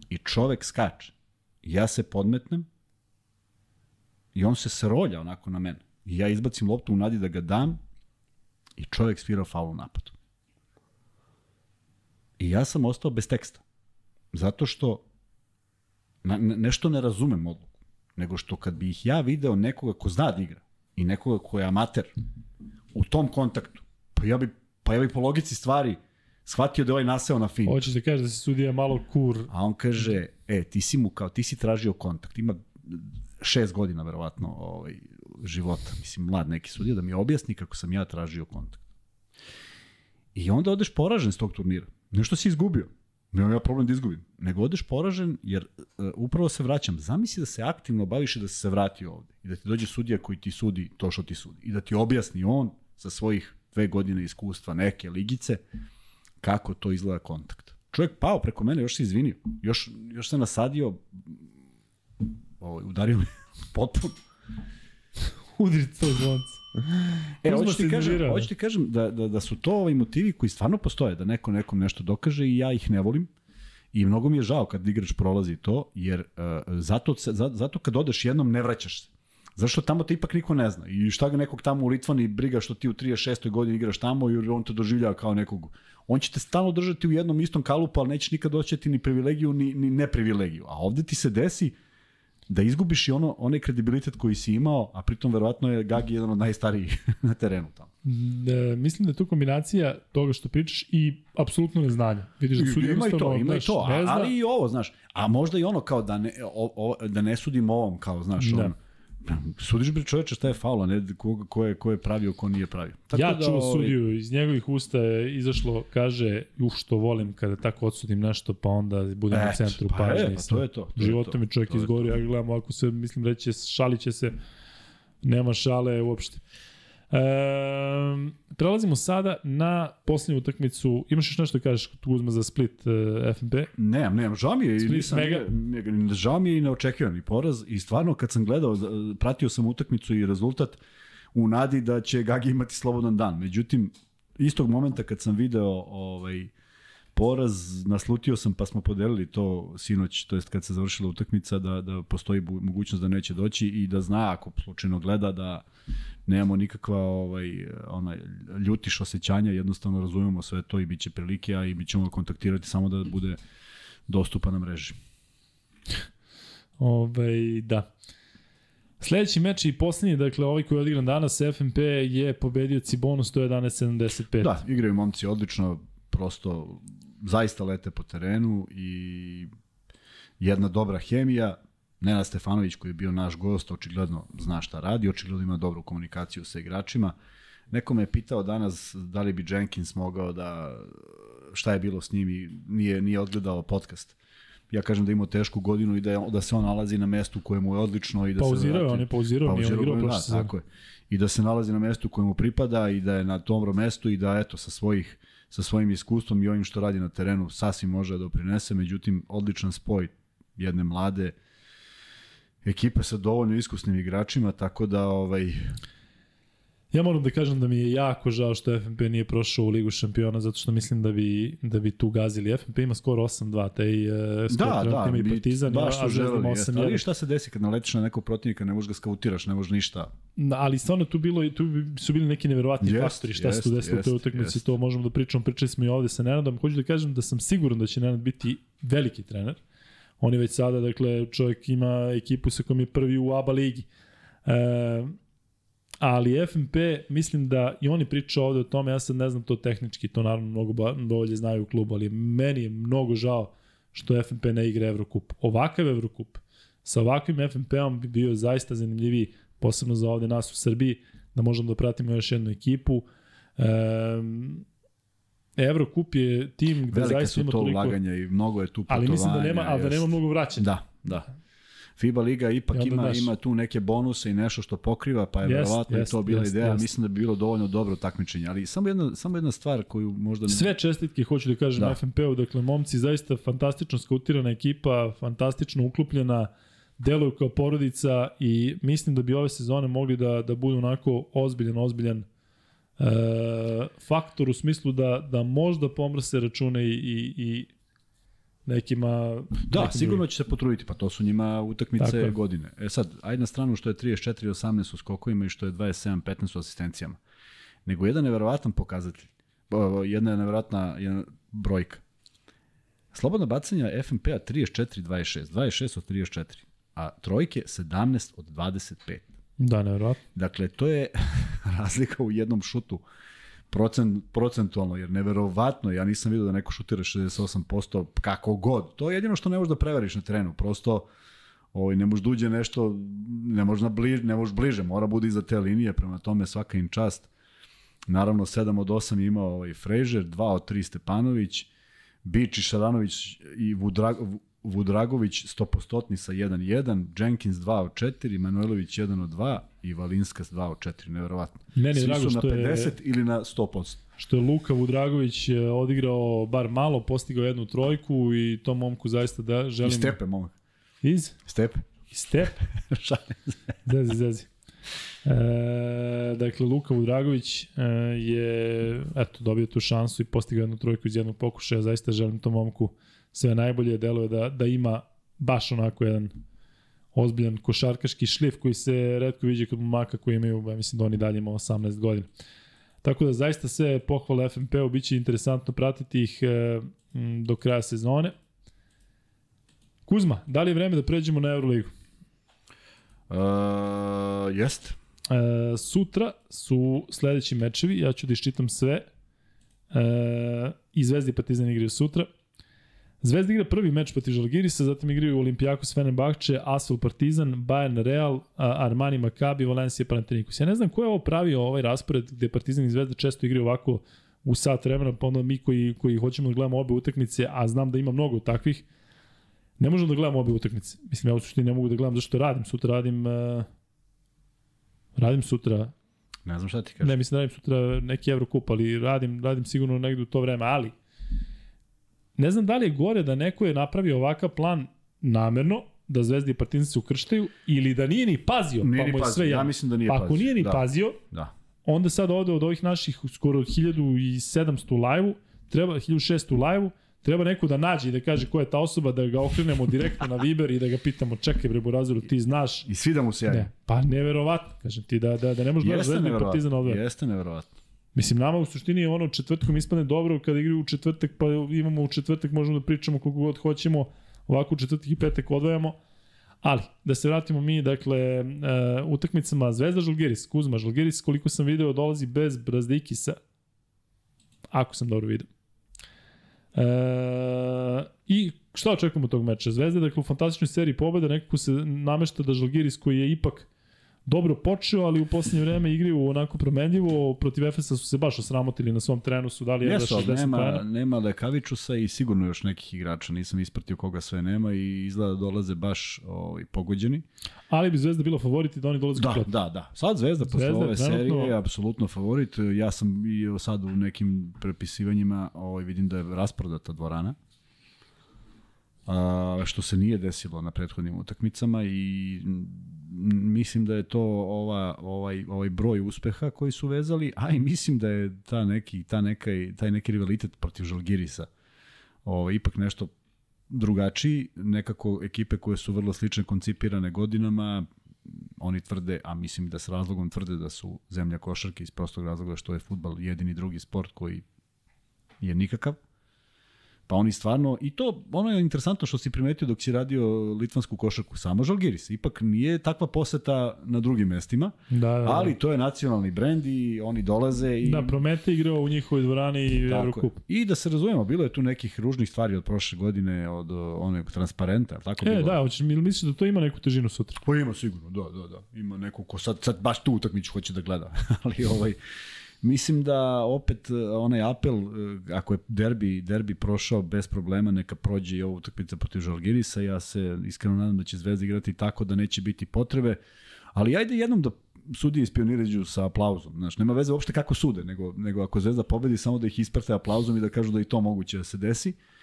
I čovek skače. Ja se podmetnem i on se srolja onako na mene. I ja izbacim loptu u nadi da ga dam i čovek svira faul u napadu. I ja sam ostao bez teksta. Zato što na, nešto ne razumem odluku nego što kad bih ja video nekoga ko zna da igra i nekoga ko je amater u tom kontaktu, pa ja bi, pa ja bi po logici stvari shvatio da je ovaj naseo na fin. Hoćeš da kaže da se sudija malo kur. A on kaže, e, ti si mu kao, ti si tražio kontakt. Ima šest godina, verovatno, ovaj, života. Mislim, mlad neki sudija, da mi objasni kako sam ja tražio kontakt. I onda odeš poražen s tog turnira. Nešto si izgubio. Nemam ja problem da izgubim. Nego odeš poražen, jer uh, upravo se vraćam. Zamisli da se aktivno baviš i da se se vrati ovde. I da ti dođe sudija koji ti sudi to što ti sudi. I da ti objasni on sa svojih dve godine iskustva neke ligice kako to izgleda kontakt. Čovjek pao preko mene, još se izvinio. Još, još se nasadio, ovaj, udario me potpuno. Udri to zvonce. E, hoću ti, kažem, hoću ti kažem da, da, da su to ovaj motivi koji stvarno postoje, da neko nekom nešto dokaže i ja ih ne volim. I mnogo mi je žao kad igrač prolazi to, jer uh, zato, zato kad odeš jednom ne vraćaš se. Zašto tamo te ipak niko ne zna. I šta ga nekog tamo u Litvani briga što ti u 36. godini igraš tamo jer on te doživljava kao nekog. On će te stalno držati u jednom istom kalupu, ali neće nikad doćeti ni privilegiju ni, ni neprivilegiju. A ovde ti se desi da izgubiš i ono, onaj kredibilitet koji si imao, a pritom verovatno je Gagi jedan od najstarijih na terenu tamo. E, mislim da je to kombinacija toga što pričaš i apsolutno neznanja. Vidiš da sudi ima i to, ima i to, a, ali i ovo, znaš. A možda i ono kao da ne, o, o, da ne sudim ovom, kao, znaš, da. ono, Sudiš bre čoveče šta je faul, a ne ko, ko, je, ko je pravio, ko nije pravio. Tako ja da, čuo ovaj... sudiju, iz njegovih usta je izašlo, kaže, uh što volim kada tako odsudim nešto, pa onda budem Et, u centru pa pažnje. E, pa to je to. to Životom mi čovjek izgovorio, ja gledam, ako se, mislim, reći, šalit će se, nema šale uopšte. E, prelazimo sada na posljednju utakmicu. Imaš još nešto da kažeš Kuzma za Split uh, FNP? Nemam, nemam. Žao mi je. Split, nisam, mega. Ne, žao mi je i neočekivani poraz. I stvarno kad sam gledao, pratio sam utakmicu i rezultat u nadi da će Gagi imati slobodan dan. Međutim, istog momenta kad sam video ovaj, poraz, naslutio sam pa smo podelili to sinoć, to jest kad se završila utakmica, da, da postoji mogućnost da neće doći i da zna ako slučajno gleda da nemamo nikakva ovaj, ona, ljutiš osjećanja, jednostavno razumemo sve to i bit će prilike, a i mi ćemo ga kontaktirati samo da bude dostupan na mreži. Ove, ovaj, da. Sledeći meč i poslednji, dakle ovaj koji je odigran danas, FNP je pobedio Cibonu 111-75. Da, igraju momci odlično, prosto zaista lete po terenu i jedna dobra hemija. Nenad Stefanović koji je bio naš gost, očigledno zna šta radi, očigledno ima dobru komunikaciju sa igračima. neko me je pitao danas da li bi Jenkins mogao da, šta je bilo s njim i nije, nije odgledao podcast. Ja kažem da ima tešku godinu i da, je, da se on nalazi na mestu koje mu je odlično i da pauzirao, se vrati. on je pauzirao, nije on igrao prošle da, tako je. I da se nalazi na mestu koje mu pripada i da je na tom mestu i da eto sa svojih sa svojim iskustvom i ovim što radi na terenu sasvim može da doprinese, međutim odličan spoj jedne mlade ekipe sa dovoljno iskusnim igračima, tako da ovaj Ja moram da kažem da mi je jako žao što FNP nije prošao u Ligu šampiona, zato što mislim da bi, da bi tu gazili. FNP ima skoro 8-2, taj uh, skor da, da, ima i Partizan, baš ima želeli, jeste. 8-1. Ali šta se desi kad naletiš na nekog protivnika, ne možeš ga skautiraš, ne možeš ništa. Da, ali stvarno tu bilo tu su bili neki neverovatni Jest, faktori šta se tu desilo u toj utakmici, to možemo da pričamo, pričali smo i ovde sa Nenadom. Hoću da kažem da sam siguran da će Nenad biti veliki trener. On je već sada, dakle, čovjek ima ekipu sa kojom je prvi u ABA ligi. E, ali FNP, mislim da i oni pričaju ovde o tome, ja sad ne znam to tehnički, to naravno mnogo bolje znaju u klubu, ali meni je mnogo žao što FNP ne igra Evrokup. Ovakav Evrokup sa ovakvim FNP-om bi bio zaista zanimljiviji, posebno za ovde nas u Srbiji, da možemo da pratimo još jednu ekipu. Um, Evrokup je tim gde Velike zaista su ima to toliko... ulaganja i mnogo je tu putovanja. Ali mislim da nema, ali da nema mnogo vraćanja. Da, da. FIBA liga ipak onda, ima, znaš- ima tu neke bonuse i nešto što pokriva, pa je Jest, verovatno i jest, to bila jest, ideja. jest. Mislim da bi bilo dovoljno dobro takmičenje. Ali samo jedna, samo jedna stvar koju možda... Ne... Sve čestitke, hoću da kažem, da. FNP-u, dakle, momci, zaista fantastično skautirana ekipa, fantastično uklopljena, deluju kao porodica i mislim da bi ove sezone mogli da, da budu onako ozbiljan, ozbiljan e, faktor u smislu da, da možda pomrse račune i, i, i nekima... Da, nekim sigurno drugim. će se potruditi, pa to su njima Tako utakmice je. godine. E sad, ajde na stranu što je 34-18 u skokovima i što je 27-15 u asistencijama. Nego jedan neverovatan pokazatelj, jedna neverovatna jedna brojka. Slobodna bacanja FNP-a 34-26, 26 od 34, a trojke 17 od 25. Da, nevjerojatno. Dakle, to je razlika u jednom šutu procent, procentualno, jer neverovatno, ja nisam vidio da neko šutira 68% kako god. To je jedino što ne možeš da prevariš na terenu, prosto ovaj, ne možeš da uđe nešto, ne možeš, bliž, ne možeš bliže, mora bude iza te linije, prema tome svaka im čast. Naravno, 7 od 8 je imao ovaj Frazier, 2 od 3 Stepanović, Bić i Šaranović i Vudrag, Vudragović 100% sa 1-1, Jenkins 2 od 4, Manojlović 1 od 2 i Valinskas 2 od 4, neverovatno. Meni Svi drago su na što je- 50 ili na 100%. što je Luka Vudragović e, odigrao bar malo, postigao jednu trojku i tom momku zaista da I želim... Stepe, momak. Iz? Stepe. Iz Step? Šalim se. Zezi, zezi. E, dakle, Luka Vudragović e, je eto, dobio tu šansu i postigao jednu trojku iz jednog pokušaja. Zaista želim tom momku sve najbolje. Deluje da, da ima baš onako jedan ozbiljan košarkaški šlif koji se redko viđe kod momaka koji imaju, ja mislim da oni dalje ima 18 godina. Tako da zaista sve pohvale FNP-u, bit će interesantno pratiti ih e, do kraja sezone. Kuzma, da li je vreme da pređemo na Euroligu? Uh, jest. E, sutra su sledeći mečevi, ja ću da iščitam sve. E, I Zvezda i Partizan igraju sutra. Zvezda igra prvi meč protiv Žalgirisa, zatim igraju Olimpijakos Fenerbahče, Asvel Partizan, Bayern Real, Armani Maccabi, Valencia Panathinaikos. Ja ne znam ko je ovo pravio ovaj raspored gde Partizan i Zvezda često igraju ovako u sat vremena, pa onda mi koji, koji hoćemo da gledamo obe utakmice, a znam da ima mnogo takvih, ne možemo da gledamo obe utakmice. Mislim, ja u suštini ne mogu da gledam zašto radim. Sutra radim uh, radim sutra Ne znam šta ti kažeš. Ne, mislim da radim sutra neki Evrokup, ali radim, radim sigurno negde u to vreme, ali ne znam da li je gore da neko je napravio ovakav plan namerno, da Zvezda i Partizan se ukrštaju, ili da nije ni pazio, Nije pa ni mu je pazio, sve ja jedno. mislim da nije pa ako pazio, nije ni da. pazio, Da. onda sad ovde od ovih naših skoro 1700 u live-u, treba 1600 u live-u, treba neko da nađe i da kaže ko je ta osoba, da ga okrenemo direktno na Viber i da ga pitamo, čekaj bre Burazeru, ti znaš, I svi da mu se javi. Ne, pa neverovatno, kažem ti, da, da, da ne možeš gledati Jeste Zvezdu i Partizan ovde. Jeste neverovatno. Mislim, nama u suštini ono četvrtkom ispadne dobro kada igraju u četvrtak, pa imamo u četvrtak, možemo da pričamo koliko god hoćemo, ovako u četvrtak i petak odvajamo. Ali, da se vratimo mi, dakle, uh, utakmicama Zvezda Žalgiris, Kuzma Žalgiris, koliko sam video, dolazi bez Brazdikisa, ako sam dobro video. E, I šta očekujemo tog meča? Zvezda, dakle, u fantastičnoj seriji pobeda nekako se namešta da Žalgiris koji je ipak dobro počeo, ali u poslednje vreme igraju onako promenljivo. Protiv Efesa su se baš osramotili na svom trenu, su dali jedva 60 nema, pojena. nema Lekavičusa i sigurno još nekih igrača, nisam ispratio koga sve nema i izgleda da dolaze baš ovaj, pogođeni. Ali bi Zvezda bila favorit i da oni dolaze Da, kompletno. da, da. Sad Zvezda posle Zvezda ove trenutno- serije je apsolutno favorit. Ja sam i sad u nekim prepisivanjima ovaj, vidim da je rasprodata dvorana. A, što se nije desilo na prethodnim utakmicama i mislim da je to ova, ovaj, ovaj broj uspeha koji su vezali, a i mislim da je ta neki, ta neka, taj neki rivalitet protiv Žalgirisa ovaj, ipak nešto drugačiji, nekako ekipe koje su vrlo slične koncipirane godinama, oni tvrde, a mislim da s razlogom tvrde da su zemlja košarke iz prostog razloga što je futbal jedini drugi sport koji je nikakav. Pa oni stvarno, i to, ono je interesantno što si primetio dok si radio litvansku košarku, samo Žalgiris. Ipak nije takva poseta na drugim mestima, Da, da, da. ali to je nacionalni brend i oni dolaze i... Da, Promete igrao u njihovoj dvorani i. Evrokup. I da se razumemo, bilo je tu nekih ružnih stvari od prošle godine, od uh, onog transparenta, tako E, bilo? da, hoćeš mi misliš da to ima neku težinu sutra? Pa ima sigurno, da, da, da. Ima neko ko sad, sad baš tu utakmicu hoće da gleda. Ali ovaj, mislim da opet uh, onaj apel, uh, ako je derbi, derbi prošao bez problema, neka prođe i ova utakmica protiv Žalgirisa. Ja se iskreno nadam da će Zvezda igrati tako da neće biti potrebe. Ali ajde jednom da sudije ispionirađu sa aplauzom. Znaš, nema veze uopšte kako sude, nego, nego ako Zvezda pobedi, samo da ih isprate aplauzom i da kažu da i to moguće da se desi. Uh,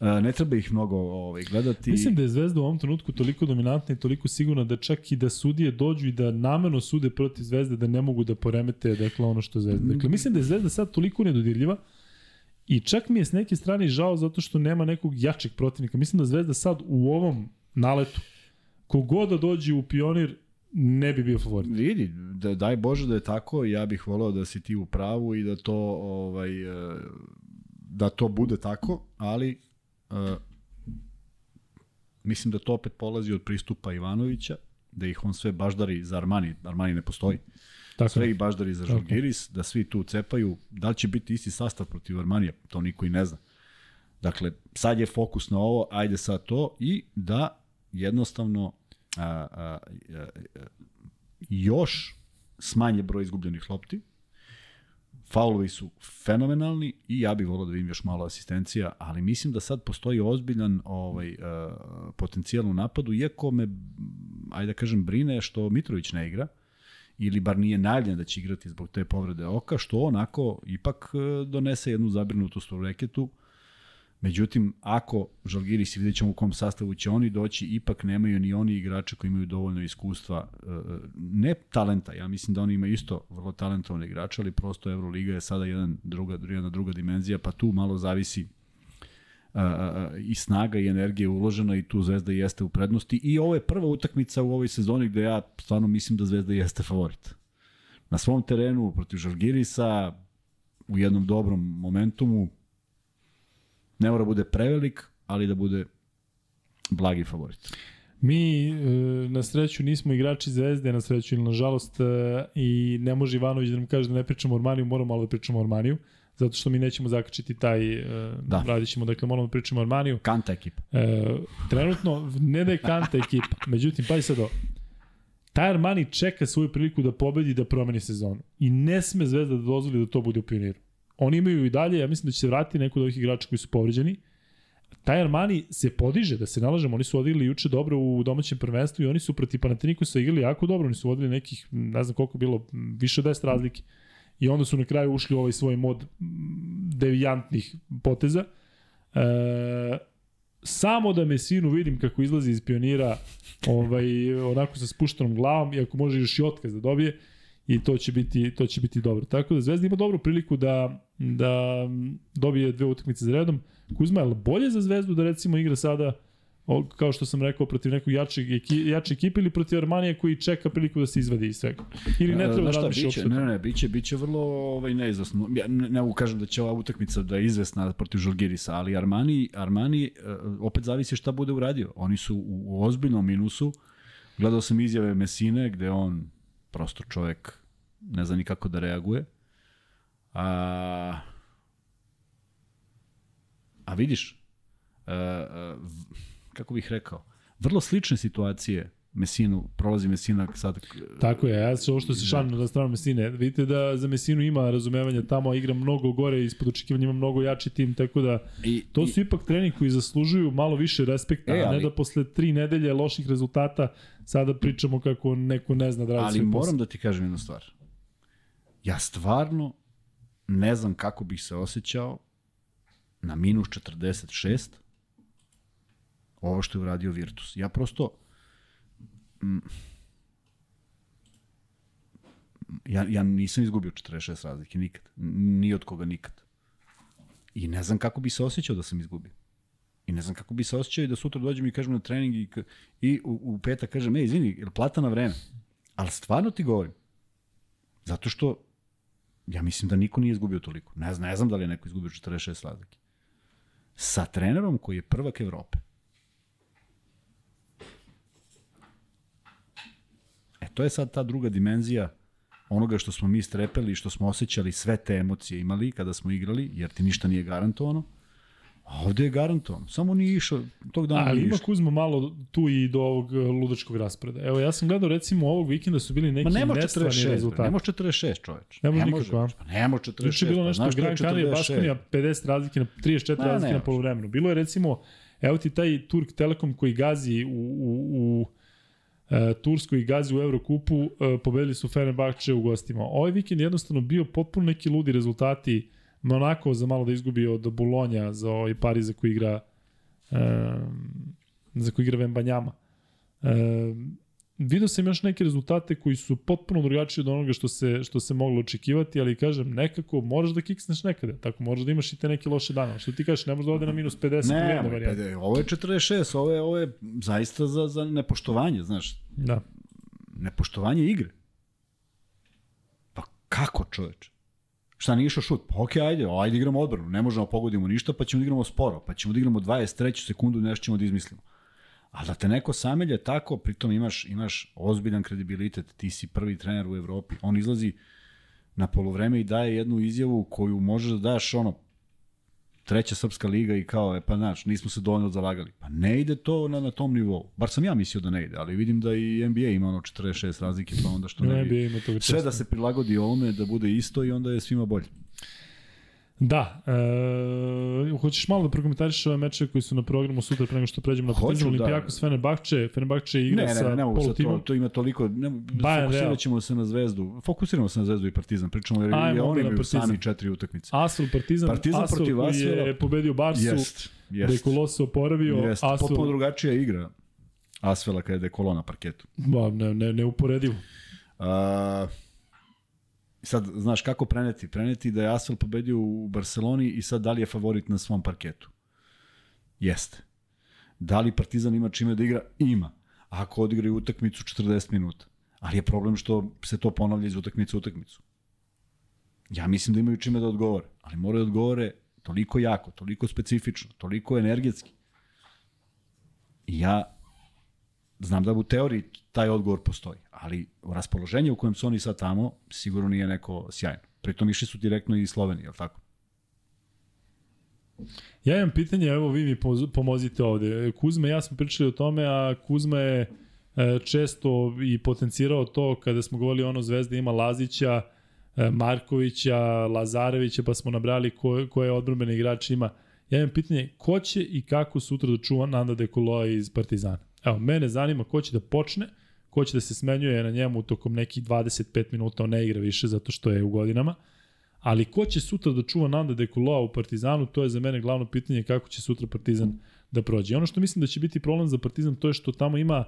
ne treba ih mnogo ovaj, gledati. Mislim da je Zvezda u ovom trenutku toliko dominantna i toliko sigurna da čak i da sudije dođu i da namerno sude protiv Zvezde da ne mogu da poremete dakle, ono što je Zvezda. Dakle, mislim da je Zvezda sad toliko nedodirljiva i čak mi je s neke strane žao zato što nema nekog jačeg protivnika. Mislim da Zvezda sad u ovom naletu kogod da dođe u pionir ne bi bio favorit. Vidi, da, daj Bože da je tako, ja bih voleo da si ti u pravu i da to ovaj e, da to bude tako, ali uh, mislim da to opet polazi od pristupa Ivanovića, da ih on sve baždari za Armani, Armani ne postoji. Tako Sve ih baždari za Žalgiris, da svi tu cepaju. Da li će biti isti sastav protiv Armanija? To niko i ne zna. Dakle, sad je fokus na ovo, ajde sad to i da jednostavno a, a, a, a, još smanje broj izgubljenih lopti. Faulovi su fenomenalni i ja bih volao da vidim još malo asistencija, ali mislim da sad postoji ozbiljan ovaj, uh, potencijal u napadu, iako me, ajde da kažem, brine što Mitrović ne igra, ili bar nije najavljen da će igrati zbog te povrede oka, što onako ipak uh, donese jednu zabrinutost u reketu. Međutim, ako Žalgiris i vidjet ćemo u kom sastavu će oni doći, ipak nemaju ni oni igrače koji imaju dovoljno iskustva, e, ne talenta, ja mislim da oni imaju isto vrlo talentovne igrače, ali prosto Euroliga je sada jedan druga, jedna druga dimenzija, pa tu malo zavisi a, i snaga i energija uložena i tu Zvezda jeste u prednosti i ovo je prva utakmica u ovoj sezoni gde ja stvarno mislim da Zvezda jeste favorit. Na svom terenu protiv Žalgirisa u jednom dobrom momentumu ne mora bude prevelik, ali da bude blagi favorit. Mi e, na sreću nismo igrači Zvezde, na sreću ili nažalost e, i ne može Ivanović da nam kaže da ne pričamo o Ormaniju, moramo malo da pričamo o Ormaniju, zato što mi nećemo zakačiti taj, e, Da. radit ćemo, dakle moramo da pričamo o Ormaniju. Kanta ekipa. E, trenutno ne da je kanta ekipa, međutim, pazi sad ovo, taj Armani čeka svoju priliku da pobedi da promeni sezonu. I ne sme Zvezda da dozvoli da to bude u pioniru. Oni imaju i dalje, ja mislim da će se vratiti neko od ovih igrača koji su povređeni. Taj Armani se podiže, da se nalažemo, oni su odigrali juče dobro u domaćem prvenstvu i oni su protiv Panathinaikosa igrali jako dobro, oni su vodili nekih, ne znam koliko bilo, više od 10 razlike. I onda su na kraju ušli u ovaj svoj mod devijantnih poteza. E, samo da me sinu vidim kako izlazi iz pionira ovaj, onako sa spuštenom glavom i ako može još i otkaz da dobije i to će biti to će biti dobro. Tako da Zvezda ima dobru priliku da da dobije dve utakmice za redom. Kuzma je bolje za Zvezdu da recimo igra sada kao što sam rekao protiv nekog jačeg eki, jače ekipe ili protiv Armanija koji čeka priliku da se izvadi iz svega. Ili ne treba Znaš da razmišlja uopšte. ne, ne, biće, biće vrlo ovaj, neizvesno. Ja ne, ne mogu kažem da će ova utakmica da je izvesna protiv Žalgirisa, ali Armani, Armani uh, opet zavisi šta bude uradio. Oni su u, u ozbiljnom minusu. Gledao sam izjave Mesine gde on prosto čovek ne zna ni kako da reaguje. A, a vidiš, uh, uh, v- kako bih rekao, vrlo slične situacije Mesinu, prolazi Mesina sad... Tako je, ja se ovo što se šalim na stranu Mesine. Vidite da za Mesinu ima razumevanja tamo, a igra mnogo gore, ispod očekivanja ima mnogo jači tim, tako da I, to su ipak trening koji zaslužuju malo više respekta, E, a ali- ne da posle tri nedelje loših rezultata sada pričamo kako neko ne zna da radi Ali svoj posao. moram da ti kažem jednu stvar. Ja stvarno ne znam kako bih se osjećao na minus 46 ovo što je uradio Virtus. Ja prosto mm, ja, ja nisam izgubio 46 razlike nikad. Ni od koga nikad. I ne znam kako bi se osjećao da sam izgubio. I ne znam kako bi se osjećao da sutra dođem i kažem na trening i, i u, u petak kažem, ej, izvini, je plata na vreme? Ali stvarno ti govorim. Zato što ja mislim da niko nije izgubio toliko. Ne znam, ne znam da li je neko izgubio 46 razlike. Sa trenerom koji je prvak Evrope. E, to je sad ta druga dimenzija onoga što smo mi strepeli što smo osjećali sve te emocije imali kada smo igrali, jer ti ništa nije garantovano. A ovde je garantovano. Samo nije išao, tog dana Ali nije ima. Kuzma malo tu i do ovog e, ludačkog raspreda. Evo, ja sam gledao recimo ovog vikenda su bili neki Ma nestvarni 46, bre, rezultati. može 46 čoveč. Ne može nikako? Pa ne može 46. Juče je bilo pa nešto znaš što je Gran Canaria 46? Baskonija 50 razlike na 34 Ma, razlike na može. poluvremenu. Bilo je recimo evo ti taj Turk Telekom koji gazi u, u, u e, Turskoj i gazi u Evrokupu, e, pobedili su Fenerbahče u gostima. Ovaj vikend je jednostavno bio potpuno neki ludi rezultati. Monako za malo da izgubi od Bulonja za ovaj Pariza koji igra e, za koji igra Vembanjama. E, video sam još neke rezultate koji su potpuno drugačiji od onoga što se, što se moglo očekivati, ali kažem, nekako moraš da kiksneš nekada, tako moraš da imaš i te neke loše dane. Što ti kažeš, ne možeš da ode na minus 50 u Ne, moj varijanti. pede, ovo je 46, ovo je, ovo je zaista za, za nepoštovanje, znaš, Da. nepoštovanje igre. Pa kako čoveče? Šta nije išao šut? Pa okej, ajde, ajde igramo odbranu, ne možemo da pogodimo ništa, pa ćemo da igramo sporo, pa ćemo da igramo 23. sekundu, nešto ćemo da izmislimo. A da te neko samelje tako, pritom imaš, imaš ozbiljan kredibilitet, ti si prvi trener u Evropi, on izlazi na polovreme i daje jednu izjavu koju možeš da daš ono, treća srpska liga i kao, e pa znaš, nismo se dovoljno zalagali. Pa ne ide to na, na tom nivou. Bar sam ja mislio da ne ide, ali vidim da i NBA ima ono 46 razlike, pa onda što ne, Ne bi... Sve da se prilagodi ovome, da bude isto i onda je svima bolje. Da, e, hoćeš malo da prokomentariš ove mečeve koji su na programu sutra pre nego što pređemo na Partizan da. Olimpijako, Fenerbahče, Fenerbahče igra Ne, ne, sa ne, ne mogu sad to, to ima toliko, ne, Bayern fokusirat ćemo se na zvezdu, fokusiramo se na zvezdu i partizan, pričamo jer Ajmo oni imaju Partizan. sami četiri utakmice. Asvel Partizan, Partizan Asvel protiv Asvela. je pobedio Barsu, Jest, je jest, Koloso oporavio, jest. Asvel, Potpuno drugačija igra Asvela kada je Dekolo na parketu. ba, ne, ne, neuporedivo. A, sad, znaš kako preneti? Preneti da je Asfel pobedio u Barceloni i sad da li je favorit na svom parketu? Jeste. Da li Partizan ima čime da igra? Ima. Ako odigraju utakmicu 40 minuta. Ali je problem što se to ponavlja iz utakmice u utakmicu. Ja mislim da imaju čime da odgovore, ali moraju da odgovore toliko jako, toliko specifično, toliko energetski. I ja znam da u teoriji taj odgovor postoji, ali raspoloženje u kojem su oni sad tamo sigurno nije neko sjajno. Pritom išli su direktno iz Slovenije, je li tako? Ja imam pitanje, evo vi mi pomozite ovde. Kuzma i ja smo pričali o tome, a Kuzma je e, često i potencirao to kada smo govorili ono Zvezda ima Lazića, e, Markovića, Lazarevića, pa smo nabrali ko, koje odbrambene igrače ima. Ja imam pitanje, ko će i kako sutra da čuva Nanda Dekoloa iz Partizana? Evo, mene zanima ko će da počne, ko će da se smenjuje na njemu tokom nekih 25 minuta, on ne igra više zato što je u godinama. Ali ko će sutra da čuva Nanda Dekoloa u Partizanu, to je za mene glavno pitanje kako će sutra Partizan da prođe. I ono što mislim da će biti problem za Partizan to je što tamo ima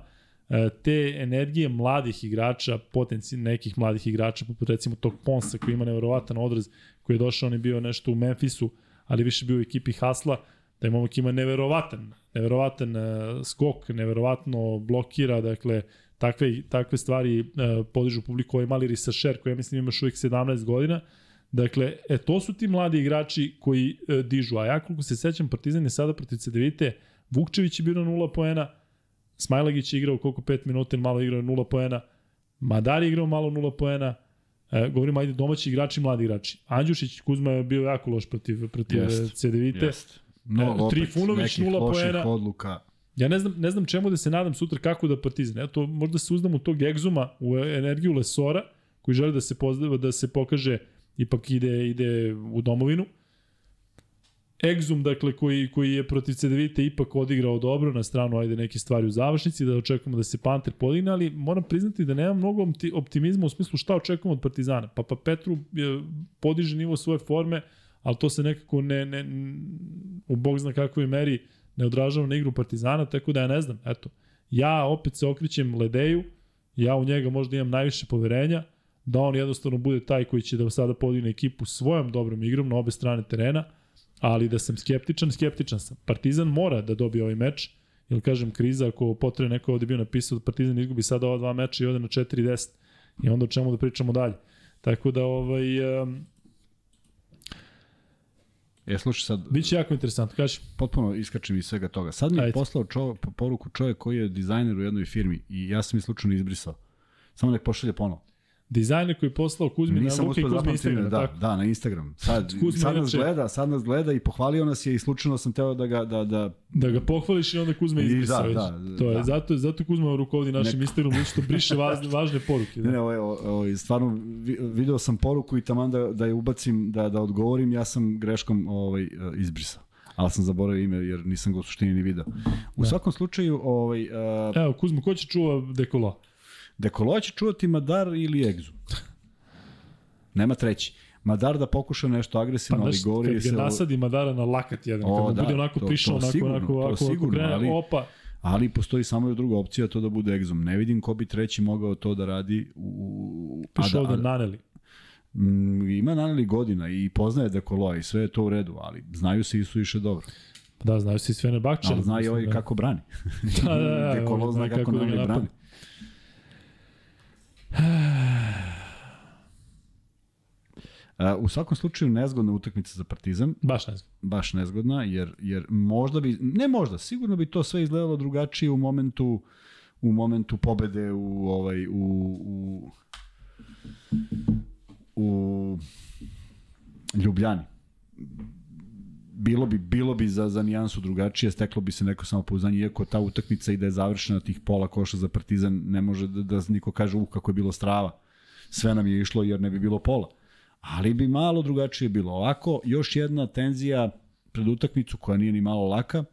e, te energije mladih igrača, potenci nekih mladih igrača, poput recimo tog Ponsa koji ima nevjerovatan odraz, koji je došao, on je bio nešto u Memphisu, ali više bio u ekipi Hasla, je momak ima neverovatan, neverovatan uh, skok, neverovatno blokira, dakle, takve, takve stvari uh, podižu publiku, ovaj mali Risašer koji ja mislim ima još uvijek 17 godina, Dakle, e, to su ti mladi igrači koji e, dižu. A ja koliko se sećam, Partizan je sada protiv CDVite, Vukčević je bio na 0 poena, Smajlagić je igrao koliko 5 minuta, malo igrao 0 poena, Madar je igrao malo 0 poena, e, govorimo ajde domaći igrači, mladi igrači. Andjušić Kuzma je bio jako loš protiv, protiv yes. CDVite. Jest. Mnogo opet Trifunović nekih nula loših poena. odluka. Ja ne znam, ne znam čemu da se nadam sutra kako da Partizan. Eto, možda se uzdam u tog egzuma, u energiju Lesora, koji želi da se pozdava, da se pokaže ipak ide, ide u domovinu. Egzum, dakle, koji, koji je protiv CDVita ipak odigrao dobro na stranu, ajde, neke stvari u završnici, da očekujemo da se Panter podigne, ali moram priznati da nema mnogo optimizma u smislu šta očekujemo od Partizana. Pa, pa Petru je, podiže nivo svoje forme, ali to se nekako ne, ne, u bog zna kakvoj meri ne odražava na igru Partizana, tako da ja ne znam, eto. Ja opet se okrićem Ledeju, ja u njega možda imam najviše poverenja, da on jednostavno bude taj koji će da sada podigne ekipu svojom dobrom igrom na obe strane terena, ali da sam skeptičan, skeptičan sam. Partizan mora da dobije ovaj meč, ili kažem kriza, ako potrebe neko ovde bio napisao da Partizan izgubi sada ova dva meča i ode na 4-10 i onda o čemu da pričamo dalje. Tako da ovaj, um, E, slušaj sad... Biće jako interesantno, kaži. Potpuno iskačem iz svega toga. Sad mi je Ajde. poslao čo, poruku čovjek koji je dizajner u jednoj firmi i ja sam mi slučajno izbrisao. Samo nek pošalje ponovo. Dizajner koji je poslao Kuzmi na Luka i Kuzmi Instagram, da, tako? Da, na Instagram. Sad, Kuzmi sad nas gleda, sad nas gleda i pohvalio nas je i slučajno sam teo da ga... Da, da... da ga pohvališ i onda Kuzma izbrisa da, da, to je, da. Zato, zato Kuzma rukovodi našim Nek... Instagramom, što briše važne, važne poruke. Da. Ne, ne, ovo, ovo, stvarno video sam poruku i taman da, da je ubacim, da, da odgovorim, ja sam greškom ovaj, izbrisao ali sam zaboravio ime jer nisam ga u suštini ni video. U da. svakom slučaju, ovaj uh... Evo Kuzma, ko će čuva dekola? Dekolo će čuvati Madar ili Egzu. Nema treći. Madar da pokuša nešto agresivno, pa, ali govori kad se... Kad nasadi Madara na lakat jedan, o, kad da, bude onako to, prišao, onako, sigurno, onako, onako, sigurno, krene, ali, opa. Ali postoji samo i druga opcija, to da bude Egzom. Ne vidim ko bi treći mogao to da radi u... Piše ovde Naneli. Mm, ima Naneli godina i poznaje Dekoloa i sve je to u redu, ali znaju se i su više dobro. Da, znaju se i sve ne bakče. Ali zna i ovaj da. kako brani. da, da, da, Dekolo zna kako, kako da brani. Brani. u svakom slučaju nezgodna utakmica za Partizan. Baš nezgodna. Baš nezgodna, jer, jer možda bi, ne možda, sigurno bi to sve izgledalo drugačije u momentu u momentu pobede u ovaj u u u Ljubljani. Bilo bi bilo bi za za nijansu drugačije, steklo bi se neko samopouzdanje iako ta utakmica i da je završena tih pola koša za Partizan, ne može da, da niko kaže uh kako je bilo strava. Sve nam je išlo jer ne bi bilo pola ali bi malo drugačije bilo. Ovako, još jedna tenzija pred utakmicu koja nije ni malo laka,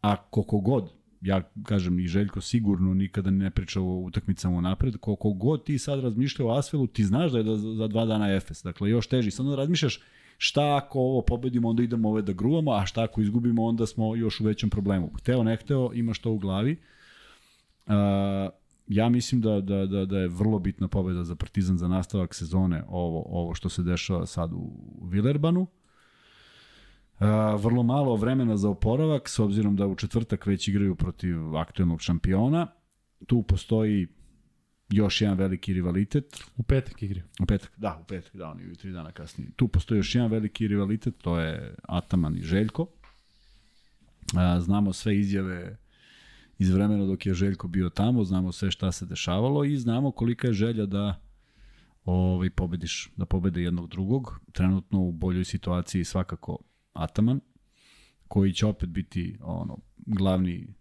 a koliko god, ja kažem i Željko sigurno nikada ne priča o utakmicama napred, koliko god ti sad razmišlja o Asfelu, ti znaš da je da za dva dana Efes, dakle još teži. Sad razmišljaš šta ako ovo pobedimo, onda idemo ove da gruvamo, a šta ako izgubimo, onda smo još u većem problemu. Hteo, ne hteo, imaš to u glavi. Uh, ja mislim da, da, da, da je vrlo bitna pobeda za Partizan za nastavak sezone ovo, ovo što se dešava sad u Vilerbanu. Uh, vrlo malo vremena za oporavak, s obzirom da u četvrtak već igraju protiv aktualnog šampiona. Tu postoji još jedan veliki rivalitet. U petak igri. U petak, da, u petak, da, oni tri dana kasnije. Tu postoji još jedan veliki rivalitet, to je Ataman i Željko. Znamo sve izjave iz vremena dok je Željko bio tamo, znamo sve šta se dešavalo i znamo kolika je želja da ovaj, pobediš, da pobede jednog drugog. Trenutno u boljoj situaciji svakako Ataman, koji će opet biti ono glavni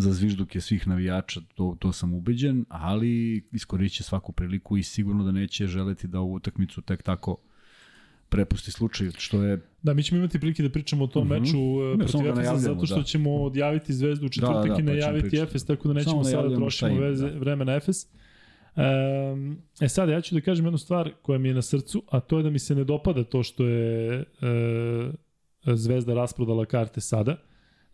za zvižduke svih navijača, to, to sam ubeđen, ali iskoriće svaku priliku i sigurno da neće želeti da ovu utakmicu tek tako prepusti slučaj, što je... Da, mi ćemo imati prilike da pričamo o tom mm -hmm. meču uh, protiv Efesa, zato što da. ćemo odjaviti Zvezdu u četvrtak da, da, i pa najaviti pa Efes, tako da nećemo sada da trošimo veze, da. vreme na Efes. Um, e sada, ja ću da kažem jednu stvar koja mi je na srcu, a to je da mi se ne dopada to što je uh, Zvezda rasprodala karte sada.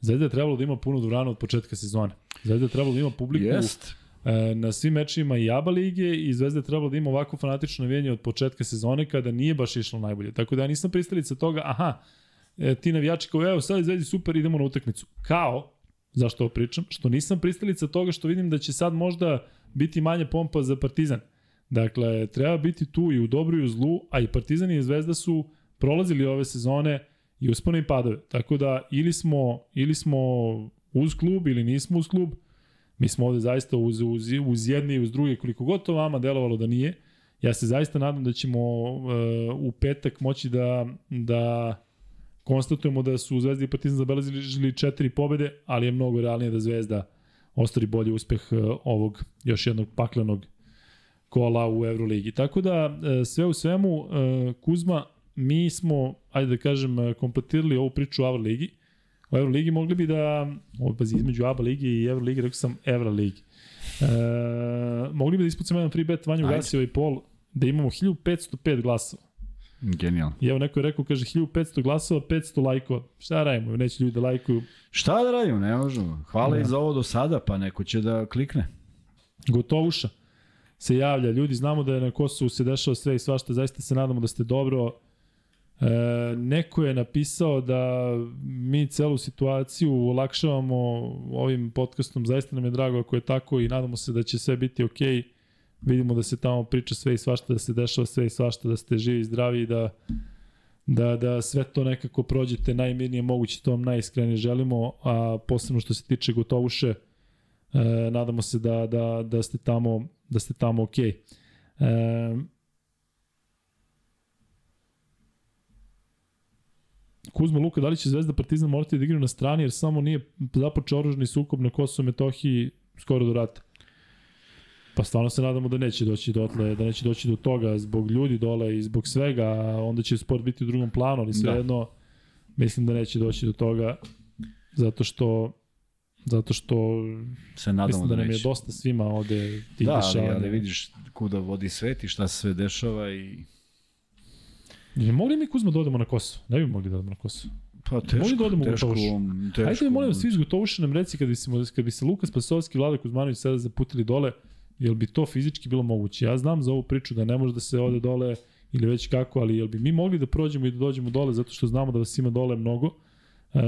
Zvezda je trebalo da ima puno dvorana od početka sezone. Zvezda je trebalo da ima publiku Jest E, na svim mečima i ABA lige i Zvezda je trebalo da ima ovako fanatično navijanje od početka sezone kada nije baš išlo najbolje. Tako da ja nisam pristalica toga, aha, e, ti navijači kao, evo, sad je Zvezdi super, idemo na utakmicu. Kao, zašto ovo pričam, što nisam pristalica toga što vidim da će sad možda biti manje pompa za Partizan. Dakle, treba biti tu i u dobru i u zlu, a i Partizan i Zvezda su prolazili ove sezone i uspone i padove. Tako da ili smo, ili smo uz klub ili nismo uz klub, Mi smo ovde zaista uz, uz, uz jedne i uz druge, koliko god to vama delovalo da nije, ja se zaista nadam da ćemo uh, u petak moći da, da konstatujemo da su Zvezda i Partizan zabeležili četiri pobede, ali je mnogo realnije da Zvezda ostvari bolji uspeh e, ovog još jednog paklenog kola u Euroligi. Tako da, e, sve u svemu, Kuzma, mi smo, ajde da kažem, kompletirali ovu priču u Euroligi. U Euroligi mogli bi da, ovo pazi, između ABA ligi i Euroligi, rekao sam Euroligi. E, mogli bi da ispucamo jedan free bet Vanju Gasio i Pol, da imamo 1505 glasova. Genijalno. I evo neko je rekao, kaže 1500 glasova, 500 lajkova. Šta radimo? Neće ljudi da lajkuju. Šta da radimo? Ne možemo. Hvala ja. i za ovo do sada, pa neko će da klikne. Gotovuša se javlja. Ljudi, znamo da je na Kosovu se dešava sve i svašta. Zaista se nadamo da ste dobro. E, neko je napisao da mi celu situaciju olakšavamo ovim podcastom. Zaista nam je drago ako je tako i nadamo se da će sve biti okej. Vidimo da se tamo priča sve i svašta, da se dešava sve i svašta, da ste živi i zdravi i da, da, da sve to nekako prođete najmirnije moguće, to vam najiskrenije želimo, a posebno što se tiče Gotovuše, e, nadamo se da, da, da ste tamo da ste tamo okej. Okay. E, Kuzma Luka, da li će Zvezda Partizan morati da igraju na strani, jer samo nije započeo oružni sukob na Kosovo Metohiji skoro do rata? Pa stvarno se nadamo da neće doći dotle, da neće doći do toga zbog ljudi dole i zbog svega, onda će sport biti u drugom planu, ali svejedno da. mislim da neće doći do toga zato što zato što se nadamo mislim da, da nam je dosta svima ovde tih da, dešavanja. Da, ali, ali vidiš kuda vodi svet i šta se sve dešava i Ne mogli mi Kuzma da odemo na Kosovo? Ne bi mogli da odemo na Kosovo. Pa teško, mogli da odemo teško, teško. Ajde, molim vas, svi iz Gotovuša nam reci kad bi se, kad bi se Lukas Pasovski i Vlada Kuzmanović sada zaputili dole, Jel bi to fizički bilo moguće? Ja znam za ovu priču da ne može da se ode dole ili već kako, ali jel bi mi mogli da prođemo i da dođemo dole zato što znamo da vas ima dole mnogo? E,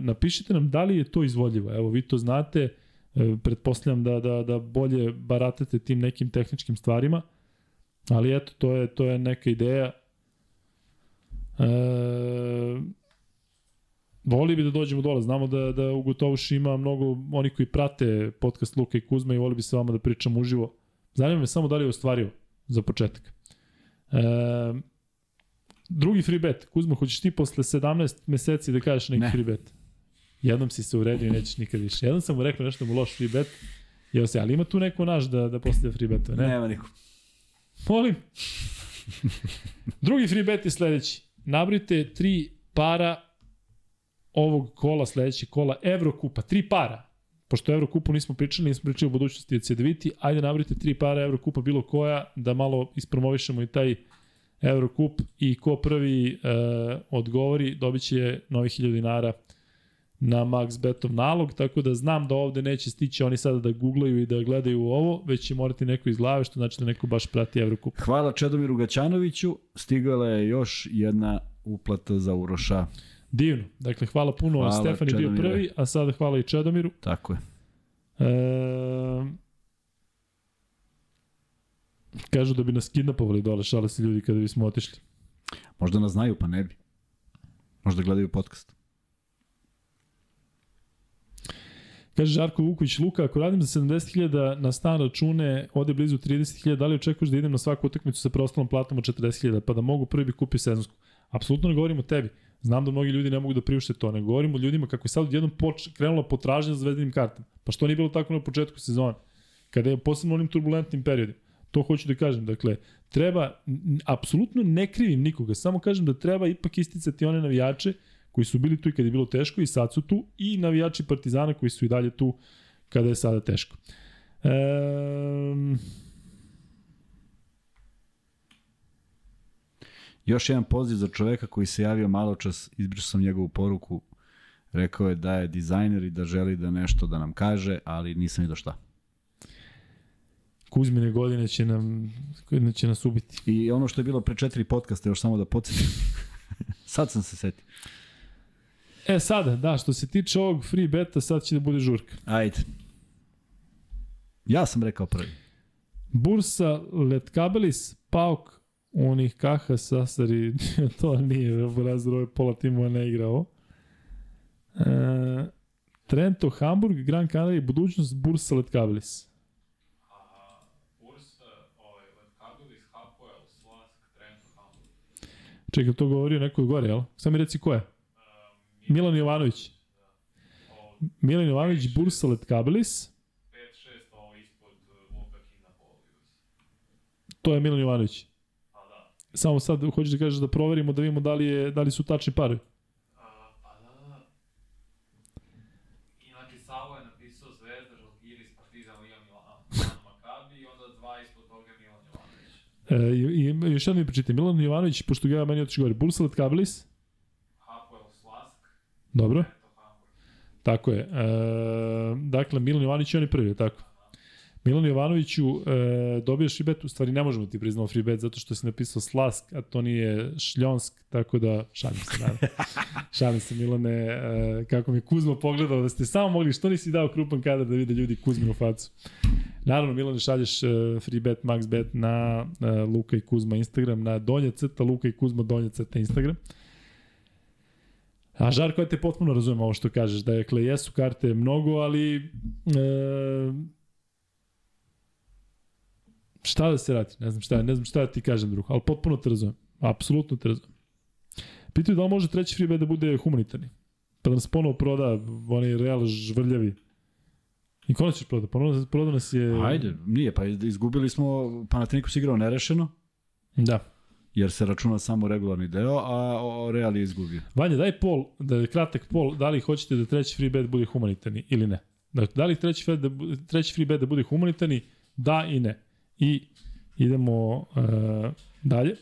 napišite nam da li je to izvodljivo. Evo, vi to znate, e, pretpostavljam da, da, da bolje baratate tim nekim tehničkim stvarima, ali eto, to je, to je neka ideja. E, Voli bi da dođemo dole, znamo da, da u Gotovuši ima mnogo oni koji prate podcast Luka i Kuzma i voli bi se vama da pričam uživo. Zanima me samo da li je ostvario za početak. E, drugi free bet. Kuzma, hoćeš ti posle 17 meseci da kažeš neki ne. free bet? Jednom si se uredio i nećeš nikad više. Jednom sam mu rekao nešto mu loš free bet. Jel se, ali ima tu neko naš da, da postavlja free bet, ne? Nema niko. Molim. Drugi free bet je sledeći. Nabrite tri para ovog kola, sledećeg kola, Evrokupa, tri para. Pošto Evrokupu nismo pričali, nismo pričali o budućnosti od CDVT, ajde nabrite tri para Evrokupa bilo koja, da malo ispromovišemo i taj Evrokup i ko prvi e, odgovori, dobit će novi 1000 dinara na MaxBetov nalog, tako da znam da ovde neće stići oni sada da googlaju i da gledaju ovo, već će morati neko iz glave, što znači da neko baš prati Evrokup. Hvala Čedomiru Gaćanoviću, stigala je još jedna uplata za Uroša. Divno. Dakle, hvala puno. Hvala, Stefan je bio prvi, a sada hvala i Čedomiru. Tako je. E, kažu da bi nas kidnapovali dole, šale se ljudi kada bismo otišli. Možda nas znaju, pa ne bi. Možda gledaju podcast. Kaže Žarko Vuković, Luka, ako radim za 70.000 na stan račune, ode blizu 30.000, da li očekuješ da idem na svaku utakmicu sa preostalom platom od 40.000, pa da mogu prvi bi kupio sezonsku? Apsolutno ne govorim o tebi. Znam da mnogi ljudi ne mogu da priušte to, ne govorimo o ljudima kako je sad odjednom poč, krenula potražnja za zvezdanim kartama. Pa što nije bilo tako na početku sezona? Kada je posebno onim turbulentnim periodima. To hoću da kažem. Dakle, treba, apsolutno ne krivim nikoga, samo kažem da treba ipak isticati one navijače koji su bili tu i kada je bilo teško i sad su tu i navijači Partizana koji su i dalje tu kada je sada teško. Ehm, Još jedan poziv za čoveka koji se javio malo čas, izbrišao sam njegovu poruku, rekao je da je dizajner i da želi da nešto da nam kaže, ali nisam vidio šta. Kuzmine godine će nam će nas ubiti. I ono što je bilo pre četiri podcasta, još samo da podsjetim. sad sam se setio. E sada, da, što se tiče ovog free beta, sad će da bude žurka. Ajde. Ja sam rekao prvi. Bursa, Letkabelis, Pauk, onih kaha sasari, to nije, Razor ovaj pola timova ne igrao. E, Trento, Hamburg, Gran Canaria, budućnost Bursa Letkabilis. Čekaj, to govorio neko gore, jel? Samo mi reci ko je. Milan Jovanović. Milan Jovanović, Bursalet Kabelis. 5-6 ovo ispod Wolverhamptona Polius. To je Milan Jovanović. Pa da. Samo sad hoćeš da kažeš da proverimo da vidimo da li, je, da li su tačni parovi. A, pa da, da. Inače, Savo je napisao Zvezda, Žalgiris, Partizan, Liga Milano, Milano Makabi i onda dva ispod toga Milan Jovanović. E, i, i još jedno mi pročitaj. Milan Jovanović, pošto ga ja meni otiš govori. Bursalet Kabelis. Dobro. Tako je. E, dakle, Milan Jovanović je on je prvi, tako? Milan Jovanoviću, e, dobiješ free bet, u stvari ne možemo ti priznamo free bet zato što si napisao Slask, a to nije Šljonsk, tako da šalim se, naravno. šalim se, Milane, e, kako mi Kuzma pogledao da ste samo mogli, što nisi dao krupan kadar da vide ljudi Kuzminu facu. Naravno, Milane, šalješ e, free bet, max bet na e, Luka i Kuzma Instagram, na donja crta Luka i Kuzma donja crta Instagram. A Žarko, ja te potpuno razumem ovo što kažeš. Dakle, jesu karte mnogo, ali e, šta da se radi? Ne znam šta, ne znam šta da ti kažem drugo, ali potpuno te razumem. Apsolutno te razumem. Pitaju da li može treći free bet da bude humanitarni. Pa da nas ponovo proda onaj real žvrljavi. I ko nas ćeš proda? Ponovo proda nas je... Ajde, nije, pa izgubili smo, Panathinaikos igrao nerešeno, Da. Jer se računa samo regularni deo, a Real je izgubio. Vanja, daj pol, da je kratak pol, da li hoćete da treći free bet bude humanitarni ili ne? Dakle, da li treći, free, da, treći free bet da bude humanitarni? Da i ne. I idemo uh, dalje.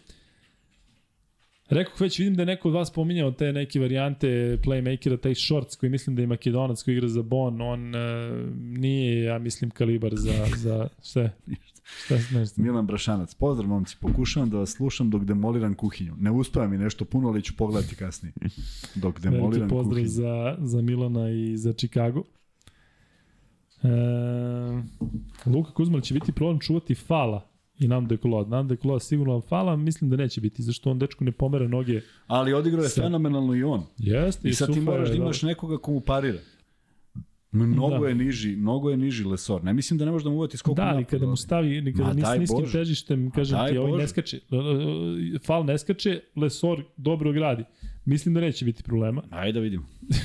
Rekao već, vidim da je neko od vas pominjao te neke varijante playmakera, taj shorts koji mislim da je makedonac koji igra za Bon, on uh, nije, ja mislim, kalibar za, za je? Šta je nešto? Milan Brašanac, pozdrav momci, pokušavam da vas slušam dok demoliram kuhinju. Ne uspeva mi nešto puno, ali ću pogledati kasnije. Dok Veliki demoliram pozdrav kuhinju. za, za Milana i za Chicago. E, Luka Kuzman će biti problem čuvati fala i nam dekola. Nam dekola sigurno fala, mislim da neće biti, zašto on dečko ne pomera noge. Ali odigrao je Sve. fenomenalno i on. Jeste, I sad ti moraš je, da imaš nekoga ko mu parira. Mnogo Da. je niži, mnogo je niži lesor. Ne mislim da ne može da mu uvati skok Da, ali kada mu stavi, kada nis, niskim Bože. težištem, kažem ti, ovaj Bože. ne skače. Fal ne skače, Lesor dobro gradi. Mislim da neće biti problema. Ajde da vidimo.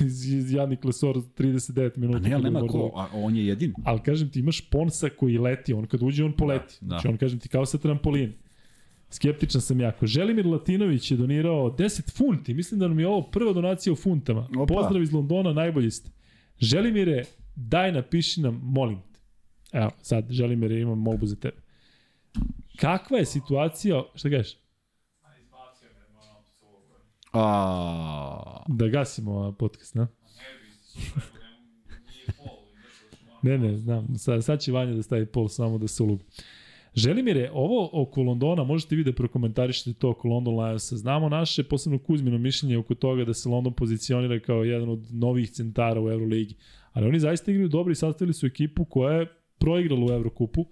Janik Lesor 39 minuta. A ne, ali nema da- ko, a on je jedin. Ali kažem ti, imaš Ponsa koji leti, on kad uđe, on poleti. Da, da. Znači, on, kažem ti, kao sa trampolin. Skeptičan sam jako. Želimir Latinović je donirao 10 funti. Mislim da nam je ovo prva donacija u funtama. Opa. Pozdrav iz Londona, najbolji ste. Želimire, daj napiši nam, molim te. Evo, sad, Želimire, imam molbu za tebe. Kakva je situacija, šta kažeš? A Da gasimo podcast, izašao još malo. Ne, ne, znam. Sad, sad će Vanja da stavi pol samo da se ulubi. Želimire, ovo oko Londona, možete vi da prokomentarišete to oko London Lionsa. Znamo naše, posebno Kuzmino mišljenje oko toga da se London pozicionira kao jedan od novih centara u Euroligi. Ali oni zaista igraju dobro i sastavili su ekipu koja je proigrala u Evrokupu.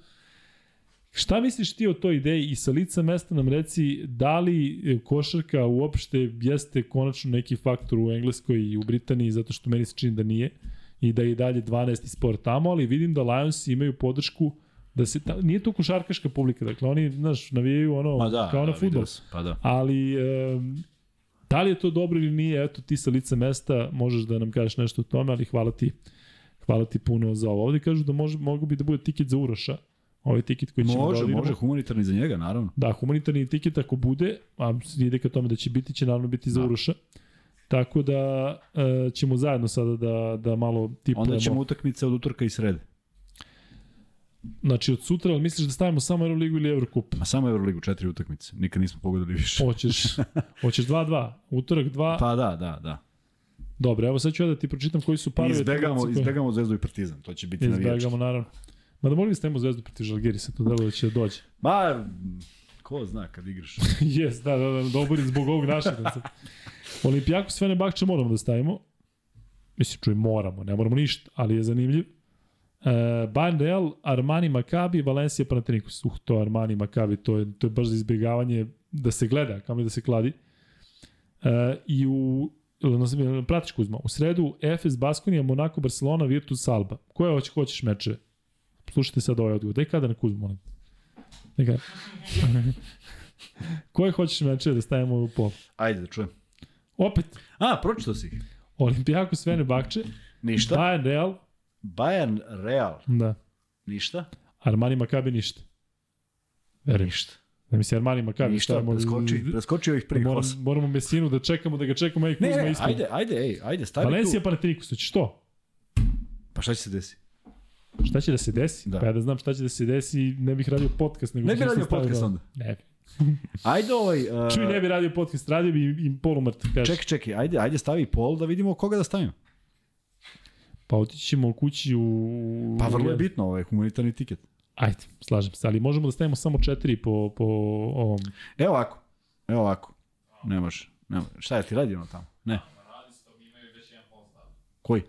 Šta misliš ti o toj ideji i sa lica mesta nam reci da li e, košarka uopšte jeste konačno neki faktor u Engleskoj i u Britaniji zato što meni se čini da nije i da je i dalje 12. sport tamo, ali vidim da Lions imaju podršku da se ta, nije to košarkaška publika, dakle oni znaš navijaju ono pa da, kao na da, fudbal. Pa da. Ali e, da li je to dobro ili nije, eto ti sa lica mesta možeš da nam kažeš nešto o tome, ali hvala ti Hvala ti puno za ovo. Ovde kažu da može, mogu bi da bude tiket za Uroša. Ovaj tiket koji ćemo Može, da može, humanitarni za njega, naravno. Da, humanitarni tiket ako bude, a ide ka tome da će biti, će naravno biti za Da. Uroša. Tako da e, ćemo zajedno sada da, da malo tipujemo. Onda ćemo utakmice od utorka i srede. Znači od sutra, ali misliš da stavimo samo Euroligu ili Eurocup? A samo Euroligu četiri utakmice. Nikad nismo pogodili više. Hoćeš, hoćeš 2-2. Utorak 2. Pa da, da, da. Dobro, evo sad ću ja da ti pročitam koji su parovi. Izbegamo, koje- izbegamo Zvezdu i Partizan. To će biti navijački. Izbegamo, naravno. Ma da molim da stavimo zvezdu protiv Žalgirisa, to delo da će dođe. Ma, ko zna kad igraš. Jes, da, da, da, dobro zbog ovog našeg. Olimpijakos Fenerbahče moramo da stavimo. Mislim, čuj, moramo, ne moramo ništa, ali je zanimljiv. E, Bayern Real, Armani Maccabi, Valencia Panathinaikos. Uh, to Armani Maccabi, to je, to je baš za izbjegavanje da se gleda, kamo da se kladi. E, I u pratiš Kuzma, u sredu Efes Baskonija, Monaco, Barcelona, Virtus, Alba. Koje hoće, hoćeš mečeve? Slušajte sad ovaj odgovor. Daj kada na Kuzmu, molim. Daj kada. Koje hoćeš mečeve da stavimo u pol? Ajde da čujem. Opet, A, pročito si ih. Olimpijakos Fenerbahče, Ništa. Bayern Real, Bayern Real. da. Ništa. Armani Maccabi ništa. Verujem. Ništa. Da mi se Armani Maccabi Ništa, preskoči, preskoči ovih prvih Moram, moramo Mesinu da čekamo, da ga čekamo, ej Ne, Kuzma ne, ispred. ajde, ajde, ej, ajde, stavi Valencija tu. Panathinaikos, hoćeš to? Pa šta će se desi? Šta će da se desi? Da. Pa ja da znam šta će da se desi, ne bih radio podcast. Nego Ne bi sam radio podcast da- onda? Ne bi. Ajde ovaj... Uh, Čuj, ne bi radio podcast, radio bi im polumrt. Čekaj, čekaj, ajde, ajde stavi pol da vidimo koga da stavimo. Pa otići ćemo kući u... Pa vrlo je bitno, ovaj humanitarni tiket. Ajde, slažem se, ali možemo da stavimo samo četiri po, po ovom... Evo ovako, evo ovako. Ne može, ne može. Šta je ti radi ono tamo? Ne. Koji?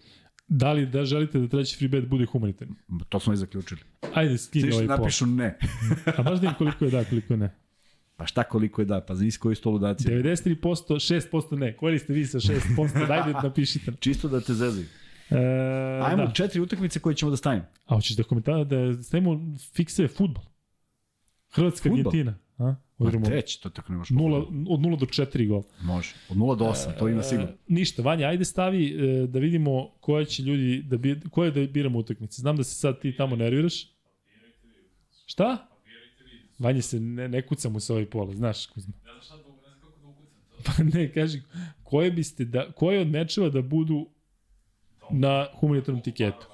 Da li da želite da treći free bet bude humanitarni? To smo i zaključili. Ajde, skini ovaj pol. napišu ne. A baš da im koliko je da, koliko je ne. Pa šta koliko je da, pa znaš koji su to ludaci. 93%, 6% ne. Koji ste vi sa 6%? Dajde napišite. Čisto da te zezaju. E, Ajmo da. četiri utakmice koje ćemo da stavimo. A hoćeš da komentara da stavimo fikse futbol? Hrvatska, Fudbal? Argentina. A? Ma Odremo, treći, to tako ne može. nula, od 0 do 4 gol. Može. Od 0 do 8, to ima sigurno. E, ništa, Vanja, ajde stavi e, da vidimo koje će ljudi, da bi, koje da biramo utakmice. Znam da se sad ti tamo nerviraš. Šta? Vanja se ne, ne kuca mu se ovaj pola, znaš Kuzma. Ne znam šta da, ne znam kako da ukucam to. Pa ne, kaži, koje biste da, koje od mečeva da budu na humanitarnom tiketu?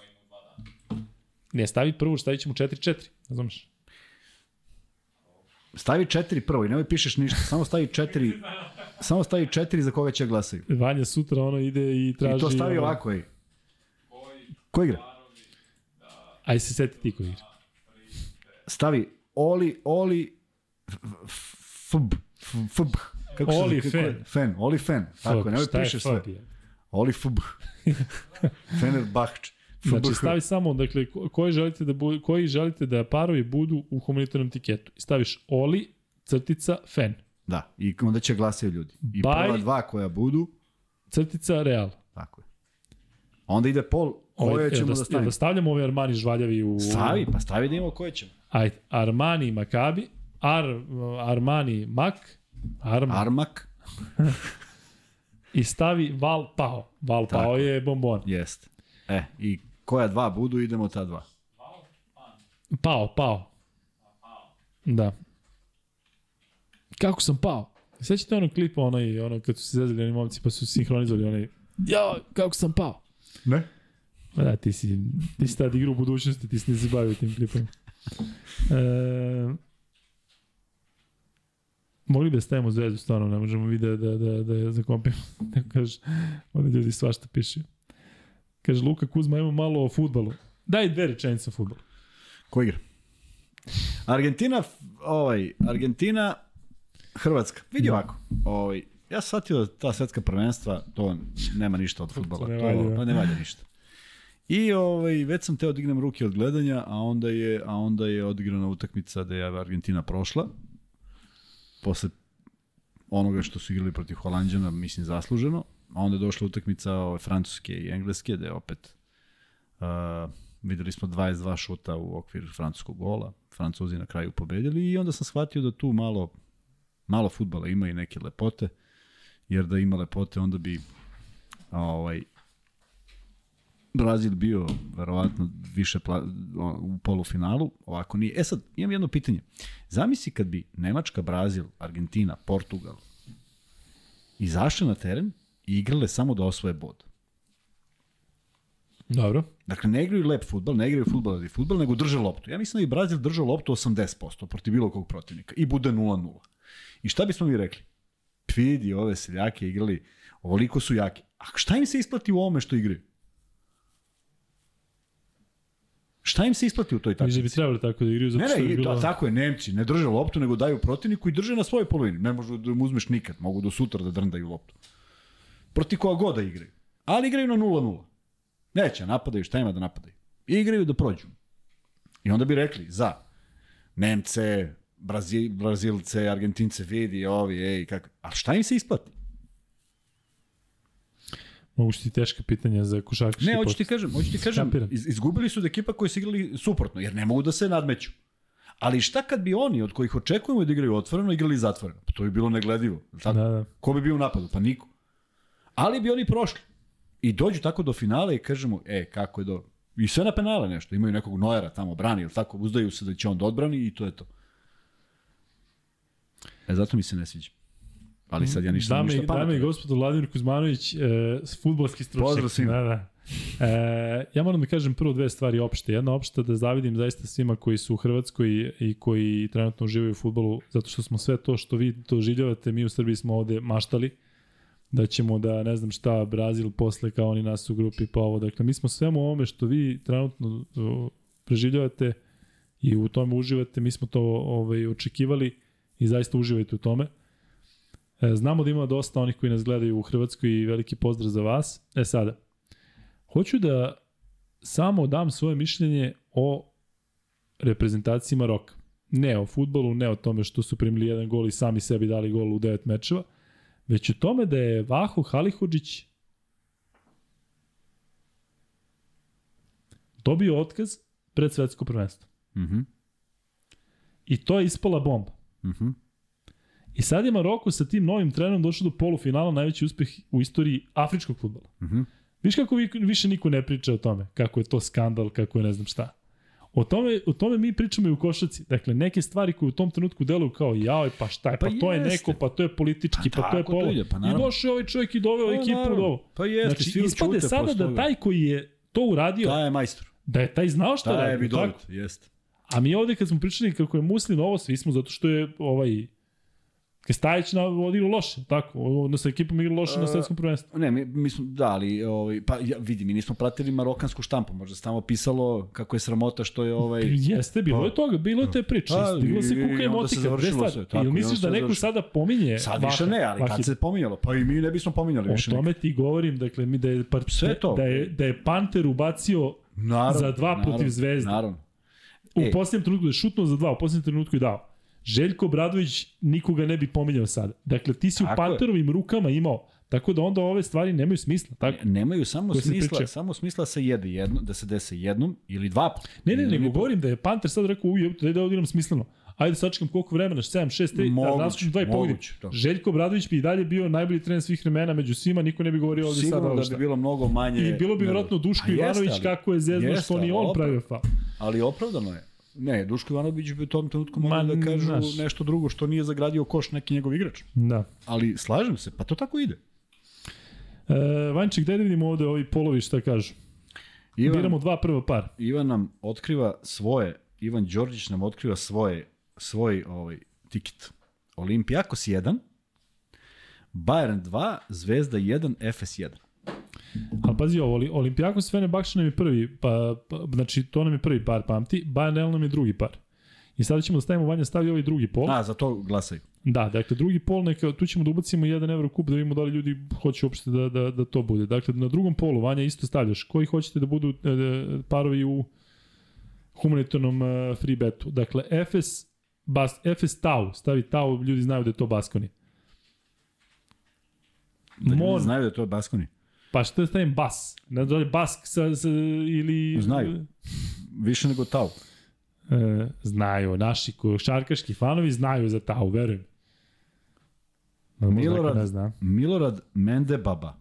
Ne, stavi prvo, stavit ćemo 4-4, razumeš? Stavi četiri prvo i nemoj pišeš ništa. Samo stavi četiri, samo stavi četiri za koga će glasaju. Vanja sutra ono ide i traži... I to stavi ovako, ej. Ko igra? Aj se seti ti ko igra. Stavi Oli, Oli, Fb, Fb. Kako se- Oli kako Fen. Oli Fen. Tako, nemoj pišeš sve. je? Oli Fb. Fenerbahč. Znači, stavi samo, dakle, ko- koji želite da, bu, koji želite da parovi budu u humanitarnom tiketu. I staviš Oli, crtica, Fen, Da, i onda će glasaju ljudi. I Baj- prva dva koja budu, crtica, Real. tako je. Onda ide pol, Ovaj, koje jel ćemo da, jel stavimo. da stavljamo ove Armani žvaljavi u... Stavi, pa stavi da imamo koje ćemo. Ajde, Armani Makabi, Ar, Armani Mak, Arma, Armak, i stavi Val Pao. Val Tako. Pao je bombon. jest. E, i koja dva budu, idemo ta dva. Pao, pao. Da. Kako sam pao? Sećate onog klipa, onaj, ono, kad su se zezali oni momci pa su sinhronizovali onaj, ja, kako sam pao? Ne? Ma da, ti si, ti si tad igra u budućnosti, ti si ne se bavio tim klipom. E, mogli da stavimo zvezdu, stvarno, ne možemo vidjeti da, da, da, da je zakompimo. Ne kaže, ovdje ljudi svašta pišu. Kaže, Luka Kuzma, ima malo o futbalu. Daj dve rečenice o futbalu. Ko igra? Argentina, ovaj, Argentina, Hrvatska. Vidi Da. ovako, ovaj, ja sam shvatio da ta svetska prvenstva, to nema ništa od futbala. ne To, valja. pa ne valja ništa. I ovaj, već sam teo dignem ruke od gledanja, a onda je, a onda je odigrana utakmica da je Argentina prošla. Posle onoga što su igrali protiv Holandjana, mislim zasluženo. A onda je došla utakmica ove, Francuske i Engleske, je opet uh, videli smo 22 šuta u okviru francuskog gola. Francuzi na kraju pobedili i onda sam shvatio da tu malo malo futbala ima i neke lepote, jer da ima lepote onda bi ovaj Brazil bio verovatno više pla, u polufinalu, ovako nije. E sad, imam jedno pitanje. Zamisli kad bi Nemačka, Brazil, Argentina, Portugal izašle na teren i igrale samo da osvoje bod. Dobro. Dakle, ne igraju lep futbal, ne igraju futbal radi futbal, nego drže loptu. Ja mislim da bi Brazil držao loptu 80% protiv bilo kog protivnika i bude 0-0. I šta bismo mi rekli? Vidi, ove seljake igrali, ovoliko su jaki. A šta im se isplati u ovome što igraju? Šta im se isplati u toj Mislim da bi trebali tako da igraju, zato Ne, što ne, je i, bilo... tako je, Nemci ne drže loptu, nego daju protivniku i drže na svojoj polovini. Ne možeš da im uzmeš nikad, mogu do sutra da drndaju loptu. Proti koga god da igraju. Ali igraju na 0-0. Neće, napadaju, šta ima da napadaju. I igraju da prođu. I onda bi rekli, za Nemce, Brazil, Brazilce, Argentince, vidi, ovi, ej, kako. A šta im se isplati? Mogu ti teška pitanja za košarkaški Ne, hoću ti kažem, hoću ti kažem, izgubili su od ekipa koji su igrali suprotno, jer ne mogu da se nadmeću. Ali šta kad bi oni, od kojih očekujemo da igraju otvoreno, igrali zatvoreno? Pa to bi bilo negledivo. Tako? Da, da. Ko bi bio u napadu? Pa niko. Ali bi oni prošli. I dođu tako do finala i kažemo, e, kako je do... I sve na penale nešto. Imaju nekog Nojera tamo, brani, ili tako, uzdaju se da će on da odbrani i to je to. E, zato mi se ne sviđa. Ali sad ja ništa, dame, ništa pametno. Dame i gospodo, Vladimir Kuzmanović, e, futbolski stručnjak. Pozdrav svima. Da, da. E, ja moram da kažem prvo dve stvari opšte. Jedna opšta da zavidim zaista svima koji su u Hrvatskoj i, koji trenutno uživaju u futbolu, zato što smo sve to što vi doživljavate, mi u Srbiji smo ovde maštali da ćemo da, ne znam šta, Brazil posle kao oni nas u grupi pa ovo. Dakle, mi smo svemu ovome što vi trenutno preživljavate i u tome uživate, mi smo to ovaj, očekivali i zaista uživajte u tome. E, znamo da ima dosta onih koji nas gledaju u Hrvatskoj i veliki pozdrav za vas. E sada, hoću da samo dam svoje mišljenje o reprezentaciji Maroka. Ne o futbolu, ne o tome što su primili jedan gol i sami sebi dali gol u devet mečeva, već o tome da je Vaho Halihodžić dobio otkaz pred svetsko prvenstvo. Mhm. I to je ispala bomba. Mhm. I sad je Maroko sa tim novim trenerom došao do polufinala, najveći uspeh u istoriji afričkog futbola. Mhm. Viš kako vi, više niko ne priča o tome, kako je to skandal, kako je ne znam šta. O tome, o tome mi pričamo i u košaci. Dakle, neke stvari koje u tom trenutku deluju kao jaoj, pa šta je, pa, Pa to je jeste. neko, pa to je politički, pa, Pa to je tako polo. ide, pa I došao je ovaj čovjek i doveo Pa ekipu naravno. do ovo. Pa jeste, znači, svi ispade sada da taj koji je to uradio, Taj je majstor. da je taj znao šta Taj je radi. vidovit, tako? jeste. A mi ovde kad smo pričali kako je Muslin ovo, svi smo zato što je ovaj Kestajić na odigrao loše, tako, odnosno sa ekipom igrao loše na svetskom prvenstvu. Ne, mi, mi smo, da, ali, ovaj, pa ja, vidi, mi nismo pratili marokansku štampu, možda se tamo pisalo kako je sramota što je ovaj... Jeste, bilo Pa. je toga, bilo je te priče. Pa, Stiglo se kuka i i onda se motika. završilo Gde stvar? tako, Ili misliš da neko sada pominje Sad više ne, ali kad se pominjalo, pa i mi ne bismo pominjali O više. ne. tome ti govorim, dakle, mi da je, par, Sve to. da je, da je Panter ubacio Naravno, za dva naravno, protiv Zvezde. Naravno. u E. posljednjem trenutku da je šutnuo za dva, u posljednjem trenutku i dao. Željko Bradović nikoga ne bi pominjao sada. Dakle, ti si u Tako je. Panterovim rukama imao, tako da onda ove stvari nemaju smisla. Tako? Ne- Nemaju samo smisla, samo smisla se jede jedno, da se dese jednom ili dva puta. Ne, ne, nego govorim da je Panter sad rekao, uj, daj da odigram smisleno. Ajde sačekam koliko vremena, 7, 6, 3, da Moguće, naskočim dva i moguće, da. Željko Bradović bi i dalje bio najbolji trener svih vremena među svima, niko ne bi govorio ovde sada Sigurno da šta. bi bilo mnogo manje... I bilo bi vjerojatno Duško jeste, Ivanović ali- kako je zezno što ni on pravio faul. Ali opravdano je. Ne, Duško Ivanović bi u tom trenutku mogli da kažu znaš. nešto drugo što nije zagradio koš neki njegov igrač. Da. Ali slažem se, pa to tako ide. E, Vanček, daj da vidimo ovde ovi polovi šta kažu. Ivan, Biramo dva prva par. Ivan nam otkriva svoje, Ivan Đorđić nam otkriva svoje, svoj ovaj, tiket. Olimpijakos 1, Bayern 2, Zvezda 1, Efes 1. Ali pazi ovo, Oli- Olimpijakos Fenerbahče nam je prvi, pa, pa, znači to nam je prvi par pamti, Bayern nam je drugi par. I sada ćemo da stavimo Vanja stavi ovaj drugi pol. A, za to glasaju. Da, dakle drugi pol, neka, tu ćemo da ubacimo 1 evro kup da vidimo da li ljudi hoće uopšte da, da, da to bude. Dakle, na drugom polu, Vanja, isto stavljaš. Koji hoćete da budu e, e, parovi u humanitarnom e, free betu? Dakle, Efes, Bas, Efes Tau, stavi Tau, ljudi znaju da je to Baskoni. Da ljudi Mon, znaju da je to Baskoni. Pa što da stavim Bas? Ne znam da li Bask sa, sa, ili... Znaju. Više nego Tau. E, znaju, naši košarkaški fanovi znaju za Tau, verujem. No, Milorad, ne zna. Milorad Mendebaba.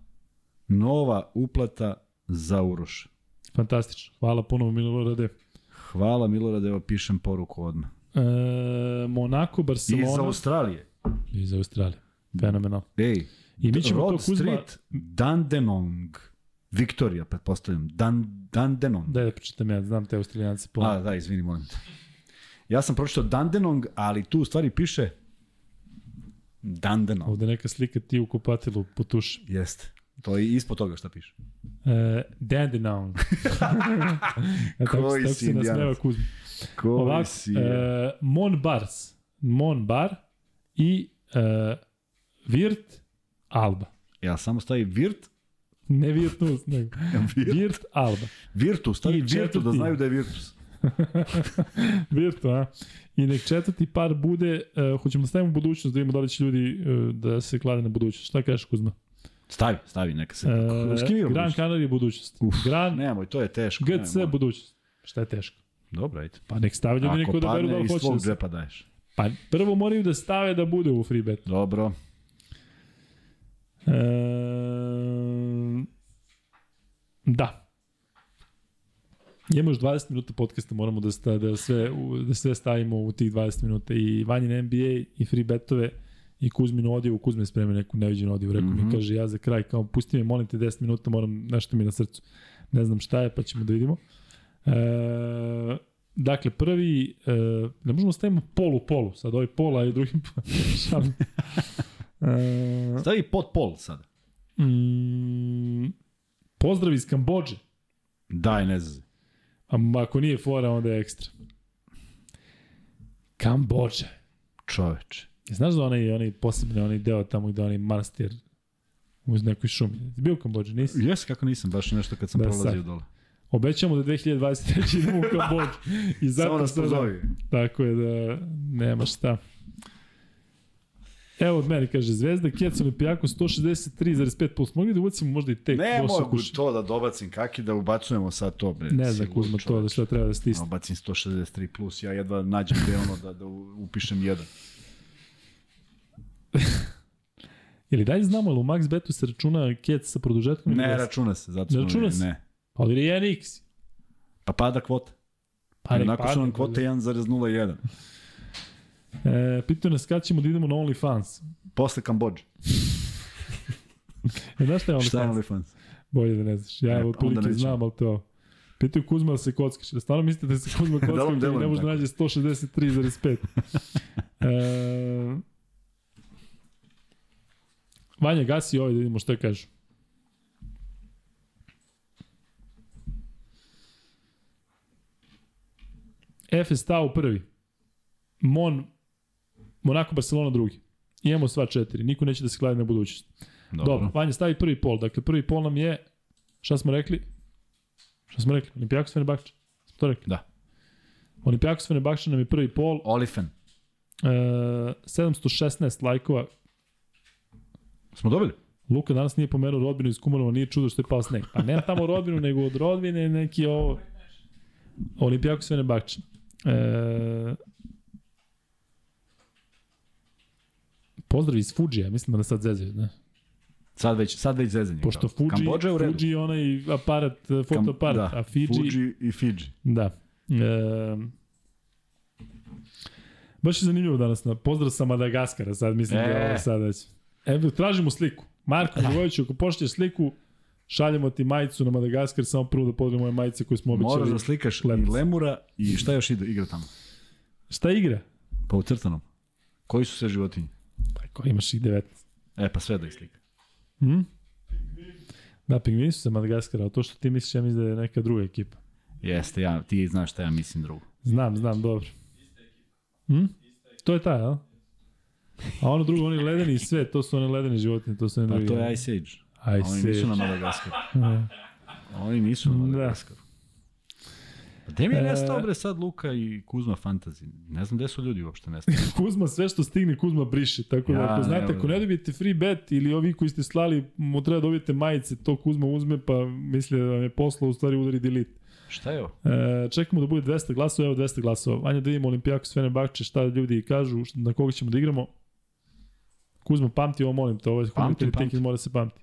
Nova uplata za Uroš. Fantastično. Hvala puno Milorade. Hvala Milorad, evo pišem poruku odmah. E, Monako, Iz Barcelona Australije. i iz Australije. Fenomenal. Ej, I mi ćemo Rod to Kuzma... Street, Dandenong. Viktorija, pretpostavljam. Dan, Dandenong. Daj da pročitam ja, znam te Australijance po... A, da, izvini, molim te. Ja sam pročitao Dandenong, ali tu u stvari piše Dandenong. Ovde neka slika ti u kupatilu po tuši. Jeste. To je ispod toga šta piše. E, Dandenong. e, Koji tako si indijanac? Koji Ovako, si... e, Mon Bars. Mon Bar i e, Virt Alba. Ja samo stavim Virt, Ne Virtus, nego Virt. Virt Alba. Virtus, stavi Virtu da znaju da je Virtus. Virtu, a? I nek četvrti par bude, uh, hoćemo da stavimo budućnost, da vidimo da li će ljudi uh, da se klade na budućnost. Šta kažeš Kuzma? Stavi, stavi, neka se... E, S kim igra Gran budućnost? Canaria budućnost. Uf, Gran Nemoj, to je teško. GC nemoj. budućnost. Šta je teško? Dobro, ajde. Pa nek stave ljudi neko Ako da veru da padne, li iz hoće. tvog Da džepa daješ. Pa prvo moraju da stave da bude u free bet. Dobro. E, Da. Imamo još 20 minuta podcasta, moramo da, sta, da, sve, da sve stavimo u tih 20 minuta. I Vanjin NBA, i free betove, i Kuzminu odjevu. Kuzme spremi neku neviđenu odjevu. Rekao mm -hmm. mi, kaže, ja za kraj, kao, pusti mi, molim te 10 minuta, moram, nešto mi na srcu. Ne znam šta je, pa ćemo da vidimo. E, dakle, prvi, e, ne možemo da stavimo polu polu, sad ovaj pola i drugi šalim. E, Stavi pod pol sad. mm, pozdrav iz Kambođe. Daj, ne znam. A ako nije fora, onda je ekstra. Kambođa. Čoveče. Znaš da onaj, onaj posebni onaj deo tamo gde onaj manastir uz nekoj šumi. Jesi bio u Kambođi, nisi? Jes, kako nisam, baš nešto kad sam Da, prolazio sad. dole. Obećamo da 2023. idemo u Kambođu. I zato Samo nas pozovi. Tako je da nema šta. Evo od mene, kaže, Zvezda, Kjec, Olimpijako, 163,5 plus. Mogli da ubacimo možda i tek Ne mogu dvosukuš? to da dobacim, kaki da ubacujemo sad to, bre. Ne znam, Kuzma, to da šta treba da stisne. Ubacim 163 plus, ja jedva nađem gde ono da, da upišem jedan. Ili dalje znamo, ali u Max Betu se računa Kjec sa produžetkom? Ne računa se, zato Ne računa se? Ne. Ali je 1x. Pa pada kvota. Pa Pa Onako su padne, nam kvote 1,01. E, pitaju nas kada ćemo da idemo na OnlyFans. Posle Kambođe. E, znaš šta je Šta je OnlyFans? OnlyFans? Bolje da ne znaš. Ja E, otprilike znam, ali to... Pitaju Kuzma da se kockaš. Da stvarno mislite da se Kuzma kocka delom, ne može da nađe 163,5. e, Vanja, gasi ovaj da vidimo šta kažu. FS Tau prvi. Mon, Monako Barcelona drugi. Imamo sva četiri. Niko neće da se gleda na budućnost. Dobro. Dobro, Vanja stavi prvi pol. Dakle, prvi pol nam je, šta smo rekli? Šta smo rekli? Olimpijakos Fenerbahče. Smo to rekli? Da. Olimpijakos Fenerbahče nam je prvi pol. Olifen. E, 716 lajkova. Smo dobili? Luka danas nije pomenuo rodbinu iz Kumanova, nije čudo što je pao sneg. Pa nema tamo rodbinu, nego od rodbine neki ovo... Olimpijakos Fenerbahče. E, pozdrav iz Fuji, mislim da nas sad zezaju, ne? Sad već, sad već zezanje. Pošto kao. Fuji, Kambođa je u redu. Fuji je onaj aparat, fotoaparat, da, a Fiji, Fuji i Fiji. Da. E, baš je zanimljivo danas. Na pozdrav sa Madagaskara, sad mislim e. da je E. ovo sad već. Evo, tražimo sliku. Marko Milivojević, ako pošlješ sliku, šaljemo ti majicu na Madagaskar, samo prvo da podremo moje majice koje smo običali. Moraš da slikaš i lemura i šta još ide, igra tamo? Šta igra? Pa u crtanom. Koji su sve životinje? Pa ko imaš ih 19. E, pa sve da islika. Hm? Da, pingvini su sa Madagaskara, a to što ti misliš, ja mislim da je neka druga ekipa. Jeste, ja, ti znaš šta ja mislim drugo. Znam, znam, dobro. Hm? To je taj, a? A ono drugo, oni ledeni i sve, to su one ledene životinje, to su one Pa drugi. to je Ice Age. Aj, Oni se. nisu na Madagaskaru. Ne. Oni nisu na Da. Madagaskaru. Pa Gde mi je E. nestao bre sad Luka i Kuzma Fantasy? Ne znam gde su ljudi uopšte nestali. Kuzma sve što stigne Kuzma briše, tako da Ja, ako znate, evo ako da. ne dobijete free bet ili ovi koji ste slali, mu treba dobijete majice, to Kuzma uzme pa misli da vam je posla, u stvari udari delete. Šta je ovo? E, čekamo da bude 200 glasova, evo 200 glasova. Vanja da vidimo Olimpijakos Fenerbahče, šta ljudi kažu, na koga ćemo da igramo. Kuzma, pamti ovo, molim te, ovo je pamtim, pamtim. mora se pamti.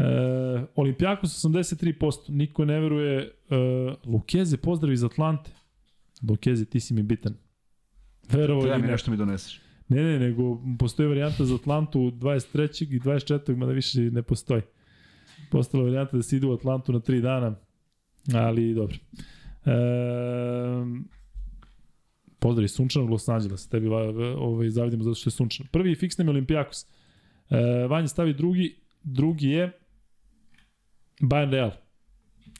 E, Olimpijakos 83%, niko ne veruje. E, Lukeze, pozdrav iz Atlante. Lukeze, ti si mi bitan. Verovo ili mi ne. nešto mi doneseš. Ne, ne, nego postoji varijanta za Atlantu 23. i 24. mada više ne postoji. Postala varijanta da se ide u Atlantu na 3 dana, ali dobro. E, pozdrav iz sunčanog Los Angelesa, tebi va- va- ovaj, zavidimo zato što je sunčano. Prvi je Olimpijakos. E, Vanja stavi drugi, drugi je Bayern Real.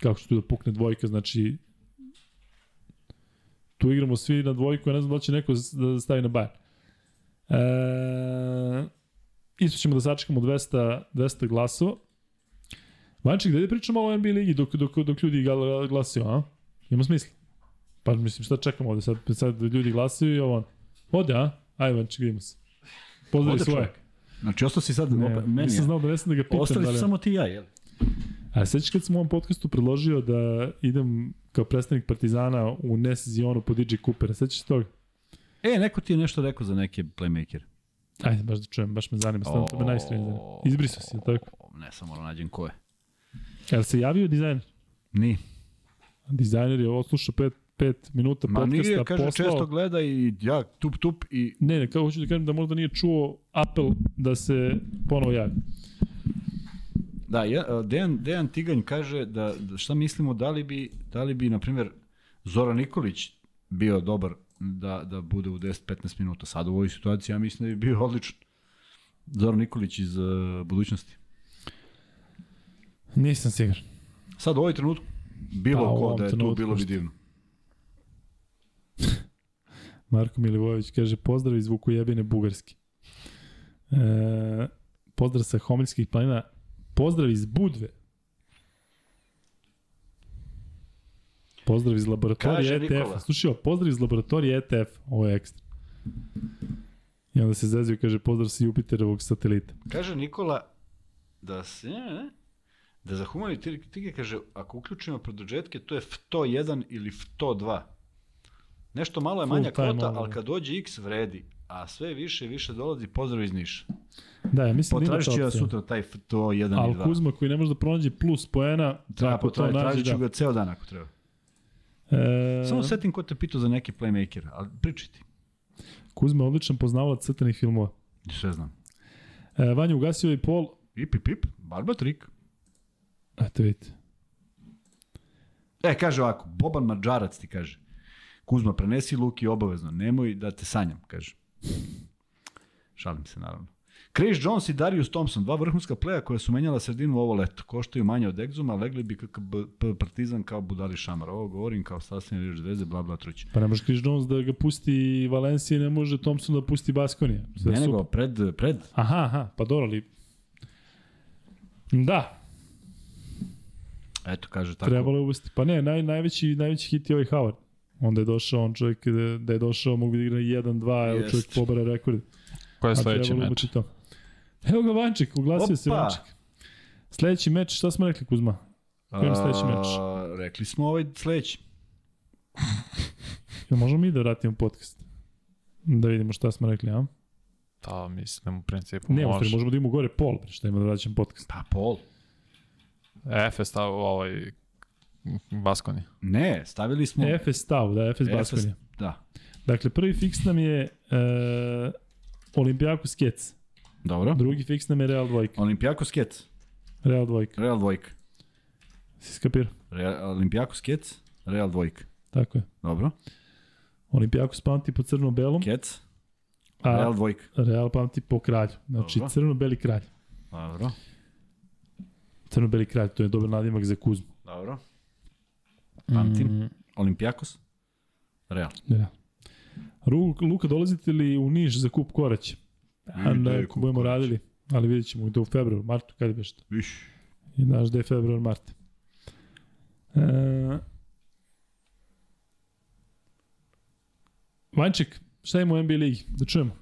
Kako će tu da pukne dvojka, znači tu igramo svi na dvojku, ja ne znam da li će neko da stavi na Bayern. E, isto ćemo da sačekamo 200, 200 glasova. Vanček, da pričamo malo o NBA ligi dok, dok, dok ljudi glasaju, a? Ima smisla? Pa mislim, šta čekamo ovde sad, sad ljudi glasaju i ovo. Ode, a? Ajde, Vanček, vidimo se. Pozdravi svoje. čovjek. Znači, ostao si sad, Ne, opet, meni nisam znao da ne sam da ga pitam. Ostali da su li- samo ti i ja, jel? A sećaš kad sam u ovom podcastu predložio da idem kao predstavnik Partizana u nesezionu po DJ Coopera, sećaš se toga? E, neko ti je nešto rekao za neke playmaker. Ajde, baš da čujem, baš me zanima, stvarno to me najskrije zanima. Izbrisao si, tako? Ne, samo moram nađem ko je. Jel se javio dizajner? Ni. Dizajner je odslušao 5 5 minuta Ma podcasta nije, kaže, poslao... često gleda i ja tup tup i Ne, ne, kao hoću da kažem da možda nije čuo apel da se ponovo javi. Da, ja, Dejan, Dejan Tiganj kaže da, da šta mislimo, da li bi, da li bi na primjer, Zoran Nikolić bio dobar da, da bude u 10-15 minuta. Sad u ovoj situaciji ja mislim da bi bio odličan. Zoran Nikolić iz uh, budućnosti. Nisam siguran. Sad u ovoj trenutku, bilo Pa, ko da je tu, bilo bi divno. Marko Milivojević kaže pozdrav iz Vukujebine Bugarski. E, pozdrav sa Homiljskih planina. Pozdrav iz Budve. Pozdrav iz laboratorije ETF. Nikola. Slušaj, ovo, pozdrav iz laboratorije ETF. Ovo je ekstra. I onda se zezio i kaže pozdrav sa Jupiterovog satelita. Kaže Nikola da se, ne, da za humani tige kaže, ako uključimo produžetke, to je FTO 1 ili FTO 2. Nešto malo je manja kvota, ali kad dođe X vredi, a sve više i više dolazi pozdrav iz Niša. Da, ja mislim da ću ja sutra taj FTO 1 i Ali 2. Kuzma koji ne može da pronađe plus poena, Treba to potražiti, nađe, tražit ću da. ga ceo dan ako treba. E, Samo setim ko te pitao za neki playmaker, ali pričaj ti. Kuzma je odličan poznavalac crtenih filmova. Sve znam. E, Vanja ugasio i pol. Ip, ip, ip, barba trik. Eto vidite. E, kaže ovako, Boban Mađarac ti kaže. Kuzma, prenesi Luki obavezno, nemoj da te sanjam, kaže. Šalim se, naravno. Chris Jones i Darius Thompson, dva vrhunska pleja koja su menjala sredinu ovo leto. Koštaju manje od Exuma, legli bi KKB Partizan kao budali šamar. Ovo govorim kao sastavljeni reč zvezde, bla bla truć. Pa ne može Chris Jones da ga pusti Valencija, ne može Thompson da pusti Baskonija. Sve Ne nego, pred, pred. Aha, aha, pa dobro, ali... Da, Eto, kaže tako. trebalo je uvesti. Pa ne, naj, najveći, najveći hit je ovaj Howard. Onda je došao on čovjek da, da je došao, mogu da igra 1-2, evo Jest. čovjek pobara rekord. Ko je sledeći meč? To. Evo ga Vanček, uglasio se Opa! Vanček. Sledeći meč, šta smo rekli Kuzma? Koji je sledeći meč? A, rekli smo ovaj sledeći. Jel možemo mi da vratimo podcast? Da vidimo šta smo rekli, a? Da, mislim, u principu Ne, može. možemo da imamo gore pol, šta ima da vraćam podcast. Pa pol. Efe stav ovaj Baskoni. Ne, stavili smo... Efes stav, da, Efes Baskonija. Da, Dakle, prvi fiks nam je e, Olimpijakos Kec. dobro. Drugi fiks nam je Real dvojka. Olimpijakos Kec, Real dvojka. Real dvojka. Si skapir? Real, Olimpijakos Kec, Real dvojka. Tako je. Dobro. Olimpijakos pamti po crno-belom, Kec, a Real dvojka. Real pamti po kralju. Znači, crno-beli kralj. Dobro. Crno-beli kralj, to je dobar nadimak za Kuzmu. Dobro. Pamtim. Mm, Olimpijakos, Real. da. Ru, Luka, dolazite li u Niš za kup Korać? A, Ide ne, kup budemo radili, ali vidjet ćemo da u februaru, martu, kada bi što. Viš. I znaš da je februar, mart. E, Vanček, šta ima u NBA ligi? Da čujemo.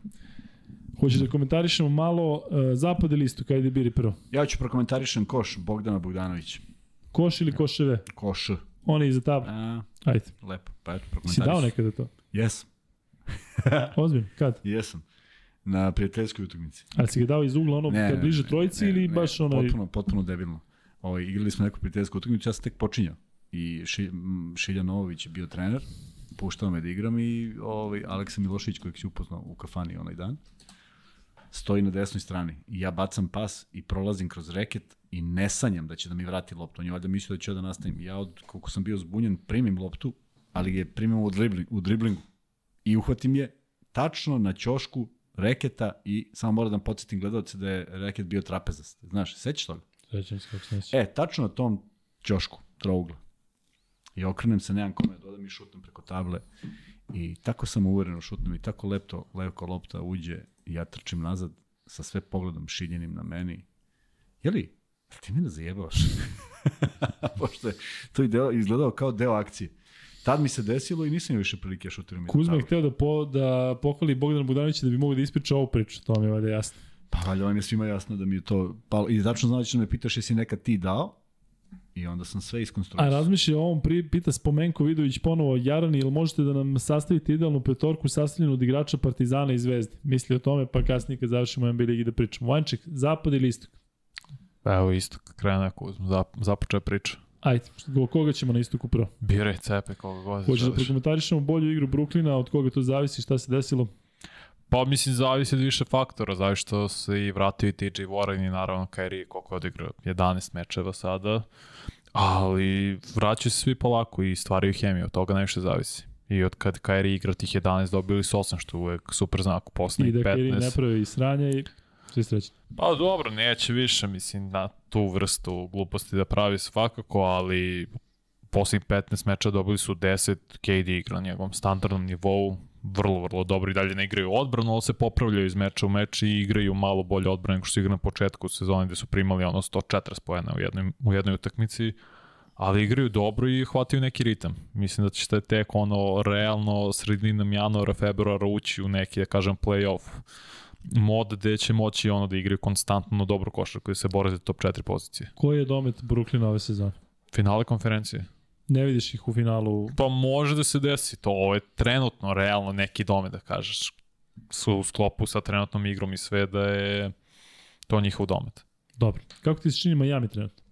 Hoćeš da komentarišemo malo uh, zapad ili isto, kada biri prvo? Ja ću prokomentarišem koš Bogdana Bogdanovića. Koš ili koševe? Koš. On je iza tabla. A, Ajde. lepo. Pa eto, Si prokomentarišem. dao nekada to? Jesam. Ozbiljno, kad? Jesam. Na prijateljskoj utakmici. Ali si ga dao iz ugla ono Ne, kad bliže trojici ne, ili ne, baš ono... Potpuno, potpuno debilno. Ovaj, igrali smo neku prijateljsku utakmicu, ja sam tek počinjao. I Ši, Šilja Novović je bio trener, puštao me da igram i ovaj, Aleksa Milošić kojeg si upoznao u kafani onaj dan, stoji na desnoj strani. I ja bacam pas i prolazim kroz reket i ne sanjam da će da mi vrati loptu. On je valjda mislio da ću ja da nastavim. Ja, od, koliko sam bio zbunjen, primim loptu, ali je primim u, dribling, u driblingu. I uhvatim je tačno na ćošku reketa i samo moram da podsjetim gledalce da je reket bio trapezast. Znaš, sećaš toga? Sećam se kako se. E, tačno na tom ćošku, trougla. I okrenem se, nemam kome, dodam i šutnem preko table. I tako sam uvereno šutnem i tako lepto, levko lopta uđe ja trčim nazad sa sve pogledom šiljenim na meni. Jeli, ti me da zajebavaš? Pošto je to i deo, izgledao kao deo akcije. Tad mi se desilo i nisam imao više prilike šutiram. Kuzma je hteo da, po, da pohvali Bogdana Budanovića da bi mogao da ispriča ovu priču, to mi je valjda jasno. Pa valjda vam je svima jasno da mi je to palo. I tačno znači da me pitaš jesi nekad ti dao i onda sam sve A iskonstruisao. razmišlja o ovom, pri, pita Spomenko Vidović ponovo, Jarani, ili možete da nam sastavite idealnu petorku sastavljenu od igrača Partizana i Zvezde? Misli o tome, pa kasnije kad završimo NBA ligi da pričamo. Vanček, zapad ili istok? Evo isto, krene ako uzmem, zap, započeo priča. Ajde, do koga ćemo na istoku prvo? Biraj cepe koga god Hoćeš da prokomentarišemo bolju igru Brooklyna, od koga to zavisi, šta se desilo? Pa mislim, zavisi od više faktora, zavisi što se i vratio i TJ Warren i naravno Kyrie koliko je odigrao 11 mečeva sada, ali vraćaju se svi polako i stvaraju hemiju, od toga najviše zavisi. I od kad Kyrie igra tih 11 dobili su 8, što je uvek super znak u I poslednjih da 15. Kerry ne pravi i sranja i svi srećni. Pa dobro, neće više, mislim, na tu vrstu gluposti da pravi svakako, ali poslednjih 15 meča dobili su 10, KD igra na njegovom standardnom nivou, vrlo, vrlo dobro i dalje ne igraju odbranu, ali se popravljaju iz meča u meč i igraju malo bolje odbranu nego što su igrali na početku sezone gde su primali ono 140 pojena u jednoj, u jednoj utakmici, ali igraju dobro i hvataju neki ritam. Mislim da ćete tek ono realno sredinom januara, februara ući u neki, da kažem, play-off mod gde će moći ono da igraju konstantno dobro košarku i da se bore za top 4 pozicije. Koji je domet Brooklyna ove sezone? Finale konferencije. Ne vidiš ih u finalu. Pa može da se desi to, ovo je trenutno realno neki dome da kažeš su u sklopu sa trenutnom igrom i sve da je to njihov domet. Dobro. Kako ti se čini Miami trenutno?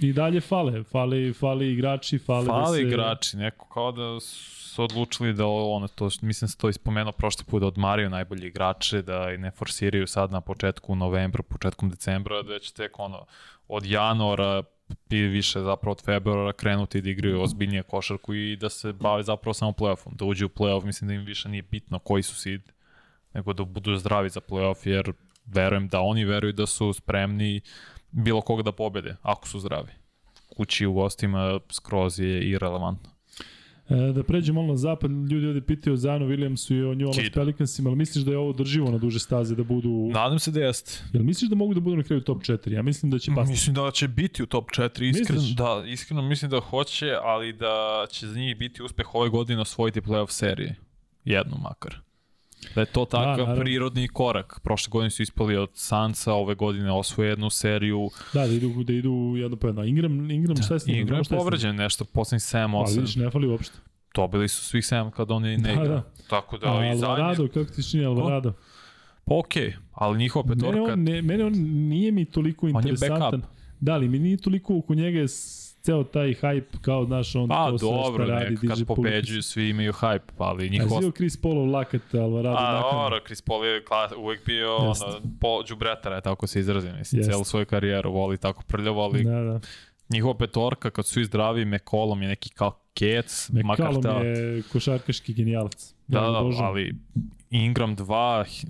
I dalje fale, fali, fali igrači, fale, da Fali se... igrači, neko kao da su odlučili da ono to, mislim se to ispomenuo prošli put da odmaraju najbolji igrače, da i ne forsiraju sad na početku novembra, početkom decembra, da će tek ono od januara i više zapravo od februara krenuti da igraju ozbiljnije košarku i da se bave zapravo samo playoffom. Da uđu u playoff, mislim da im više nije bitno koji su seed, nego da budu zdravi za playoff, jer verujem da oni veruju da su spremni bilo koga da pobede, ako su zdravi. Kući u gostima skroz je irelevantno. E, da pređemo malo na zapad, ljudi ovde pitaju o Zanu Williamsu i o New Orleans. Pelicansima, ali misliš da je ovo drživo na duže staze da budu... Nadam se da jeste. Jel misliš da mogu da budu na kraju top 4? Ja mislim da će pasti. Mislim da će biti u top 4, iskreno, Misliš? da, iskreno mislim da hoće, ali da će za njih biti uspeh ove godine osvojiti playoff serije. Jednu makar. Da je to takav naravno. prirodni korak. Prošle godine su ispali od Sansa, ove godine osvoje jednu seriju. Da, da idu, da idu jedno po jedno. Ingram, Ingram je s njim? Igra je povređen nešto, poslednjih 7-8. Ali vidiš, ne fali uopšte. Dobili su svih 7 kad oni ne Da, igra. da. Tako da, A i zadnji. Alvarado, kako ti čini Alvarado? Pa okej, ali njihova Mene petorka... on, ne, mene on nije mi toliko je interesantan. backup. Da, ali mi nije toliko oko njega je ceo taj hype kao, znaš, on Pa to sve dobro, šta radi, nek, kad pobeđuju svi imaju hype, ali A njihova... zio Chris Paulov lakat Alvarado A, nakon. dobro, Chris Paul je kla, uvek bio Jeste. ono, po džubretara, je tako se izrazim, mislim, celu svoju karijeru voli tako prljavo, ali Da, da. njihova petorka, kad su i zdravi, McCollum je neki kao kec, McCallum ta... je košarkaški genijalac. Da, da, obožavam. ali Ingram 2,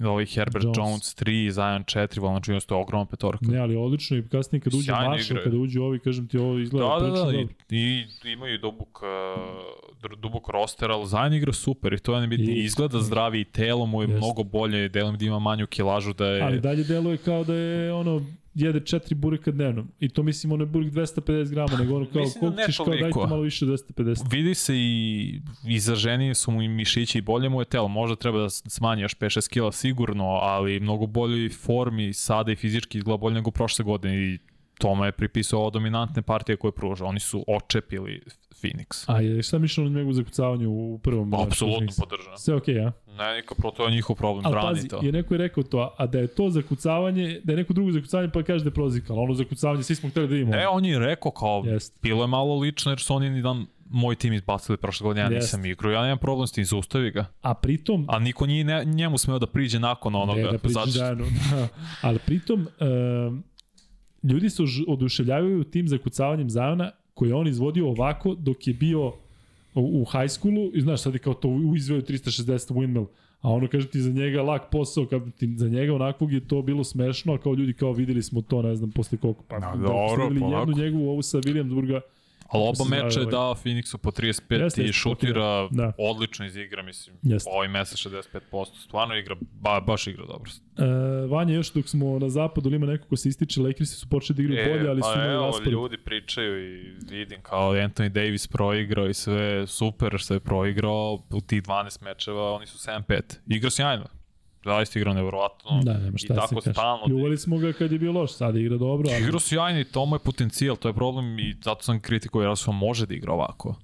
ovaj Herbert Jones. Jones, 3, Zion 4, Valanciunas, to je ogromna petorka. Ne, ali odlično i kasnije kad uđe Marshall, kada uđe ovi, kažem ti, ovo izgleda Da, da, da, i, i imaju dubok, uh, dubok roster, ali Zion igra super i to je nebitno. I- Izgleda zdravi i telo mu je Jeste. mnogo bolje, delom da ima manju kilažu, da je... Ali dalje deluje kao da je ono jede četiri bureka dnevno. I to mislim ono je burek 250 grama, nego ono kao Mislim da koliko ne ćeš kao dajte malo više 250. Vidi se i izaženiji su mu i mišići i bolje mu je telo. Možda treba da smanji još 5-6 kila sigurno, ali mnogo boljoj formi sada i fizički izgleda bolje nego prošle godine i tome je pripisao ovo dominantne partije koje pruža. Oni su očepili Phoenix. A je šta mišljeno na njegovu zakucavanju u prvom? meču Apsolutno podržam. Sve okej, okay, a? Ne, niko, pro to je njihov problem, Ali brani pazi, to. je neko je rekao to, a da je to zakucavanje, da je neko drugo zakucavanje pa kaže da je prozikal. Ono zakucavanje, svi smo hteli da vidimo. Ne, on je rekao kao, Jest. bilo je malo lično jer su oni ni dan moj tim izbacili prošle godine, ja Jest. nisam igrao, ja nemam problem s tim, zaustavi ga. A pritom, A niko nije ne, njemu smeo da priđe nakon onoga. Ne, da pričaš zato. Da. Ali pritom, um, ljudi se oduševljavaju tim zakucavanjem Zajona koje je on izvodio ovako dok je bio u, u high schoolu i znaš sad je kao to u- izveo 360 windmill a ono kaže ti za njega lak posao kad ti za njega onakvog je to bilo smešno a kao ljudi kao videli smo to ne znam posle koliko pa Da, da, dobro, videli polako. jednu njegovu ovu sa Williamsburga Ali oba meča je ovaj- dao Phoenixu po 35 Jeste, i šutira Da. odlično iz igra, mislim. Jeste. Ovaj mesec 65%, stvarno igra, ba, baš igra dobro. E, Vanja, još dok smo na zapadu ili ima neko ko se ističe, Lakersi su počeli da igraju bolje, ali su pa imali evo, raspored. ljudi pričaju i vidim kao Anthony Davis proigrao i sve super što je proigrao u tih 12 mečeva, oni su 7-5. Igra sjajno. Zaista igra nevjerovatno. Da, nema I šta tako se kaže. stalno. Ljubali smo ga kad je bio loš, sad igra dobro. Ali... Igra sjajno i to mu je potencijal, to je problem i zato sam kritikuo jer on može da igra ovako.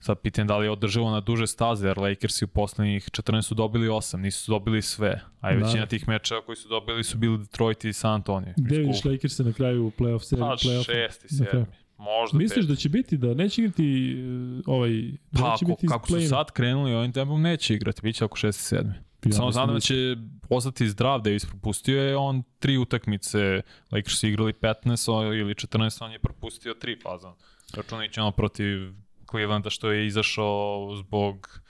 Sad pitanje da li je održivo na duže staze, jer Lakersi u poslednjih 14 su dobili 8, nisu dobili sve. A i Da. većina tih mečeva koji su dobili su bili Detroit i San Antonio. Gde vidiš Lakers na kraju playoff serije? Pa Na kraju. sedmi. Možda Misliš peti. da će biti, da neće igrati uh, ovaj... Da Pa neće ako, biti kako su sad krenuli ovim tempom, neće igrati, bit će oko 6 i 7. Ja Samo znam da da će ostati zdrav, Davis propustio je on tri utakmice, Lakers su igrali 15 o- ili 14, on je propustio tri fazon. Računajući ono protiv Clevelanda što je izašao zbog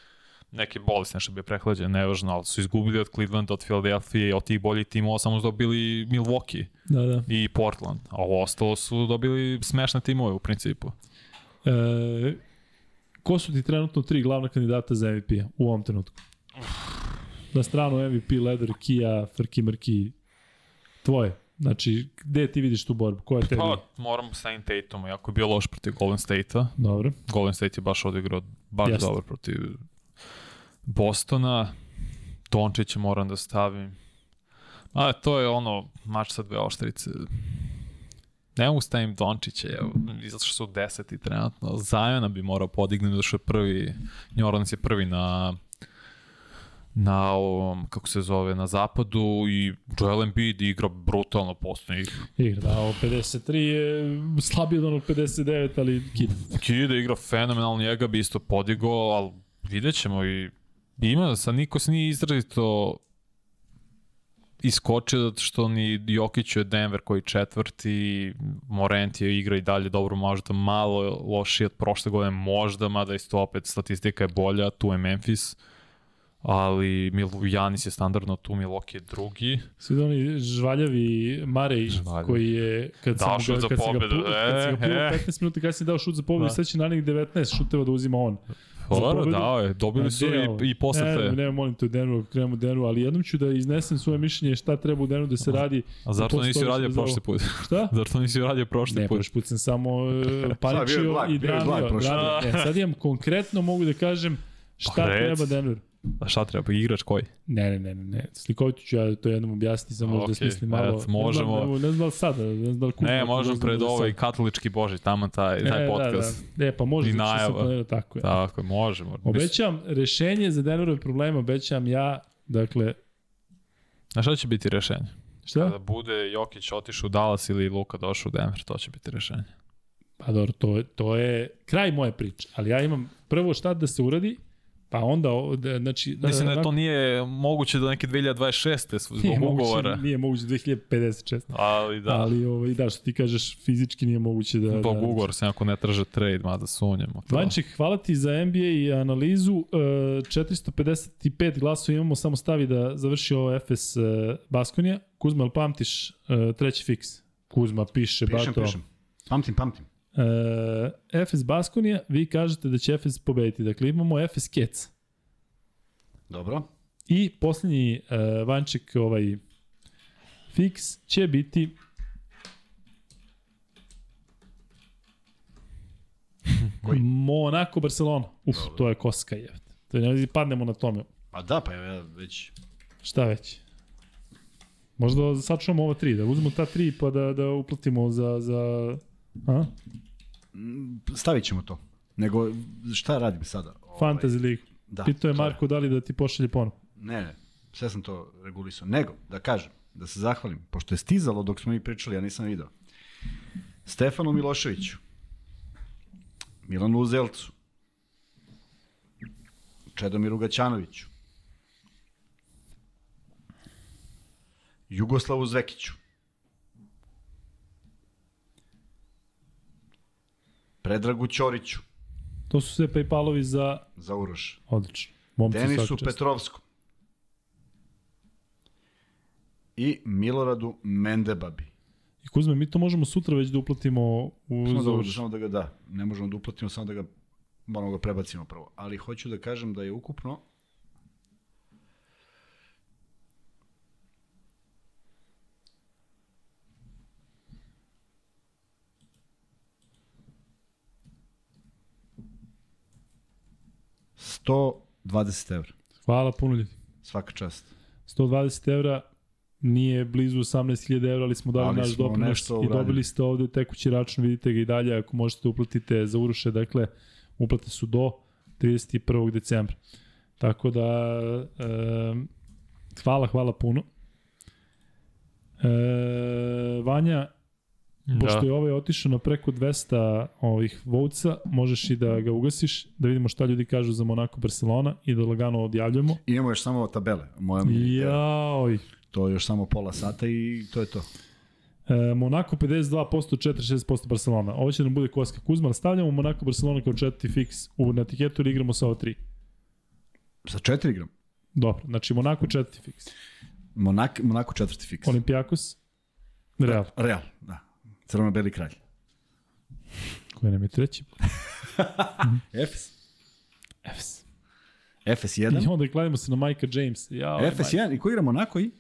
neke bolesti, nešto bi je prehlađen, nevažno, ali su izgubili od Clevelanda, od Philadelphia od tih boljih timova samo su dobili Milwaukee Da, da. i Portland, a ovo ostalo su dobili smešne timove u principu. E, ko su ti trenutno tri glavna kandidata za MVP-a u ovom trenutku? Na stranu MVP, Leder, Kia, Frki, Mrki, tvoje. Znači, gde ti vidiš tu borbu? Ko je tebi? Pa, moram sa Tatum, jako je bio loš protiv Golden State-a. Dobro. Golden State je baš odigrao baš Jeste. dobro protiv Bostona. Dončića moram da stavim. A to je ono, mač sa dve oštrice. Ne mogu stavim Dončića, evo, zato što su deseti trenutno. Zajona bi morao podignuti, zato što je prvi, New Orleans je prvi na na ovom, kako se zove, na zapadu i Joel Embiid igra brutalno poslednjih Igra, da, ovo 53 je slabije od onog 59, ali kid. Kida igra fenomenalno, njega bi isto podigao, ali vidjet ćemo i ima, sad niko se nije izrazito iskočio zato što ni Jokić je Denver koji četvrti, Morent je igra i dalje dobro, možda malo lošije od prošle godine, možda, mada isto opet statistika je bolja, tu je Memphis, ali Mil- Janis je standardno tu, Milwaukee je drugi. Svi da oni žvaljavi Marej, Žvaljavi. koji je, kad Dao sam ga, kad sam ga, pu, kad sam ga e, e. 15 minuta kasnije dao šut za pobedu, Da. sad će narednih 19 šuteva da uzima on. Pobedu? dao je, dobili su i, i posle ne, te. Ne, molim te u Denveru, ako krenemo u Denveru, ali jednom ću da iznesem svoje mišljenje šta treba u Denveru da se radi. A zašto nisi uradio prošli put? Šta? Zašto nisi uradio prošli Ne, put? prošli put sam samo je paničio i dramio. E, sad imam konkretno, mogu da kažem šta Pa treba Denver. A šta treba? Igrač koji? Ne, ne, ne, ne. Slikovito ću ja to jednom objasniti, samo možda Okej, smislim malo. eto, možemo. Ne znam, ne, znam da li sada, ne znam da li kupa. Ne, možemo pred ovaj katolički božić, tamo taj, taj e, podcast. Da, da. E, pa može, I zato što sam najava. planirao tako je. Tako je, možemo. Obećam rešenje za Denverove probleme, obećam ja, dakle, Znaš šta će biti rešenje? šta? Kada bude Jokić otišao u Dallas ili Luka došao u Denver, to će biti rešenje. Pa dobro, to, to je kraj moje priče. Ali ja imam prvo šta da se uradi, pa onda, da, znači... Mislim da onako- to nije moguće do neke 2026. zbog nije moguće, ugovora. Nije moguće 2056. Ali da, Ali ovaj, da, što ti kažeš, fizički nije moguće da... zbog da, ugovora se ako ne traže trade, mada sumnjamo. To. Vanček, hvala ti za NBA i analizu. E, 455 glasova imamo, samo stavi da završi ovo FS e, Baskonija. Kuzma, jel pamtiš e, treći fiks? Kuzma piše, Pišem, bato. pišem. Pamtim, pamtim. E, FS Baskonija, vi kažete da će FS pobediti. Dakle, imamo FS Kec. Dobro. I posljednji e, Vanček, ovaj fiks, će biti Koji? Monaco Barcelona. Uf, Dobro. to je koska je. To je, ne padnemo na tome. Pa da, pa ja već... Šta već? Možda da sačuvamo ova tri, da uzmemo ta tri pa da, da uplatimo za... za a? Mm, Stavit ćemo to. Nego, šta radim sada? Ovaj, Fantasy League. Da, Pitao je Marko da li da ti pošalje ponovo. Ne, ne, sve sam to regulisao. Nego, da kažem, da se zahvalim, pošto je stizalo dok smo mi pričali, ja nisam video. Stefanu Miloševiću, Milanu Uzelcu, Čedomiru Gaćanoviću, Jugoslavu Zvekiću, Predragu Ćoriću, To su sve Paypalovi za... za Uroš, Odlično. Momci Denisu. Petrovskom i Miloradu Mendebabi. I Kuzme, mi to možemo sutra već da uplatimo u Samo da, završ. samo da ga da, ne možemo da uplatimo, samo da ga moramo ga prebacimo prvo. Ali hoću da kažem da je ukupno Sto 20 evra. Hvala puno ljudi. Svaka čast. 120 evra nije blizu 18.000 evra, ali smo dali Ali naš doprinos i uradili. dobili ste ovde tekući račun, vidite ga i dalje ako možete da uplatite za uruše, dakle Uplate su do 31. decembra. Tako da, e, hvala, hvala puno. E, Vanja, Da. pošto je ovaj otišao na preko 200 ovih vouca, možeš i da ga ugasiš, da vidimo šta ljudi kažu za Monaco Barcelona i da lagano odjavljamo. I imamo još samo tabele. Moja Jaoj. To je još samo pola sata i to je to. E, Monaco 52%, 46% Barcelona. Ovo će nam bude Koska Kuzma. Stavljamo Monaco Barcelona kao četvrti fiks u na etiketu ili igramo sa ova tri. Sa četiri igram. Dobro, znači Monaco četvrti fiks. Monak, Monako četvrti fiks. Olimpijakos, Real, Real, da. Crveno-beli kralj. koji nam je treći. Efes. Efes. Efes I 1. onda kladimo se na Majka James. Ja, Efes 1. I ko igra Monako i?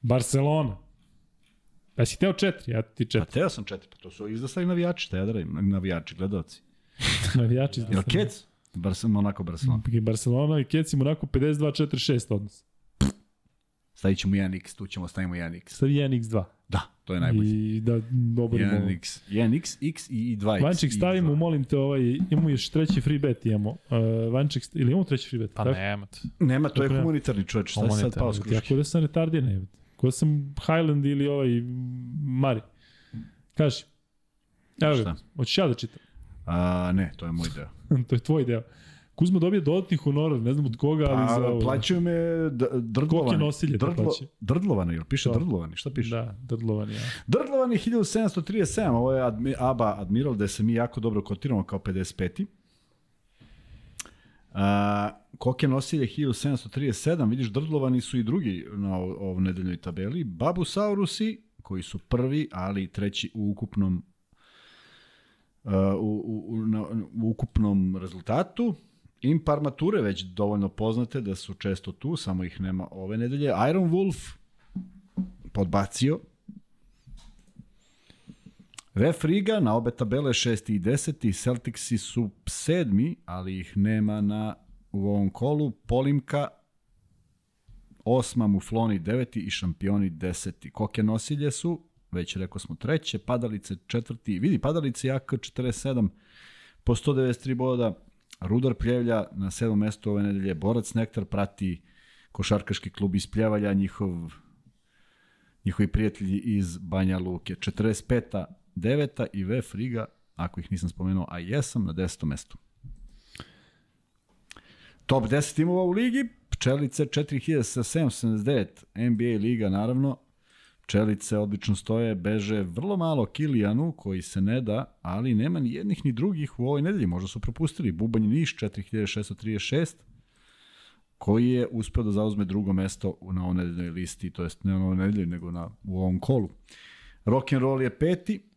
Barcelona. Pa si hteo četiri, ja ti Pa četiri. teo sam četiri. Pa to su izdostali navijači. Šta ja da radim? Navijači, gledalci. Navijači. Jel Kec? Barcelona, Monako, Barcelona. Barcelona i Keci Monaco 52-46 odnos. Stavit ćemo 1x, tu ćemo stavimo 1x. Sad 1x2. Da, to je najbolje. I da oborimo. 1x, 1x, x i 2x. Vanček stavimo, molim te, ovaj, imamo još treći free bet, imamo. Uh, Vanček, ili imamo treći free bet? Pa tako? nemate. Nema, to je humanitarni čovječ. Šta si sad pao s Ja kruške? ko da sam retardiran, je. Ko da sam Highland ili ovaj Mari. Kaži. Evo ga, hoćeš ja da čitam? A, ne, to je moj deo. to je tvoj deo. Kuzma dobije dodatni honor, ne znam od koga, ali za ovo. plaćaju me drdlovani. Koliki nosilje te Drdlo, plaćaju? drdlovani, jel piše Da. drdlovani? Šta piše? Da, drdlovani, ja. Drdlovani 1737, ovo je Admi, ABA Admiral, gde se mi jako dobro kotiramo kao 55. A, koke nosilje 1737, vidiš, drdlovani su i drugi na ovo- ovoj nedeljnoj tabeli. Babusaurusi, koji su prvi, ali treći u ukupnom uh, u, u, u, na, u ukupnom rezultatu. Imparmature već dovoljno poznate da su često tu, samo ih nema ove nedelje. Iron Wolf podbacio. Ref Riga na obe tabele 6. i 10. Celticsi su sedmi, ali ih nema na u ovom kolu. Polimka osma, Mufloni deveti i šampioni deseti. Koke nosilje su, već rekao smo treće, Padalice četvrti, vidi Padalice jak 47 po 193 boda, Rudar Pljevlja na sedmom mestu ove nedelje, Borac Nektar prati košarkaški klub iz Pljevalja, njihov njihovi prijatelji iz Banja Luke. 45. 9. i VF Riga, ako ih nisam spomenuo, a jesam, na 10. mestu. Top 10 timova u ligi, Pčelice 4779, NBA liga naravno, Pčelice odlično stoje, beže vrlo malo Kilijanu koji se ne da, ali nema ni jednih ni drugih u ovoj nedelji, možda su propustili. Bubanj Niš 4636, koji je uspeo da zauzme drugo mesto na ovoj nedeljnoj listi, to jest ne na ovoj nedelji, nego na, u ovom kolu. Rock'n'roll je peti,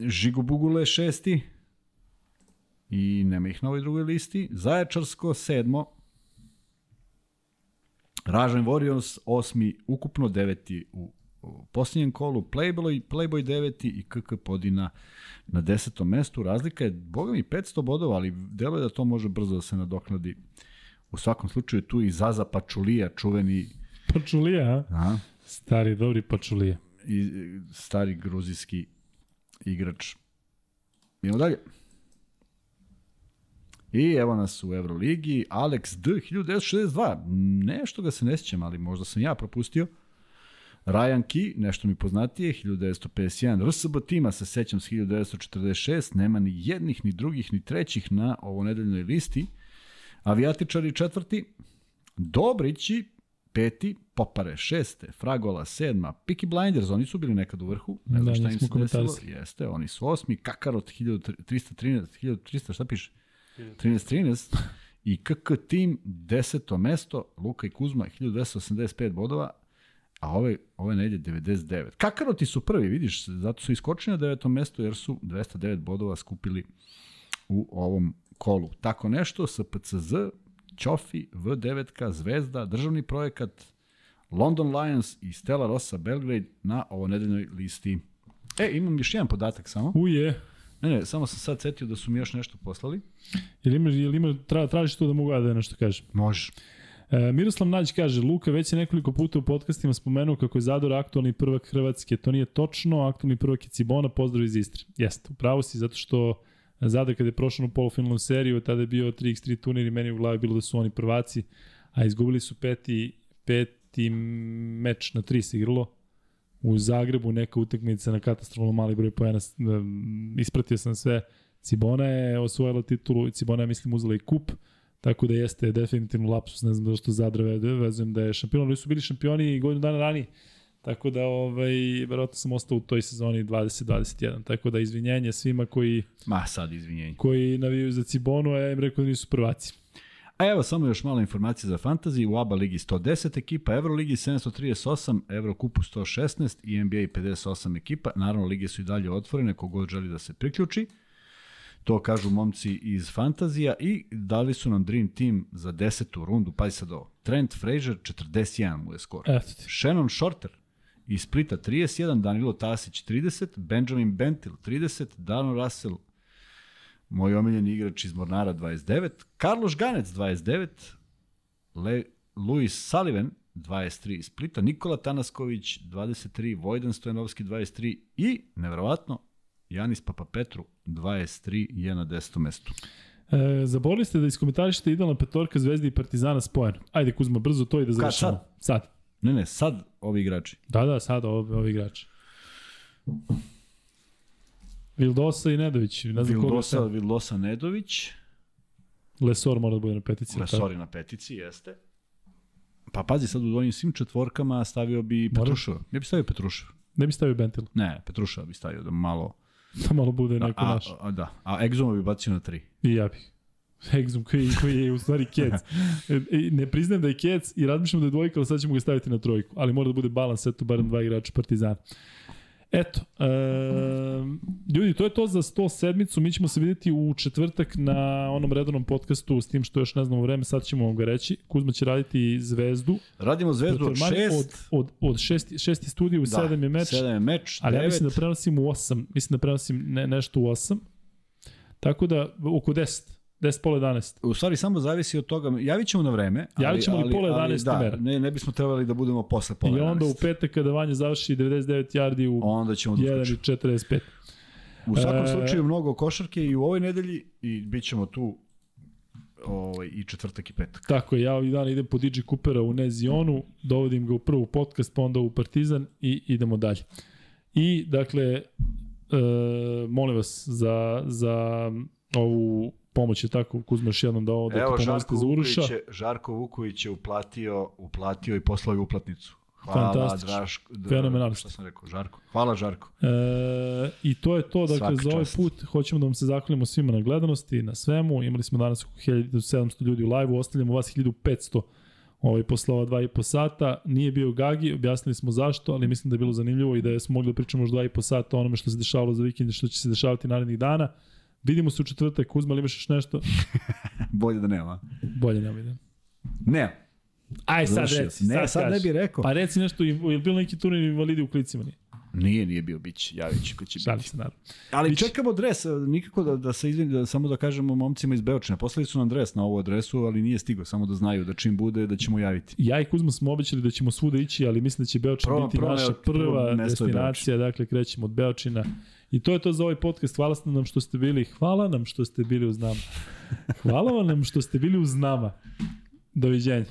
Žigo Bugule je šesti i nema ih na ovoj drugoj listi. Zaječarsko sedmo, Ražan Warriors osmi, ukupno deveti u, u posljednjem kolu, Playboy, Playboy deveti i KK Podina na desetom mestu. Razlika je, boga mi, 500 bodova, ali deluje da to može brzo da se nadoknadi. U svakom slučaju tu i Zaza Pačulija, čuveni Pačulija, a? a, Stari, dobri Pačulija. i stari gruzijski igrač. Idemo dalje. I evo nas u Euroligi, Alex D, 1962. Nešto ga se ne sjećam, ali možda sam ja propustio. Ryan Key, nešto mi poznatije, 1951. RSB tima se sećam s 1946. Nema ni jednih, ni drugih, ni trećih na ovo nedeljnoj listi. Avijatičari četvrti. Dobrići, peti, Popare šeste, Fragola sedma, Peaky Blinders, oni su bili nekad u vrhu, ne znam Da, šta im se desilo. komentarisali. Jeste, oni su osmi, Kakarot 1313, 1300, šta piše? 13-13 i KK Team deseto mesto, Luka i Kuzma 1285 bodova, a ove, ove nedelje 99. Kakaroti su prvi, vidiš, zato su iskočili na devetom mestu jer su 209 bodova skupili u ovom kolu. Tako nešto, SPCZ, Ćofi, V9, Zvezda, državni projekat, London Lions i Stella Rossa Belgrade na ovo nedeljnoj listi. E, imam još jedan podatak samo. Uje, Ne, ne, samo sam sad setio da su mi još nešto poslali. ili imaš, ili imaš, tra, tražiš to da mogu ja da nešto kažem. Možeš. E, Miroslav Nađ kaže, Luka već je nekoliko puta u podcastima spomenuo kako je Zador aktualni prvak Hrvatske. To nije točno, aktualni prvak je Cibona, pozdrav iz Istre. Jeste, upravo si, zato što Zadar kada je prošao u polufinalnu seriju, tada je bio 3x3 turnir i meni u glavi bilo da su oni prvaci, a izgubili su peti, peti meč na tri se igralo u Zagrebu, neka utakmica na katastrofalno mali broj pojena, ispratio sam sve. Cibona je osvojila titulu Cibona je, mislim, uzela i kup, tako da jeste definitivno lapsus, ne znam da što Zadra vezujem da je šampion, ali su bili šampioni i godinu dana ranije. Tako da, ovaj, verovatno sam ostao u toj sezoni 2021. Tako da, izvinjenje svima koji... Ma, sad izvinjenje. Koji navijaju za Cibonu, a ja im rekao da nisu prvaci. A evo samo još mala informacija za fantasy. U ABA ligi 110 ekipa, Euroligi 738, Eurokupu 116 i NBA 58 ekipa. Naravno, lige su i dalje otvorene, kogod želi da se priključi. To kažu momci iz fantazija i dali su nam Dream Team za desetu rundu, pa sad ovo. Trent Frazier, 41 mu je skor. Shannon Shorter, iz Splita 31, Danilo Tasić 30, Benjamin Bentil 30, Dano Russell moj omiljeni igrač iz Mornara 29, Carlos Ganec 29, Le, Luis Sullivan 23 iz Splita, Nikola Tanasković 23, Vojdan Stojanovski 23 i, nevjerovatno, Janis Papapetru 23 je na desetom mestu. E, zaborili ste da iskomentarišete idealna petorka Zvezdi i Partizana spojen. Ajde Kuzma, brzo to i da završamo. sad? Sad. Ne, ne, sad ovi igrači. Da, da, sad ovi, ovi igrači. Vildosa i Nedović. Ne znam Vildosa, koga Vildosa Nedović, Lesor mora da bude na petici. ili Lesori na petici, jeste. Pa pazi, sad u ovim svim četvorkama stavio bi Moraš? Petruševa. Ja bi stavio Petruševa. Ne bi stavio Bentil. Ne, Petruševa bi stavio da malo... Da malo bude A, neko a, naš. a, da, a Exuma bi bacio na tri. I ja bih. Exum koji, koji je u stvari kec. E, ne priznajem da je kec i razmišljam da je dvojka, ali sad ćemo ga staviti na trojku. Ali mora da bude balans, eto, barem dva igrača Partizana. Eto, e, ljudi, to je to za 100 sedmicu. Mi ćemo se vidjeti u četvrtak na onom redovnom podcastu, s tim što još ne znamo vreme, sad ćemo vam ga reći. Kuzma će raditi Zvezdu. Radimo Zvezdu od Protiv Armani šest. Od, od, od šesti, šesti studiju, u da, sedam je meč. Sedam je meč, Ali ja devet. mislim da prenosim u 8. Mislim da prenosim ne, nešto u 8. Tako da, oko 10. 10, pola 11. U stvari samo zavisi od toga, javit ćemo na vreme. Ali, Javit ćemo li ali, pola ali, 11 da, mera? ne, ne bismo trebali da budemo posle pola I onda u 11. petak kada Vanja završi 99 yardi u Onda ćemo da 1 uskočimo. i 45. U svakom E, slučaju mnogo košarke i u ovoj nedelji i bit ćemo tu ovaj, i četvrtak i petak. Tako je, ja ovih dana idem po DJ Coopera u Nezionu, dovodim ga u prvu podcast, pa onda u Partizan i idemo dalje. I, dakle, e, molim vas za, za ovu pomoć je tako, Kuzma još jednom da ovo da Evo, Žarko za Uruša. Vuković, je, Žarko Vuković je uplatio, uplatio i poslao je uplatnicu. Hvala, Fantastično. Draško. Fenomenalno. Šta sam rekao? Žarko. Hvala, Žarko. E, I to je to, dakle, Svaka za ovaj čast. put hoćemo da vam se zahvalimo svima na gledanosti, na svemu. Imali smo danas oko 1700 ljudi u live-u, ostavljamo vas 1500 ovaj, posle ova dva i po sata. Nije bio Gagi, objasnili smo zašto, ali mislim da je bilo zanimljivo i da smo mogli da pričamo još dva i po sata o onome što se dešavalo za vikend i što će se dešavati narednih dana. Vidimo se u četvrtak, Kuzma, ali imaš još nešto? Bolje da nema. Bolje nema vidim. Ne. Aj sad Završio reci. Ne, sad kaži. ne bih rekao. Pa reci nešto, je li bilo neki turnir invalidi u klicima? Nije. Nije, nije bio bić. Javit ću ko će biti. se, naravno. Ali Biće. čekamo dres, nikako da, da se izvini, da, samo da kažemo momcima iz Beočina. Poslali su nam dres na ovu adresu, ali nije stigao, samo da znaju da čim bude da ćemo javiti. Ja i Kuzma smo obećali da ćemo svuda ići, ali mislim da će Beočin biti prvo- naša prva destinacija, dakle krećemo od Beočina. I to je to za ovaj podcast. Hvala nam što ste bili. Hvala nam što ste bili uz nama. Hvala vam nam što ste bili uz nama. Doviđenja.